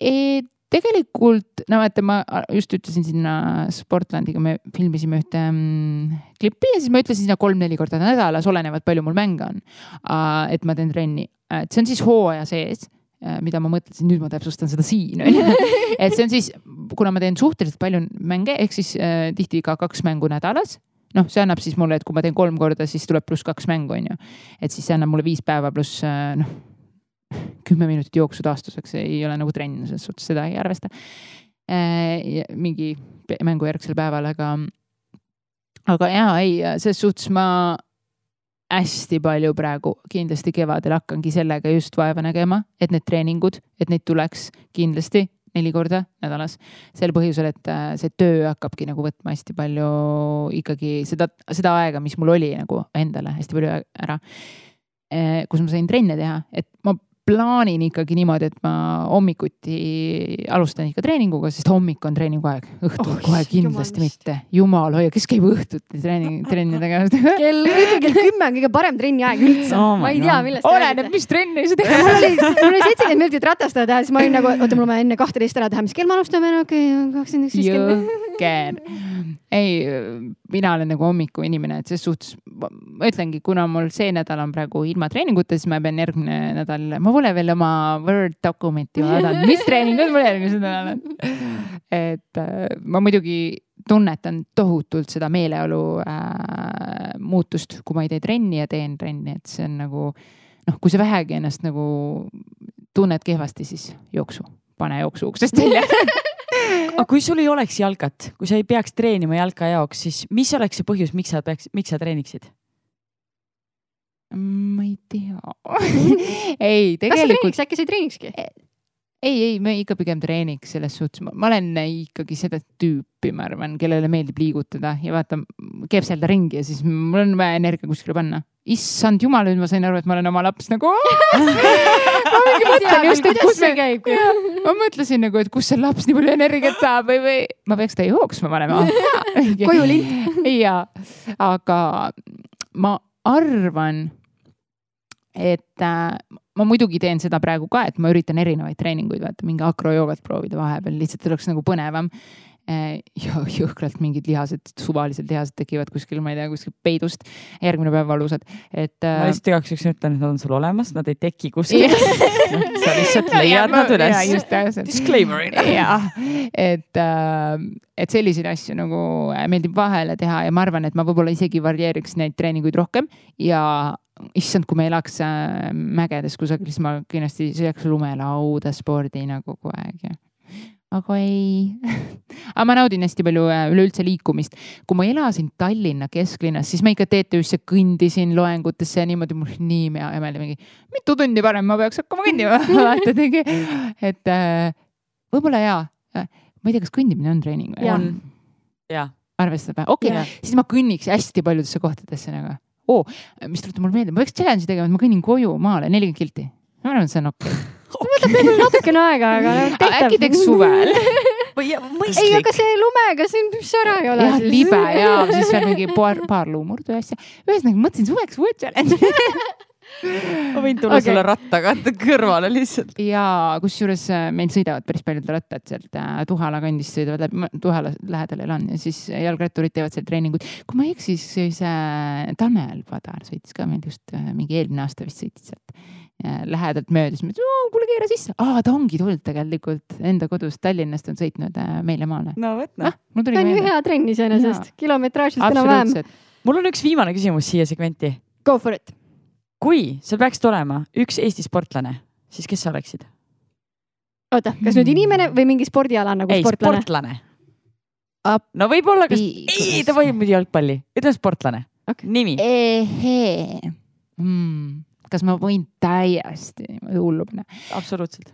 E, tegelikult, no vaata, ma just ütlesin sinna Sportlandiga, me filmisime ühte mm, klippi ja siis ma ütlesin sinna kolm-neli korda nädalas, olenevalt palju mul mänge on. et ma teen trenni, et see on siis hooaja sees mida ma mõtlesin, nüüd ma täpsustan seda siin onju. et see on siis, kuna ma teen suhteliselt palju mänge, ehk siis äh, tihti ka kaks mängu nädalas noh, see annab siis mulle, et kui ma teen kolm korda, siis tuleb pluss kaks mängu, on ju. et siis see annab mulle viis päeva pluss noh, kümme minutit jooksu taastuseks ei ole nagu trenn, selles suhtes seda ei arvesta. mingi pe- mängujärgsel päeval, aga, aga jaa, ei, selles suhtes ma hästi palju praegu kindlasti kevadel hakkangi sellega just vaeva nägema, et need treeningud, et neid tuleks kindlasti neli korda nädalas. sel põhjusel, et äh, see töö hakkabki nagu võtma hästi palju ikkagi seda, seda aega, mis mul oli nagu endale hästi palju ära. kus ma sain trenne teha, et ma plaanin ikkagi niimoodi, et ma hommikuti alustan ikka treeninguga, sest hommik on treeninguaeg, õhtul Oh, kohe kindlasti jumal mitte. jumal hoia, kes käib õhtuti treening, trenni tegemas? kell, õhtul kell kümme on kõige parem trenniaeg üldse Oh ma ei tea, millest oleneb, mis trenni sa teed. mul oli, mul oli seitsekümmend minutit ratastada teha, siis ma olin nagu, oota, mul on vaja enne kahteteist ära teha, mis kell me alustame, okei, kakskümmend üks, kell. jõhker. ei, mina olen nagu hommikuinimene, et ses suhtes ma ütlengi, kuna mul see nädal on praegu ilma treeninguta, siis ma pean järgmine nädal, ma pole veel oma Word dokumenti vaadanud, mis treeningud mul järgmisel nädalal on. et äh, ma muidugi tunnetan tohutult seda meeleolu äh, muutust, kui ma ei tee trenni ja teen trenni, et see on nagu noh, kui sa vähegi ennast nagu tunned kehvasti, siis jooksu, pane jooksu uksest välja. aga kui sul ei oleks jalkat, kui sa ei peaks treenima jalka jaoks, siis mis oleks see põhjus, miks sa peaks, miks sa treeniksid? ma ei tea ei, kas sa tegelikult treeniks, äkki sa ei treenikski? ei, ei, me ikka pigem treeniks selles suhtes, ma olen ikkagi seda tüüpi, ma arvan, kellele meeldib liigutada ja vaata, kepselda ringi ja siis mul on vaja energia kuskile panna. issand jumal, nüüd ma sain aru, et ma olen oma laps nagu. ma mingi mõtlen just, et kus me käib? ma mõtlesin nagu, et kust see laps nii palju energiat saab või, või ma peaks ta jooksma panema. koju lint. ja, aga ma arvan, et äh, ma muidugi teen seda praegu ka, et ma üritan erinevaid treeninguid, vaata mingi akrojoogat proovida vahepeal, lihtsalt oleks nagu põnevam. jõhkralt mingid lihased, suvalised lihased tekivad kuskil, ma ei tea, kuskil peidust, järgmine päev valusad, et ma äh,. lihtsalt igaks juhuks ütlen, et nad on sul olemas, nad ei teki kuskil. sa lihtsalt leiad nad üles. Disclaimer'ina. jah, et, et selliseid asju nagu meeldib vahele teha ja ma arvan, et ma võib-olla isegi varieeriks neid treeninguid rohkem ja issand, kui me elaks äh, mägedes kusagil, siis ma kindlasti sõidaks lumelauda spordina kogu aeg ja aga ei. aga ma naudin hästi palju äh, üleüldse liikumist. kui ma elasin Tallinna kesklinnas, siis ma ikka TTÜ-sse kõndisin loengutesse ja niimoodi mul nii mea emel mingi, mitu tundi varem ma peaks hakkama kõndima, vaata tegi, et äh, võib-olla jaa, ma ei tea, kas kõndimine on treening või? On, jah, arvestab või? okei okay., siis ma kõnniks hästi paljudesse kohtadesse nagu oo, mis tuletab mulle meelde, ma peaks challenge'i tegema, et ma kõnnin koju maale nelikümmend kilti. ma arvan, et see on okei okay.. Natukene aega, aga tehtav. äkki teeks suvel? või ja- ei, mõistlik aga. see lumega, see on, mis ära ei ole. jah, libe ja siis veel mingi paar, paar luumurdu ja asja. ühesõnaga mõtlesin suveks uue challenge. ma võin tulla Okei. sulle rattaga kõrvale lihtsalt. ja kusjuures äh, meil sõidavad päris paljud rattad sealt äh, Tuhala kandist sõidavad läbi, Tuhala lähedal elan ja siis jalgratturid teevad seal treeninguid. kui ma ei eksi, siis äh, Tanel Padar sõitis ka meil just mingi eelmine aasta vist sõitis sealt lähedalt mööda, siis ma ütlesin, kuule keera sisse. aa, ta ongi tulnud tegelikult enda kodust Tallinnast on sõitnud äh, meile maale. no vot noh noh, mul tuli see on ju hea trenn iseenesest, kilometraažist enam-vähem. absoluutselt. mul on üks viimane küsimus siia segmenti. Go for it. kui sa peaksid olema üks Eesti sportlane, siis kes sa oleksid? oota, kas nüüd inimene või mingi spordiala nagu ei, sportlane? sportlane. Ap- no võib-olla, kas, Ii, ei, ta võib muidu jalgpalli, ütleme sportlane Okei. nimi. mm,. Kas ma võin täiesti hullu panna? absoluutselt.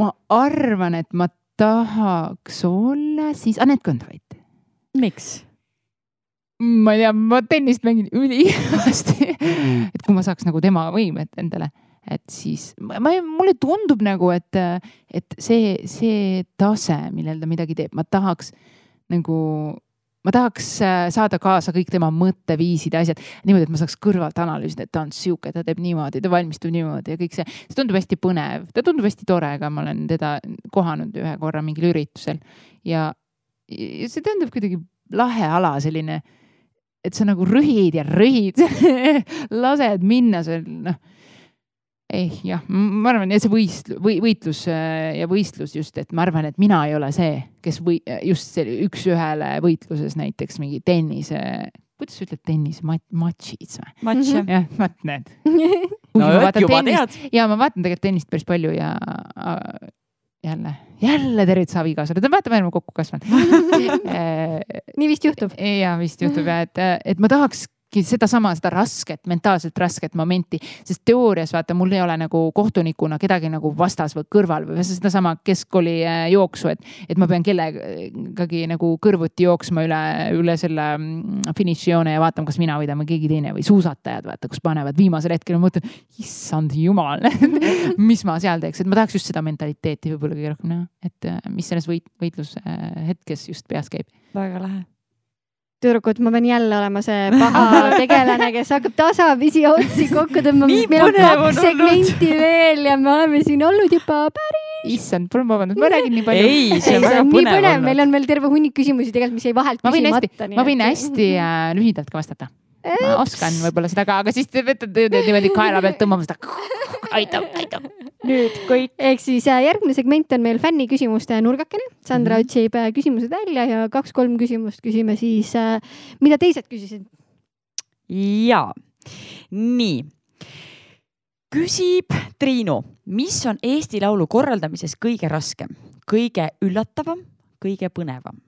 ma arvan, et ma tahaks olla siis Anett Kõndvait. miks? ma ei tea, ma tennist mängin ülihästi. et kui ma saaks nagu tema võimet endale, et siis ma, ma, mulle tundub nagu, et, et see, see tase, millel ta midagi teeb, ma tahaks nagu ma tahaks äh, saada kaasa kõik tema mõtteviisid ja asjad. Niimoodi, et ma saaks kõrvalt analüüsida, et ta on sihuke, ta teeb niimoodi, ta valmistub niimoodi ja kõik see, see tundub hästi põnev, ta tundub hästi tore, aga ma olen teda kohanud ühe korra mingil üritusel. Ja, ja see tundub kuidagi lahe ala, selline, et sa nagu rühid ja rühid, lased minna seal, noh ei jah, ma arvan, ja see võist- või võitlus äh, ja võistlus just, et ma arvan, et mina ei ole see, kes või just see üks-ühele võitluses näiteks mingi tennise, kuidas sa ütled tennis, matšid või? matš jah. jah, vaat need. no vot, juba tennist, tead. ja ma vaatan tegelikult tennist päris palju ja äh, jälle, jälle tervitus abikaasale, vaata, me oleme kokku kasvanud nii vist juhtub. ja vist juhtub ja et, et ma tahaks sedasama, seda rasket, mentaalselt rasket momenti, sest teoorias vaata, mul ei ole nagu kohtunikuna kedagi nagu vastas või kõrval või sedasama keskkooli äh, jooksu, et, et ma pean kellegagi nagu kõrvuti jooksma üle, üle selle mm, finišijoone ja vaatama, kas mina võidan või keegi teine või suusatajad, vaata, kus panevad. Viimasel hetkel, ma mõtlen, issand jumal mis ma seal teeks, et ma tahaks just seda mentaliteeti võib-olla kõige rohkem näha, et äh, mis selles võit, võitluse hetkes just peas käib. väga lahe tüdrukud, ma pean jälle olema see paha tegelane, kes hakkab tasapisi otsi kokku tõmbama, sest meil on kaks segmenti veel ja me oleme siin olnud juba päris. issand, palun vabandust, ma räägin nii palju. ei, see on väga põnev põnev, olnud. meil on veel terve hunnik küsimusi tegelikult, mis jäi vahelt ma küsimata., ma võin hästi äh, lühidalt ka vastata. Ma oskan võib-olla seda ka, aga siis te võtate niimoodi kaela pealt tõmbama seda. aitab, aitab. nüüd kõik. ehk siis äh, järgmine segment on meil fänniküsimuste nurgakene. Sandra Mhm. otsib äh, küsimused välja ja kaks-kolm küsimust küsime siis, äh, mida teised küsisid. ja, nii. küsib Triinu, mis on Eesti Laulu korraldamises kõige raskem, kõige üllatavam, kõige põnevam?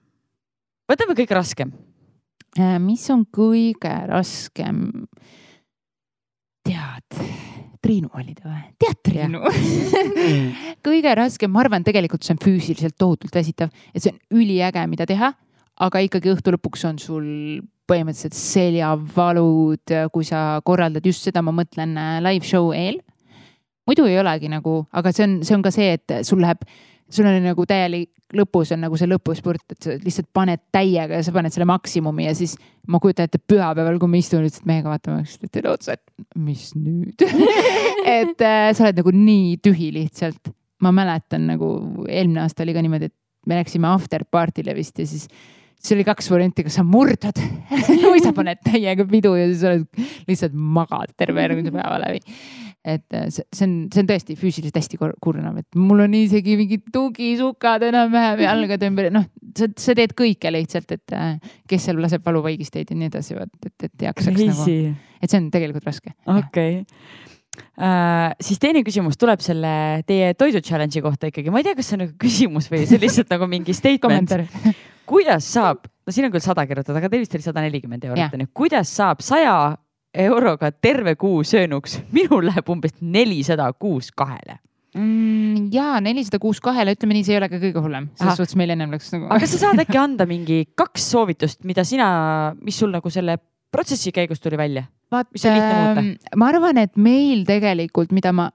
võtame kõige raskem. Äh, mis on kõige raskem? tead, Triinu oli ta või? tead Triinu? kõige raskem, ma arvan, tegelikult see on füüsiliselt tohutult väsitav, et see on üliäge, mida teha, aga ikkagi õhtu lõpuks on sul põhimõtteliselt seljavalud, kui sa korraldad just seda, ma mõtlen äh, live show eel. muidu ei olegi nagu, aga see on, see on ka see, et sul läheb, sul on nagu täielik, lõpus on nagu see lõpuspurt, et sa lihtsalt paned täiega ja sa paned selle maksimumi ja siis ma kujutan ette pühapäeval, kui me istume lihtsalt mehega vaatame üksteisele otsa, et mis nüüd et äh, sa oled nagu nii tühi lihtsalt. ma mäletan nagu eelmine aasta oli ka niimoodi, et me läksime after party'le vist ja siis siis oli kaks varianti, kas sa murdad või sa paned täiega pidu ja siis oled lihtsalt magad terve järgmise päeva läbi. Et äh, see, on, see on tõesti füüsiliselt hästi kur- kurnav, et mul on isegi mingid tugisukad enam-vähem jalgade ümber, noh, sa, sa teed kõike lihtsalt, et äh, kes seal laseb valuvaigisteid ja nii edasi, vot, et, et jaksaks nagu, Crazy, et see on tegelikult raske. okei. Uh, siis teine küsimus tuleb selle teie toidu challenge'i kohta ikkagi, ma ei tea, kas see on nagu küsimus või see on lihtsalt nagu mingi statement. kuidas saab, no siin on küll sada kirjutatud, aga teil vist oli sada nelikümmend eurot onju, kuidas saab saja euroga terve kuu söönuks, minul läheb umbes nelisada kuus kahele. mm, ja nelisada kuus kahele, ütleme nii, see ei ole ka kõige hullem, selles suhtes meil ennem läks nagu. aga sa saad äkki anda mingi kaks soovitust, mida sina, mis sul nagu selle protsessi käigus tuli välja? mis on lihtne muuta? ähm, ma arvan, et meil tegelikult, mida ma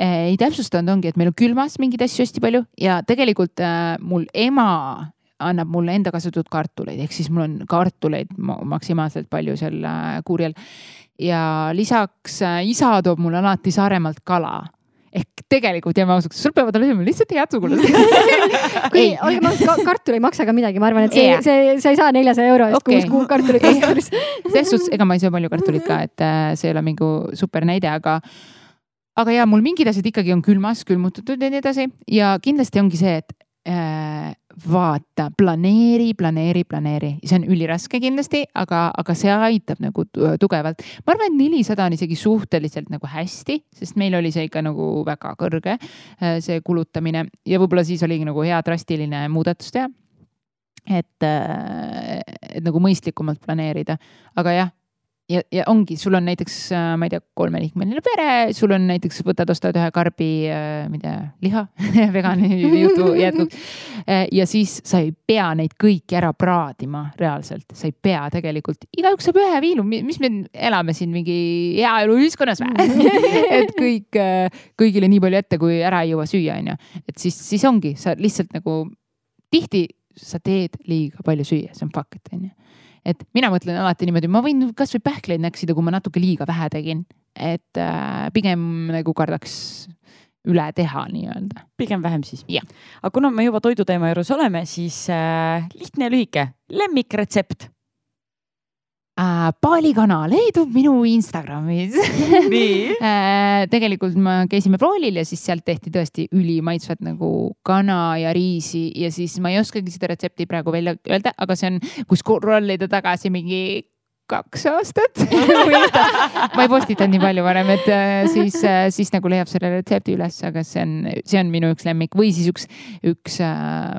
äh, ei täpsustanud, ongi, et meil on külmas mingeid asju hästi palju ja tegelikult äh, mul ema annab mulle enda kasvatatud kartuleid, ehk siis mul on kartuleid ma- maksimaalselt palju seal äh, kuurjal. ja lisaks äh, isa toob mulle alati Saaremaalt kala ehk tegelikult jääme ausaks, sul peavad olema lihtsalt head sugulased kui, olgem ausad, kartul ei maksa ka midagi, ma arvan, et see Jah. see, sa ei saa neljasaja euro eest Okei. kuus kuu kartulit osta. selles suhtes, ega ma ei söö palju kartulit ka, et äh, see ei ole mingi super näide, aga aga ja mul mingid asjad ikkagi on külmas, külmutatud ja nii edasi ja kindlasti ongi see, et äh, vaata, planeeri, planeeri, planeeri, see on üliraske kindlasti, aga, aga see aitab nagu tu- tugevalt. ma arvan, et nelisada on isegi suhteliselt nagu hästi, sest meil oli see ikka nagu väga kõrge, äh, see kulutamine ja võib-olla siis oligi nagu hea drastiline muudatus teha et, et nagu mõistlikumalt planeerida, aga jah. Ja, ja ongi, sul on näiteks, ma ei tea, kolmeliikmeline pere, sul on näiteks, võtad, ostad ühe karbi, ma ei tea, liha vegani jutu jätkuks. ja siis sa ei pea neid kõiki ära praadima reaalselt, sa ei pea tegelikult, igaüks saab ühe viilu, mis me elame siin mingi heaeluühiskonnas või et kõik, kõigile nii palju ette, kui ära ei jõua süüa, onju. et siis, siis ongi, sa lihtsalt nagu tihti sa teed liiga palju süüa, see on fact, onju. Et mina mõtlen alati niimoodi, ma võin kasvõi pähkleid näksida, kui ma natuke liiga vähe tegin. et äh, pigem nagu kardaks üle teha nii-öelda. pigem vähem siis. Aga kuna me juba toiduteema juures oleme, siis äh, lihtne ja lühike lemmikretsept. Paalikana leidub minu Instagramis. Nii. Äh, tegelikult me käisime proolil ja siis sealt tehti tõesti ülimaitsvat nagu kana ja riisi ja siis ma ei oskagi seda retsepti praegu välja öelda, aga see on, kus rollida tagasi mingi kaks aastat. Ma ei postitanud nii palju varem, et äh, siis, siis nagu leiab selle retsepti üles, aga see on, see on minu üks lemmik. Või siis üks, üks äh,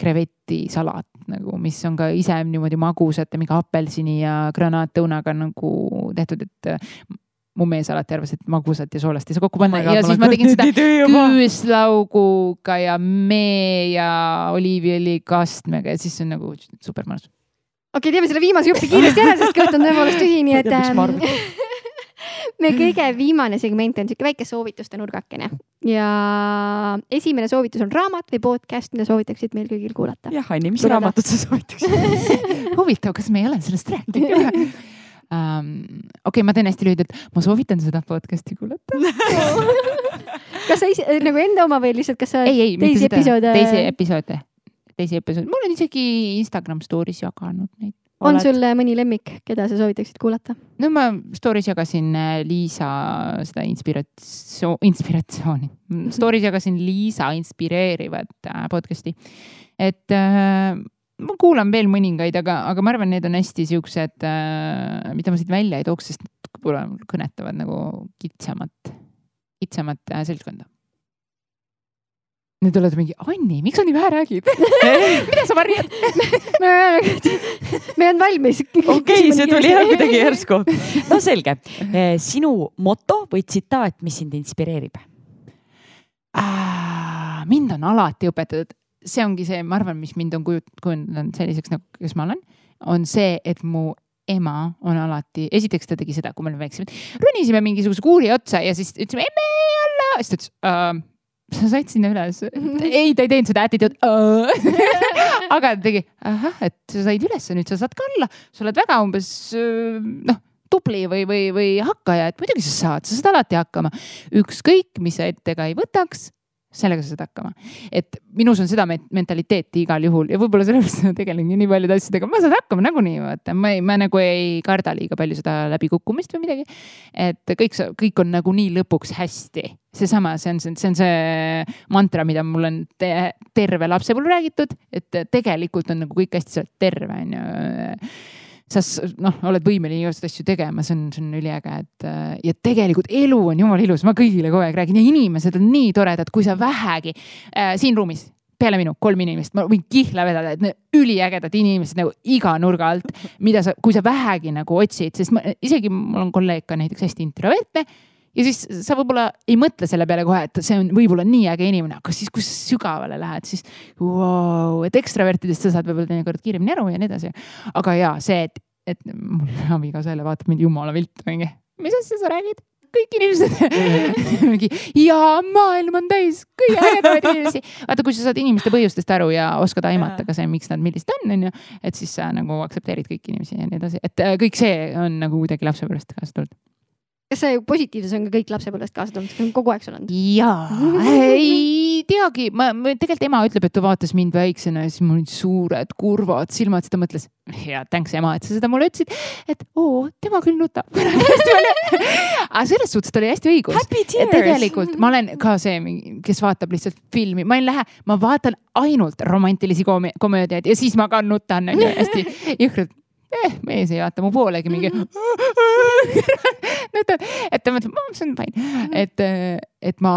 krevetisalat nagu, mis on ka ise niimoodi magusate mingi apelsini ja granaattõunaga nagu tehtud, et mu mees alati arvas, et magusat ja soolast ei saa kokku panna. Oh ja siis ma tegin seda küüslauguga ja mee ja oliiviõli kastmega ja siis see on nagu super mõnus. Okei okay,, teeme selle viimase jupi kiiresti ära, sest kõht on tõepoolest tühi, nii et ähm, meie kõige viimane segment on sihuke väike soovituste nurgakene. Ja esimene soovitus on raamat või podcast, mida soovitaksid meil kõigil kuulata. jah, Anni, mis raamatut sa soovitaksid? Huvitav, kas me ei ole sellest rääkinud um,. okei okay,, ma teen hästi lühidalt, ma soovitan seda podcast'i kuulata. Kas sa ise nagu enda oma või lihtsalt, kas sa ei, ei, teisi episoode? teisi episoode, teisi episoode, ma olen isegi Instagram story's jaganud neid. on Oled... sul mõni lemmik, keda sa soovitaksid kuulata? no ma story's jagasin äh, Liisa seda inspiratsioon, inspiratsiooni. Story's jagasin Liisa inspireerivat äh, podcast'i, et äh, ma kuulan veel mõningaid, aga, aga ma arvan, need on hästi siuksed, äh, mida ma siit välja ei tooks, sest võib-olla kõnetavad nagu kitsamat, kitsamat äh, seltskonda. Nüüd oled mingi, Anni, miks sa nii vähe räägid? Mida sa varjad? Me olen valmis. okei see tuli jah kuidagi järsku. no selge, eh, sinu moto või tsitaat, mis sind inspireerib? mind on alati õpetatud. See ongi see, ma arvan, mis mind on kujundanud selliseks nagu, kes ma olen, on see, et mu ema on alati, esiteks ta tegi seda, kui me olime väiksemad, ronisime mingisuguse kuuri otsa ja siis ütlesime emme alla, siis ta ütles uh, sa said sinna üles. ei, ta ei teinud seda attitude aga ta tegi, ahah, et sa said üles, nüüd sa saad ka alla, sa oled väga umbes noh tubli või, või, või hakkaja, et muidugi sa saad, sa saad alati hakkama. ükskõik, mis sa ette ka ei võtaks, sellega sa saad hakkama. et minus on seda mentaliteeti igal juhul ja võib-olla sellepärast ma tegelengi nii paljude asjadega, ma saan hakkama nagunii, vaata, ma ei, ma nagu ei karda liiga palju seda läbikukkumist või midagi. et kõik, kõik on nagunii lõpuks hästi. seesama, see on, see on see mantra, mida mul on te, terve lapsepõlve räägitud, et tegelikult on nagu kõik hästi, sa oled terve, on ju sa noh, oled võimeline igasuguseid asju tegema, see on, see on üliäge, et äh, ja tegelikult elu on jumala ilus, ma kõigile kogu aeg räägin ja inimesed on nii toredad, kui sa vähegi äh, siin ruumis peale minu kolm inimest, ma võin kihla vedada, et need üliägedad inimesed nagu iga nurga alt, mida sa, kui sa vähegi nagu otsid, sest ma isegi mul on kolleeg ka näiteks hästi introvertne ja siis sa võib-olla ei mõtle selle peale kohe, et see on võib-olla nii äge inimene, aga siis, kui sa sügavale lähed, siis wow, et ekstravertidest sa saad võib-olla teinekord kiiremini aru ja nii edasi. aga ja see, et, et mul abikaasa jälle vaatab mind jumala viltu mingi, mis asja sa räägid? kõik inimesed mingi ja maailm on täis kõige ägedamaid inimesi. vaata, kui sa saad inimeste põhjustest aru ja oskad aimata ka see, miks nad millised on, onju, et siis sa nagu aktsepteerid kõiki inimesi ja nii edasi, et äh, kõik see on nagu kuidagi lapsepõlvest kaasa tulnud kas see positiivsus on ka kõik lapsepõlvest kaasa tulnud, kas on kogu aeg sul olnud? jaa, ei teagi, ma, ma tegelikult ema ütleb, et ta vaatas mind väiksena ja siis mul olid suured kurvad silmad, siis ta mõtles, hea, thanks ema, et sa seda mulle ütlesid, et oo, tema küll nutab. Aga selles suhtes ta oli hästi õigus. tegelikult ma olen ka see, kes vaatab lihtsalt filmi, ma ei lähe, ma vaatan ainult romantilisi komöödiaid ja siis ma ka nutan, hästi jõhkralt. Eh, mees ei vaata mu poolegi mingi et, et ta mõtleb, see on fine, et, et ma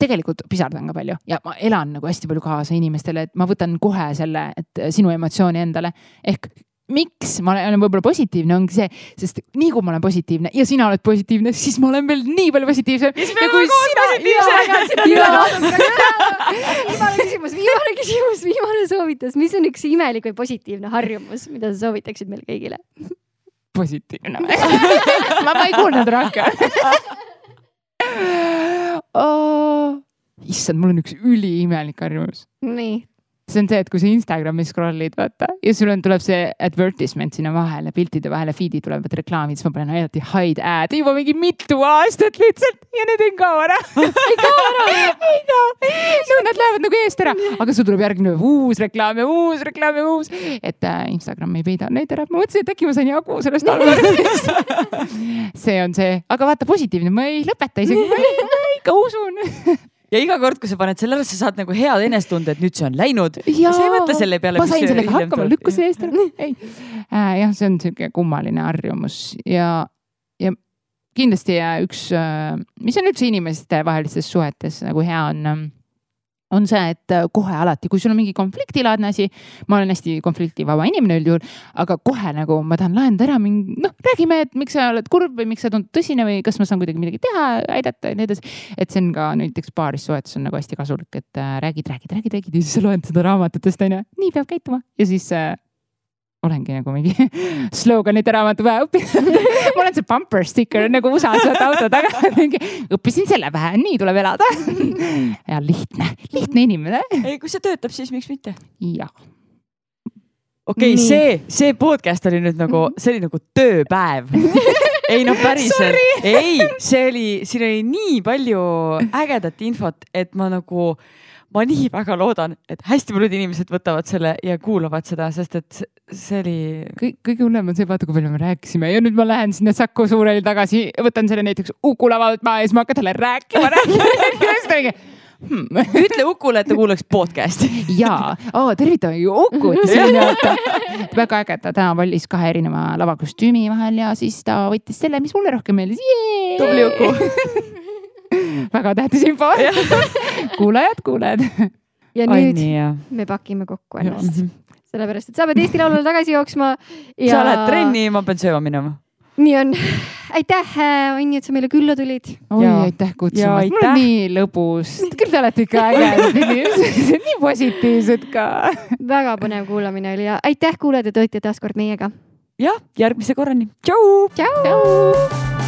tegelikult pisardan ka palju ja ma elan nagu hästi palju kaasa inimestele, et ma võtan kohe selle, et sinu emotsiooni endale. Ehk miks ma olen võib-olla positiivne, ongi see, sest nii kui ma olen positiivne ja sina oled positiivne, siis ma olen veel nii palju positiivsem. viimane küsimus, viimane küsimus, viimane soovitus, mis on üks imelik või positiivne harjumus, mida sa soovitaksid meile kõigile? Positiivne. Ma, ma ei kuulnud rohkem. Oh, issand, mul on üks üliimelik harjumus. nii, see on see, et kui sa Instagrami scroll'id, vaata ja sul on, tuleb see advertisement sinna vahele, piltide vahele, feed'i tulevad reklaamid, siis ma panen alati hide ad juba mingi mitu aastat lihtsalt ja need ei kao ära ei kao ära ei kao. no nad lähevad nagu eest ära, aga sul tuleb järgmine uus reklaam ja uus reklaam ja uus. et äh, Instagram ei peida neid ära, ma mõtlesin, et äkki ma sain jagu sellest algoritmist see on see, aga vaata positiivne, ma ei lõpeta isegi, ma ikka usun ja iga kord, kui sa paned selle ära, sa saad nagu head enesetunde, et nüüd see on läinud. Ja sa ei mõtle selle peale. ma sain sellega hakkama, lükkas see eest ära. ei. Äh,, jah, see on sihuke kummaline harjumus. Ja, ja kindlasti üks, mis on üldse inimestevahelistes suhetes nagu hea on on see, et äh, kohe alati, kui sul on mingi konfliktilaadne asi, ma olen hästi konfliktivaba inimene üldjuhul, aga kohe nagu ma tahan lahendada ära mingi, noh, räägime, et miks sa oled kurb või miks sa tundud tõsine või kas ma saan kuidagi midagi teha, aidata ja nii edasi. et see on ka näiteks paaris suhetes on nagu hästi kasulik, et äh, räägid, räägid, räägid, räägid ja siis sa loed seda raamatutest onju, nii peab käituma ja siis äh, olengi nagu mingi sloganite raamatupäev õppinud mul on see bumper sticker nagu USA-s vaata auto taga. Õppisin selle pähe, nii tuleb elada. Ja lihtne, lihtne inimene. ei, kui see töötab, siis miks mitte? jah. okei okay,, see, see podcast oli nüüd nagu, see oli nagu tööpäev. Ei no päriselt, ei, see oli, siin oli nii palju ägedat infot, et ma nagu ma nii väga loodan, et hästi paljud inimesed võtavad selle ja kuulavad seda, sest et see oli. kõik, kõige hullem on see, vaata, kui palju me rääkisime ja nüüd ma lähen sinna Saku Suureli tagasi, võtan selle näiteks Uku lavalt maha ja siis ma hakkan talle rääkima, rääkima, hmm.. ütle Ukule, et ta kuulaks podcast'i. jaa oh,, tervitame ju Ukut väga äge, ta täna valis kahe erineva lavakostüümi vahel ja siis ta võttis selle, mis mulle rohkem meeldis. tubli Uku väga tähtis info kuulajad, kuulajad. ja nüüd Ai, me pakime kokku ennast, sellepärast et sa pead Eesti Laulule tagasi jooksma ja.... sa lähed trenni, ma pean sööma minema. nii on. aitäh, Anni, et sa meile külla tulid. oi, aitäh kutsumast, mul on nii lõbus. küll te olete ikka ägedad inimesed, nii positiivsed ka. väga põnev kuulamine oli ja aitäh, kuulajad, et olite taas kord meiega. jah, järgmise korrani. tšau. tšau.